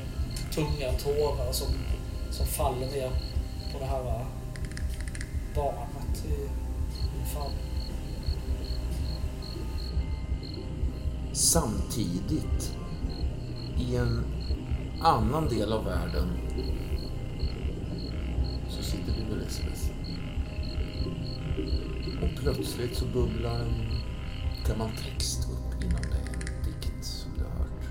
tunga tårar som, som faller ner på det här barnet i, eh, min famn. Samtidigt, i en annan del av världen, så sitter du med Elisabeth. Och plötsligt så bubblar en gammal text upp inom dig. En dikt som du har hört.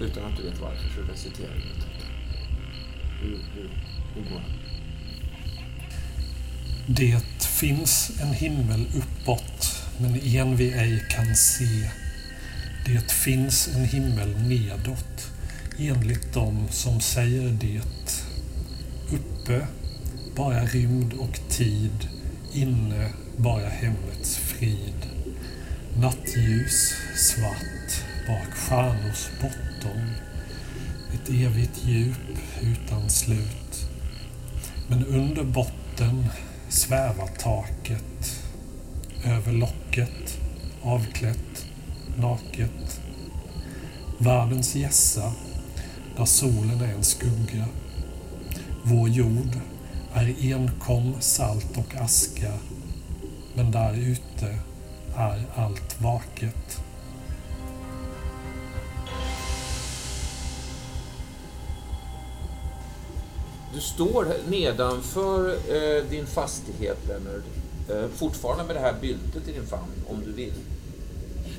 Utan att du vet varför så reciterar du hur, hur, hur går det? Det finns en himmel uppåt, men en vi ej kan se. Det finns en himmel nedåt, enligt dem som säger det. Uppe, bara rymd och tid. Inne, bara hemmets frid. Nattljus, svart, bak stjärnors botten. ett evigt djup utan slut. Men under botten svävar taket. Över locket, avklätt, naket. Världens gässa, där solen är en skugga. Vår jord är enkom salt och aska. Men där ute är allt vaket. Du står nedanför eh, din fastighet, Lennart. Eh, fortfarande med det här byltet i din famn, om du vill.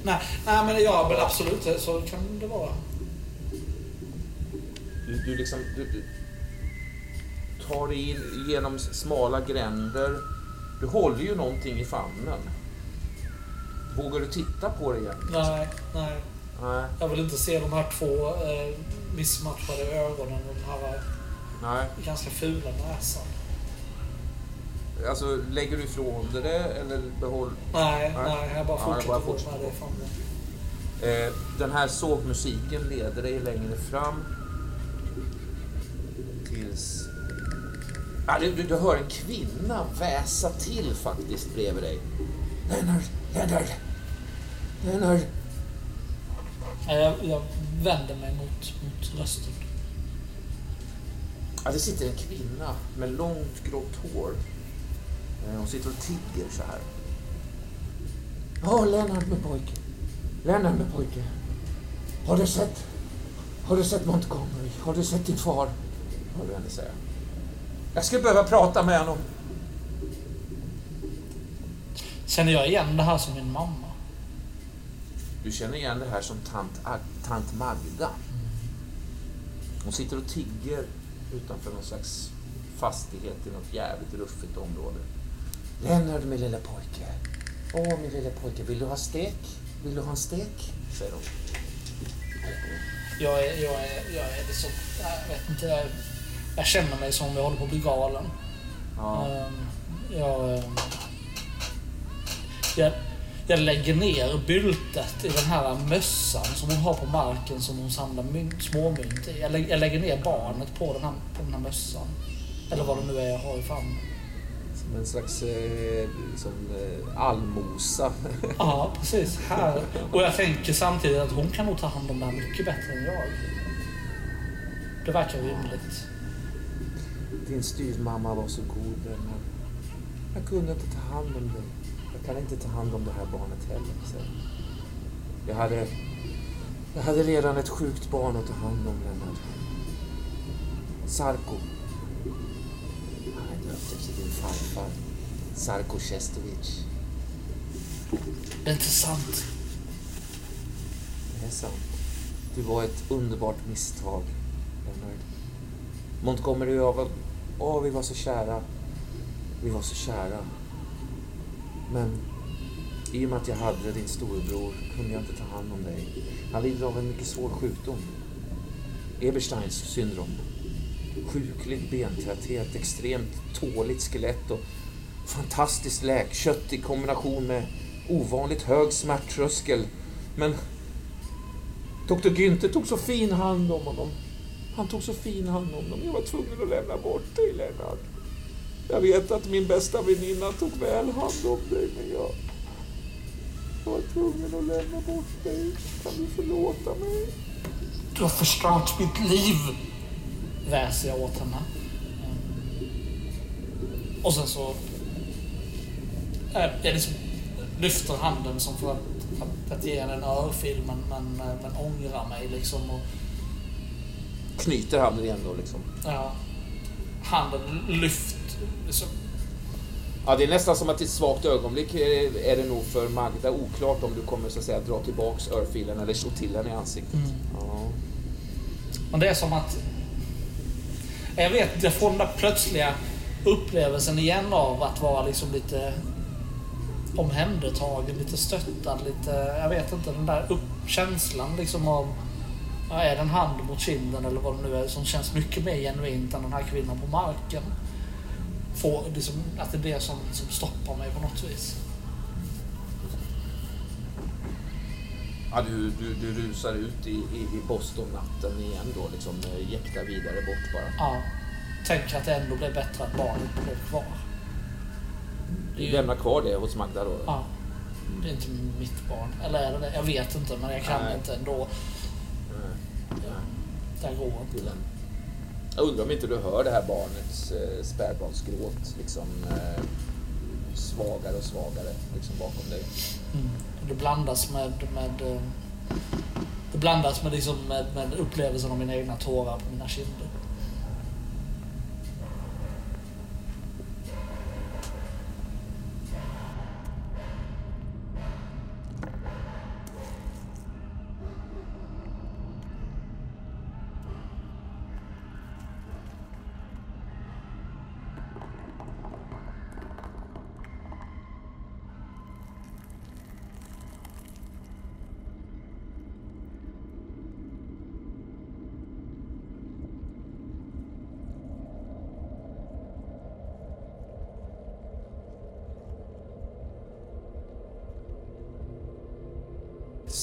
Nej, nej men ja, men absolut så kan det vara. Du, du liksom... Du, du tar dig in genom smala gränder. Du håller ju någonting i famnen. Vågar du titta på det igen? Nej, nej. nej. Jag vill inte se de här två eh, missmatchade ögonen. De här Nej. Ganska fula näsan. Alltså, lägger du ifrån dig det eller behåll... Nej, nej, nej jag bara fortsätter ja, jag bara fortsätter. med det det. Eh, den här sågmusiken leder dig längre fram. Tills... Ja, du, du hör en kvinna väsa till faktiskt bredvid dig. Lennart, Lennart, Lennart. Jag, jag vänder mig mot, mot rösten. Ja, det sitter en kvinna med långt grått hår. Eh, hon sitter och tigger så här. Ja, oh, Lennart med pojke. Lennart med pojke. Har du sett? Har du sett Montgomery? Har du sett din far? Hör du henne säga. Jag skulle behöva prata med honom. Känner jag igen det här som min mamma? Du känner igen det här som tant, tant Magda. Hon sitter och tigger utanför någon slags fastighet i något jävligt ruffigt område. Lennart, min lilla pojke. Åh, min lilla pojke, vill du ha stek? Vill du ha en stek? Säger hon. Jag är, jag är, jag är liksom, jag vet inte, jag, jag känner mig som om jag håller på att bli galen. Ja. Um, jag, um, jag, jag lägger ner byltet i den här mössan som hon har på marken som hon samlar mynt, småmynt i. Jag, lägger, jag lägger ner barnet på den, här, på den här mössan. Eller vad det nu är jag har i famnen. Som en slags eh, liksom, eh, allmosa. ja, precis. Här. Och jag tänker samtidigt att hon kan nog ta hand om det här mycket bättre än jag. Det verkar rimligt. Din styvmamma var så god, men jag kunde inte ta hand om dig. Jag kan inte ta hand om det här barnet heller. Så jag, hade, jag hade redan ett sjukt barn att ta hand om, Lennart. Sarko. Han mötet till din farfar, Sarko Cestovic. Det är inte sant. Det är sant. Du var ett underbart misstag, Leonard. Montgomery och jag var... Åh, vi var så kära. Vi var så kära. Men i och med att jag hade din storebror kunde jag inte ta hand om dig. Han lider av en mycket svår sjukdom. Ebersteins syndrom. Sjuklig bentäthet, extremt tåligt skelett och fantastiskt läkkött i kombination med ovanligt hög smärttröskel. Men Dr. Günther tog så fin hand om honom. Han tog så fin hand om honom. Jag var tvungen att lämna bort dig, Lennart. Jag vet att min bästa väninna tog väl hand om dig, men jag... Jag var tvungen att lämna bort dig. Kan du förlåta mig? Du har förstört mitt liv! Väser jag åt henne. Och sen så... Äh, jag liksom lyfter handen som för att, att, att ge henne en örfil men, men, men ångrar mig liksom. Och, Knyter handen igen då liksom. ja, handen lyft. Liksom, Ja, det är nästan som att i ett svagt ögonblick är det nog för Magda oklart om du kommer så att säga dra tillbaks örfilen eller slå till henne i ansiktet. Mm. Ja. Men det är som att... Jag vet jag får den där plötsliga upplevelsen igen av att vara liksom lite omhändertagen, lite stöttad, lite... Jag vet inte, den där upp, känslan liksom av... Ja, är det en hand mot kinden eller vad det nu är som känns mycket mer genuint än den här kvinnan på marken. Får, liksom, att det är det som, som stoppar mig på något vis. Ja, du, du, du rusar ut i, i, i Boston-natten igen då, liksom eh, jäktar vidare bort bara. Ja. Tänker att det ändå blev bättre att barnet blev kvar. Det är ju- Lämna kvar det hos Magda då. Ja. Det är inte mitt barn. Eller är det det? Jag vet inte, men jag kan Nej. inte ändå. Det här går inte. Jag undrar om inte du hör det här barnets eh, spädbarnsgråt liksom eh, svagare och svagare liksom bakom dig. Mm. Det blandas med, med eh, det blandas med, liksom med, med upplevelsen av mina egna tårar på mina kinder.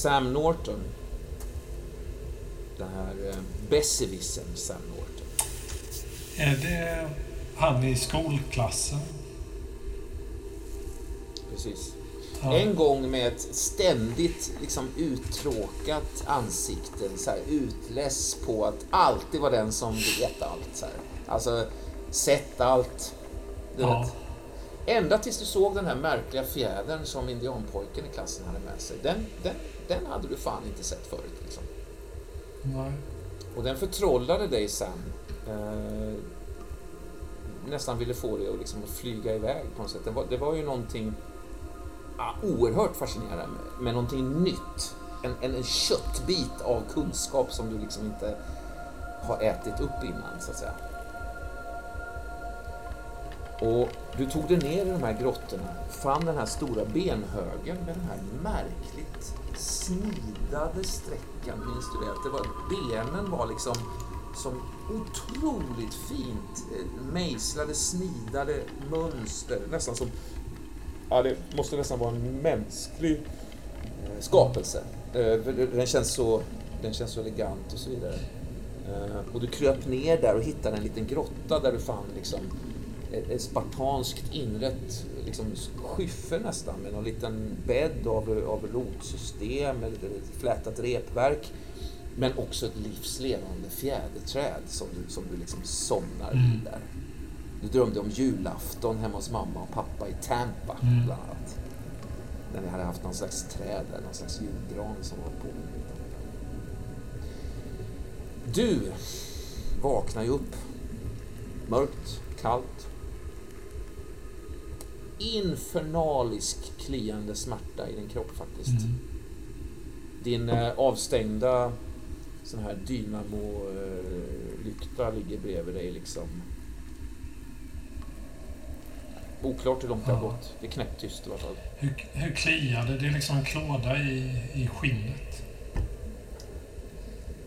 Sam Norton. Den här eh, besserwissern Sam Norton. Är det han i skolklassen? Precis. Ja. En gång med ett ständigt liksom, uttråkat ansikte, så här, utless på att alltid vara den som vet allt. Så här. Alltså, sett allt. Du Ja. vet. Ända tills du såg den här märkliga fjädern som indianpojken i klassen hade med sig. Den, den, den hade du fan inte sett förut. Liksom. Nej. Och den förtrollade dig sen. Eh, nästan ville få dig att, liksom, flyga iväg på något sätt. Det var, det var ju någonting ah, oerhört fascinerande med, med någonting nytt. En, en, en köttbit av kunskap som du liksom inte har ätit upp innan, så att säga. Och du tog dig ner i de här grottorna, fann den här stora benhögen med den här märkligt snidade sträckan, minns du det? Att det var, benen var liksom som otroligt fint eh, mejslade, snidade mönster, nästan som... Ja, det måste nästan vara en mänsklig eh, skapelse. Eh, den känns så, den känns så elegant och så vidare. Och du kröp ner där och hittade en liten grotta där du fann liksom ett spartanskt inrett liksom, skyffe nästan med någon liten bädd av, av rotsystem, med lite flätat repverk. Men också ett livslevande fjäderträd som du, som du liksom somnar Mm. vid där. Du drömde om julafton hemma hos mamma och pappa i Tampa Mm. bland annat. När ni hade haft någon slags träd där, någon slags julgran som var på. Du vaknar ju upp. Mörkt, kallt. Infernalisk kliande smärta i din kropp faktiskt. Mm. Din eh, avstängda sån här dynamo-lykta eh, ligger bredvid dig liksom. Oklart hur långt det har gått. Det är knäpptyst i alla fall. Hur, hur kliar det? Det är liksom en klåda i, i skinnet.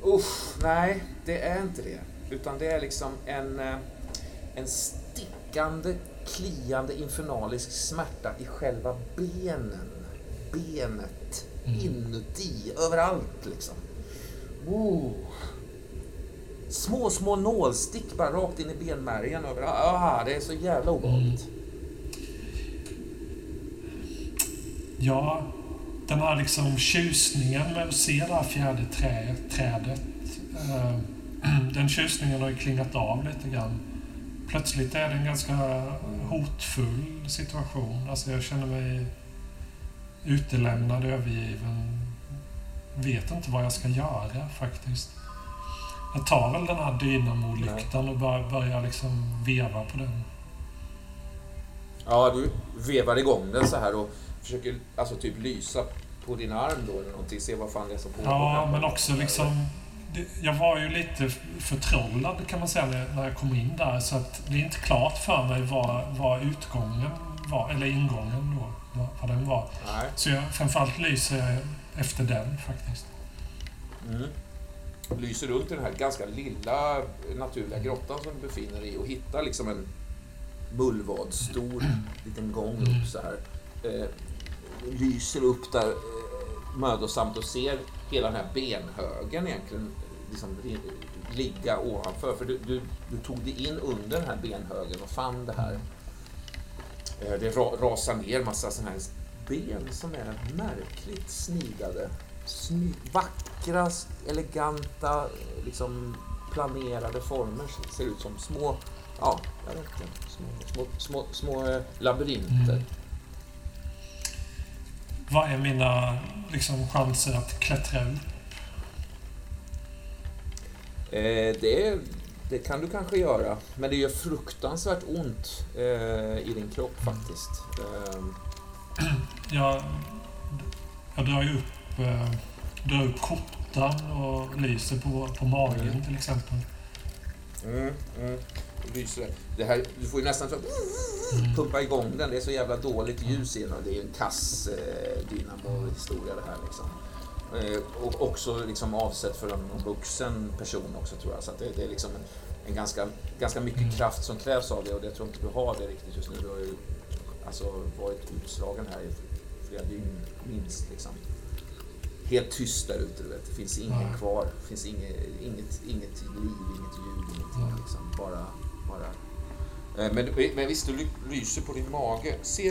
Usch, nej, det är inte det. Utan det är liksom en, eh, en stickande, kliande, infernalisk smärta i själva benen. Benet. Mm. Inuti, överallt liksom. Oh. Små, små nålstick bara rakt in i benmärgen. Ah, det är så jävla obehagligt. Mm. Ja, den här liksom tjusningen med att se det här fjärde trä, trädet. Eh, den tjusningen har ju klingat av lite grann. Plötsligt är det en ganska hotfull situation. Alltså jag känner mig utelämnad, övergiven. Vet inte vad jag ska göra faktiskt. Jag tar väl den här dynamolyktan och börjar liksom veva på den. Ja, du vevar igång den så här och försöker alltså typ lysa på din arm då eller någonting, se vad fan det är som pågår. Ja, men också liksom... Jag var ju lite förtrollad kan man säga när jag kom in där så att det är inte klart för mig vad, vad utgången var, eller ingången då, vad, den var. Nej. Så jag framförallt lyser jag efter den faktiskt. Mm. Lyser runt i den här ganska lilla naturliga grottan som du befinner dig i och hittar liksom en mullvad, stor liten gång upp så här. Eh, lyser upp där eh, mödosamt och ser hela den här benhögen egentligen liksom, ligga ovanför. För du, du, du, tog dig in under den här benhögen och fann det här. Eh, det rasar ner massa sådana här ben som är märkligt snidade. Sny, vackra, eleganta, liksom planerade former. Ser ut som små, ja, jag vet inte, små, små, små, små eh, labyrinter. Mm. Vad är mina liksom, chanser att klättra ut? Eh, det, det kan du kanske göra, men det gör fruktansvärt ont eh, i din kropp faktiskt. Eh. Jag, jag drar ju upp, eh, drar upp kottan och lyser på, på magen mm. till exempel. Mm, mm lyser det. Här, du får ju nästan så, mm. pumpa igång den. Det är så jävla dåligt ljus i den det är en kass eh, dynamo-historia det här. Liksom. Eh, och också liksom avsett för en vuxen person också tror jag. Så det, det, är liksom en, en, ganska, ganska mycket mm. kraft som krävs av det och det tror inte du har det riktigt just nu. Du har ju alltså varit utslagen här i flera dygn minst. Liksom. Helt tyst där ute, du vet. Det finns ingen mm. kvar. Det finns inget, inget, inget liv, inget ljud, ingenting. Liksom. Bara bara. Eh, men, men visst, du lyser på din mage. Ser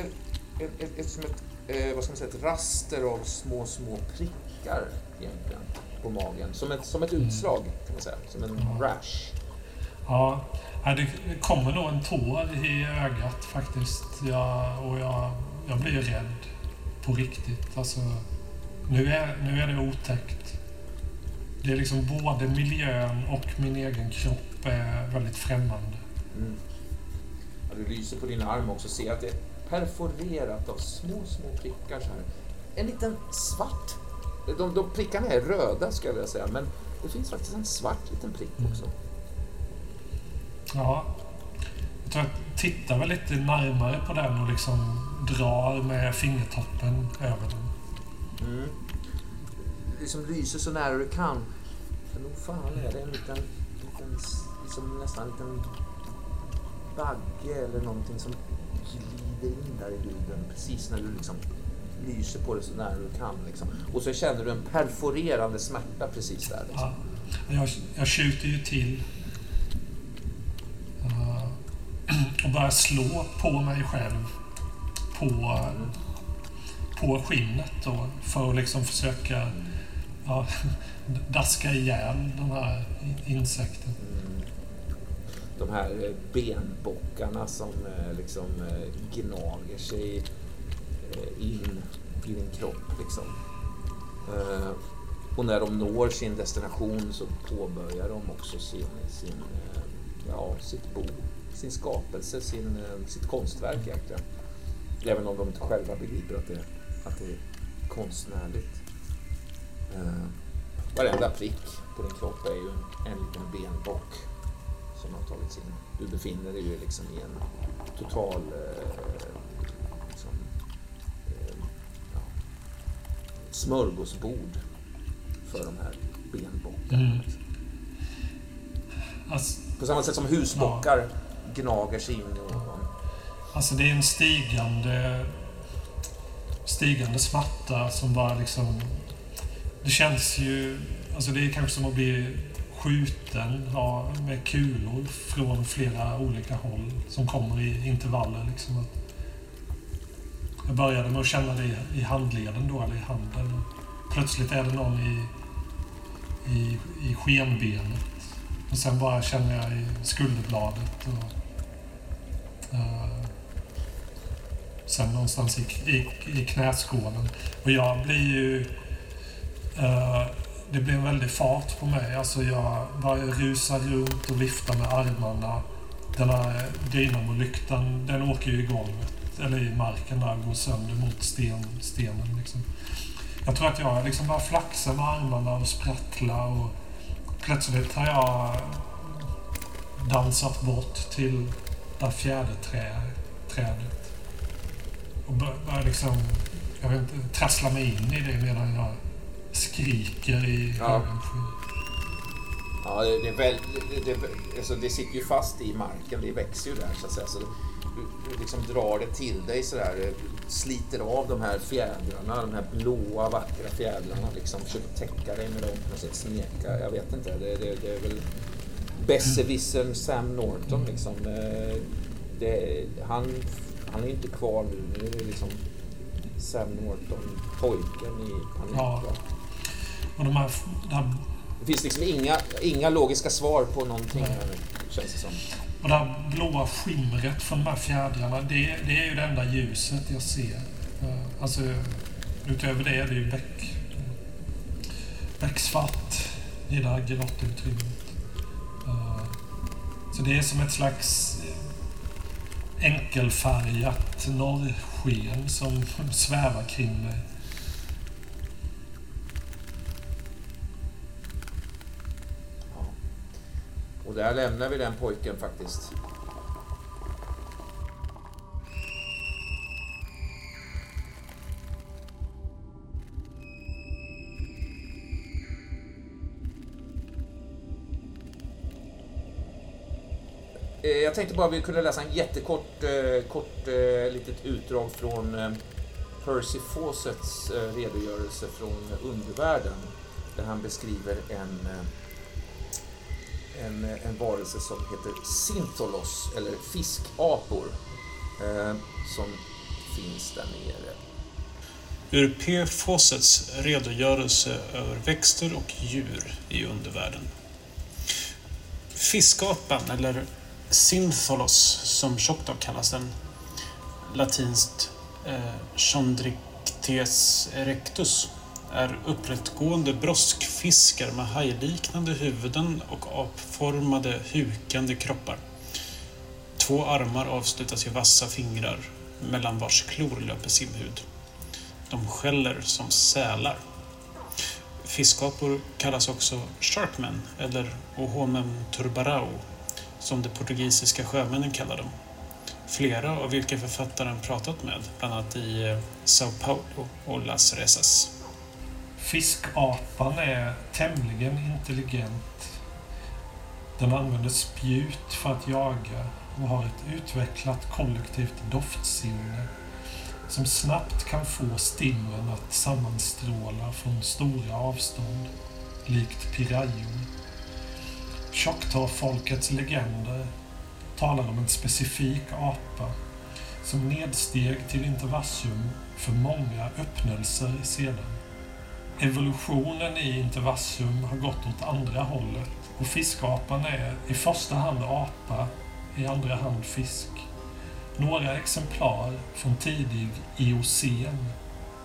ett, ett, ett, ett, eh, vad ska man säga, ett raster av små, små prickar egentligen på magen. Som ett, som ett mm. utslag, kan man säga. Som en rash. Ja, det kommer nog en tår i ögat faktiskt. Jag, och jag, jag blir rädd på riktigt. Alltså, nu, är, nu är det otäckt. Det är liksom både miljön och min egen kropp är väldigt främmande. Mm. Ja, du lyser på din arm också. Ser att det är perforerat av små, små prickar så här. En liten svart. De, de prickarna är röda ska jag vilja säga, men det finns faktiskt en svart liten prick mm. också. Ja. Jag tror jag tittar väl lite närmare på den och liksom drar med fingertoppen över den. Mm. Liksom lyser så nära du kan. Men nog fan är det en liten, liten liksom nästan en liten bagge eller någonting som glider in där i huden precis när du liksom lyser på det så nära du kan. Liksom. Och så känner du en perforerande smärta precis där. Liksom. Ja, jag, jag skjuter ju till uh, och börjar slå på mig själv på, mm. på skinnet då, för att liksom försöka ja, daska ihjäl den här insekten. Mm de här eh, benbockarna som eh, liksom gnager sig Eh, in i din kropp. Liksom. Eh, och när de når sin destination så påbörjar de också sin, sin, eh, ja, sitt bo, sin skapelse, sin, sitt konstverk egentligen. Även om de inte själva begriper att det, att det är konstnärligt. Eh, varenda prick på din kropp är ju en, en liten benbock som har tagits in. Du befinner dig ju liksom i en total eh, smörgåsbord för de här benbockarna. Mm. Alltså, på samma sätt som husbockar ja. gnager sig in i Alltså det är en stigande stigande smärta som bara liksom... Det känns ju... Alltså det är kanske som att bli skjuten ja, med kulor från flera olika håll som kommer i intervaller. Liksom. Jag började med att känna det i handleden då, eller i handen. Plötsligt är det någon i, i, i skenbenet. Och sen bara känner jag i skulderbladet. Och, uh, sen någonstans i, i, i knäskålen. Och jag blir ju... Uh, det blir en väldig fart på mig. Alltså jag bara rusar runt och viftar med armarna. Den här dynamolyktan, den åker ju igång. Eller i marken där och går sönder mot sten, stenen. Liksom. Jag tror att jag liksom bara flaxar med armarna och sprattlar och plötsligt har jag dansat bort till det fjärde trä, trädet. Och börjar liksom, jag vet inte, trassla mig in i det medan jag skriker i ja. Ja, det, är väl, det, det, alltså det sitter ju fast i marken, det växer ju där så att säga. Så liksom drar det till dig sådär, sliter av de här fjädrarna, de här blåa vackra fjädrarna, liksom försöker täcka dig med dem på något sätt, smeka, jag vet inte. Det, det, det är väl besserwissern Sam Norton liksom. Eh, det, han, han är inte kvar nu, nu är det liksom Sam Norton, pojken i panik. Ja. Och de här, här... Det finns liksom inga, inga logiska svar på någonting här, känns det som. Och det här blåa skimret från de här fjädrarna, det, det är ju det enda ljuset jag ser. Eh, alltså, utöver det är det ju bäck, becksvart i det här grottutrymmet. Eh, så det är som ett slags enkelfärgat norrsken som svävar kring mig. Och där lämnar vi den pojken faktiskt. Eh, jag tänkte bara att vi kunde läsa en jättekort eh, kort, eh, litet utdrag från eh, Percy Fawcetts eh, redogörelse från undervärlden där han beskriver en eh, en, en varelse som heter Sintolos, eller fiskapor, eh, som finns där nere. Ur P. Fawcetts redogörelse över växter och djur i undervärlden. Fiskapan, eller Syntholos som Choctaw kallas den, latinskt eh, Chondrictes erectus, är upprättgående broskfiskar med hajliknande huvuden och apformade hukande kroppar. Två armar avslutas i vassa fingrar, mellan vars klor löper simhud. De skäller som sälar. Fiskapor kallas också sharkmen, eller ohomem turbarao, som de portugisiska sjömännen kallar dem. Flera av vilka författaren pratat med, bland annat i eh, Sao Paulo och Las Resas. Fiskapan är tämligen intelligent. Den använder spjut för att jaga och har ett utvecklat kollektivt doftsinne som snabbt kan få stimmen att sammanstråla från stora avstånd, likt pirajor. Choctaw-folkets legender talar om en specifik apa som nedsteg till intervassum för många öppnelser sedan. Evolutionen i intervassum har gått åt andra hållet och fiskapan är i första hand apa, i andra hand fisk. Några exemplar från tidig Eocen,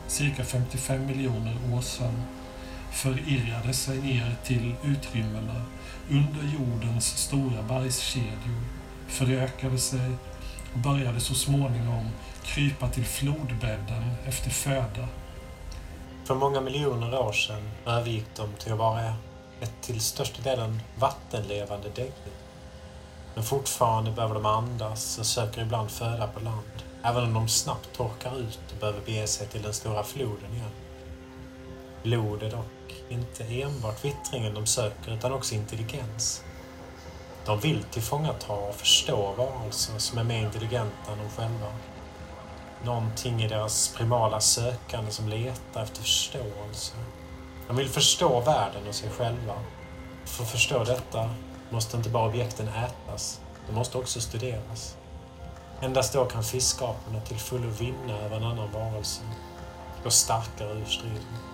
cirka 55 miljoner år sedan, förirrade sig ner till utrymmena under jordens stora bergskedjor, förökade sig och började så småningom krypa till flodbädden efter föda. För många miljoner år sedan övergick de till att vara ett till största delen vattenlevande däggdjur. Men fortfarande behöver de andas och söker ibland föda på land, även om de snabbt torkar ut och behöver bege sig till den stora floden igen. Blod är dock inte enbart vittringen de söker utan också intelligens. De vill tillfångata och förstå varelser som är mer intelligenta än de själva. Någonting i deras primala sökande som letar efter förståelse. De vill förstå världen och sig själva. För att förstå detta måste inte bara objekten ätas, de måste också studeras. Endast då kan fiskaporna till fullo vinna över en annan varelse, gå starkare ur striden.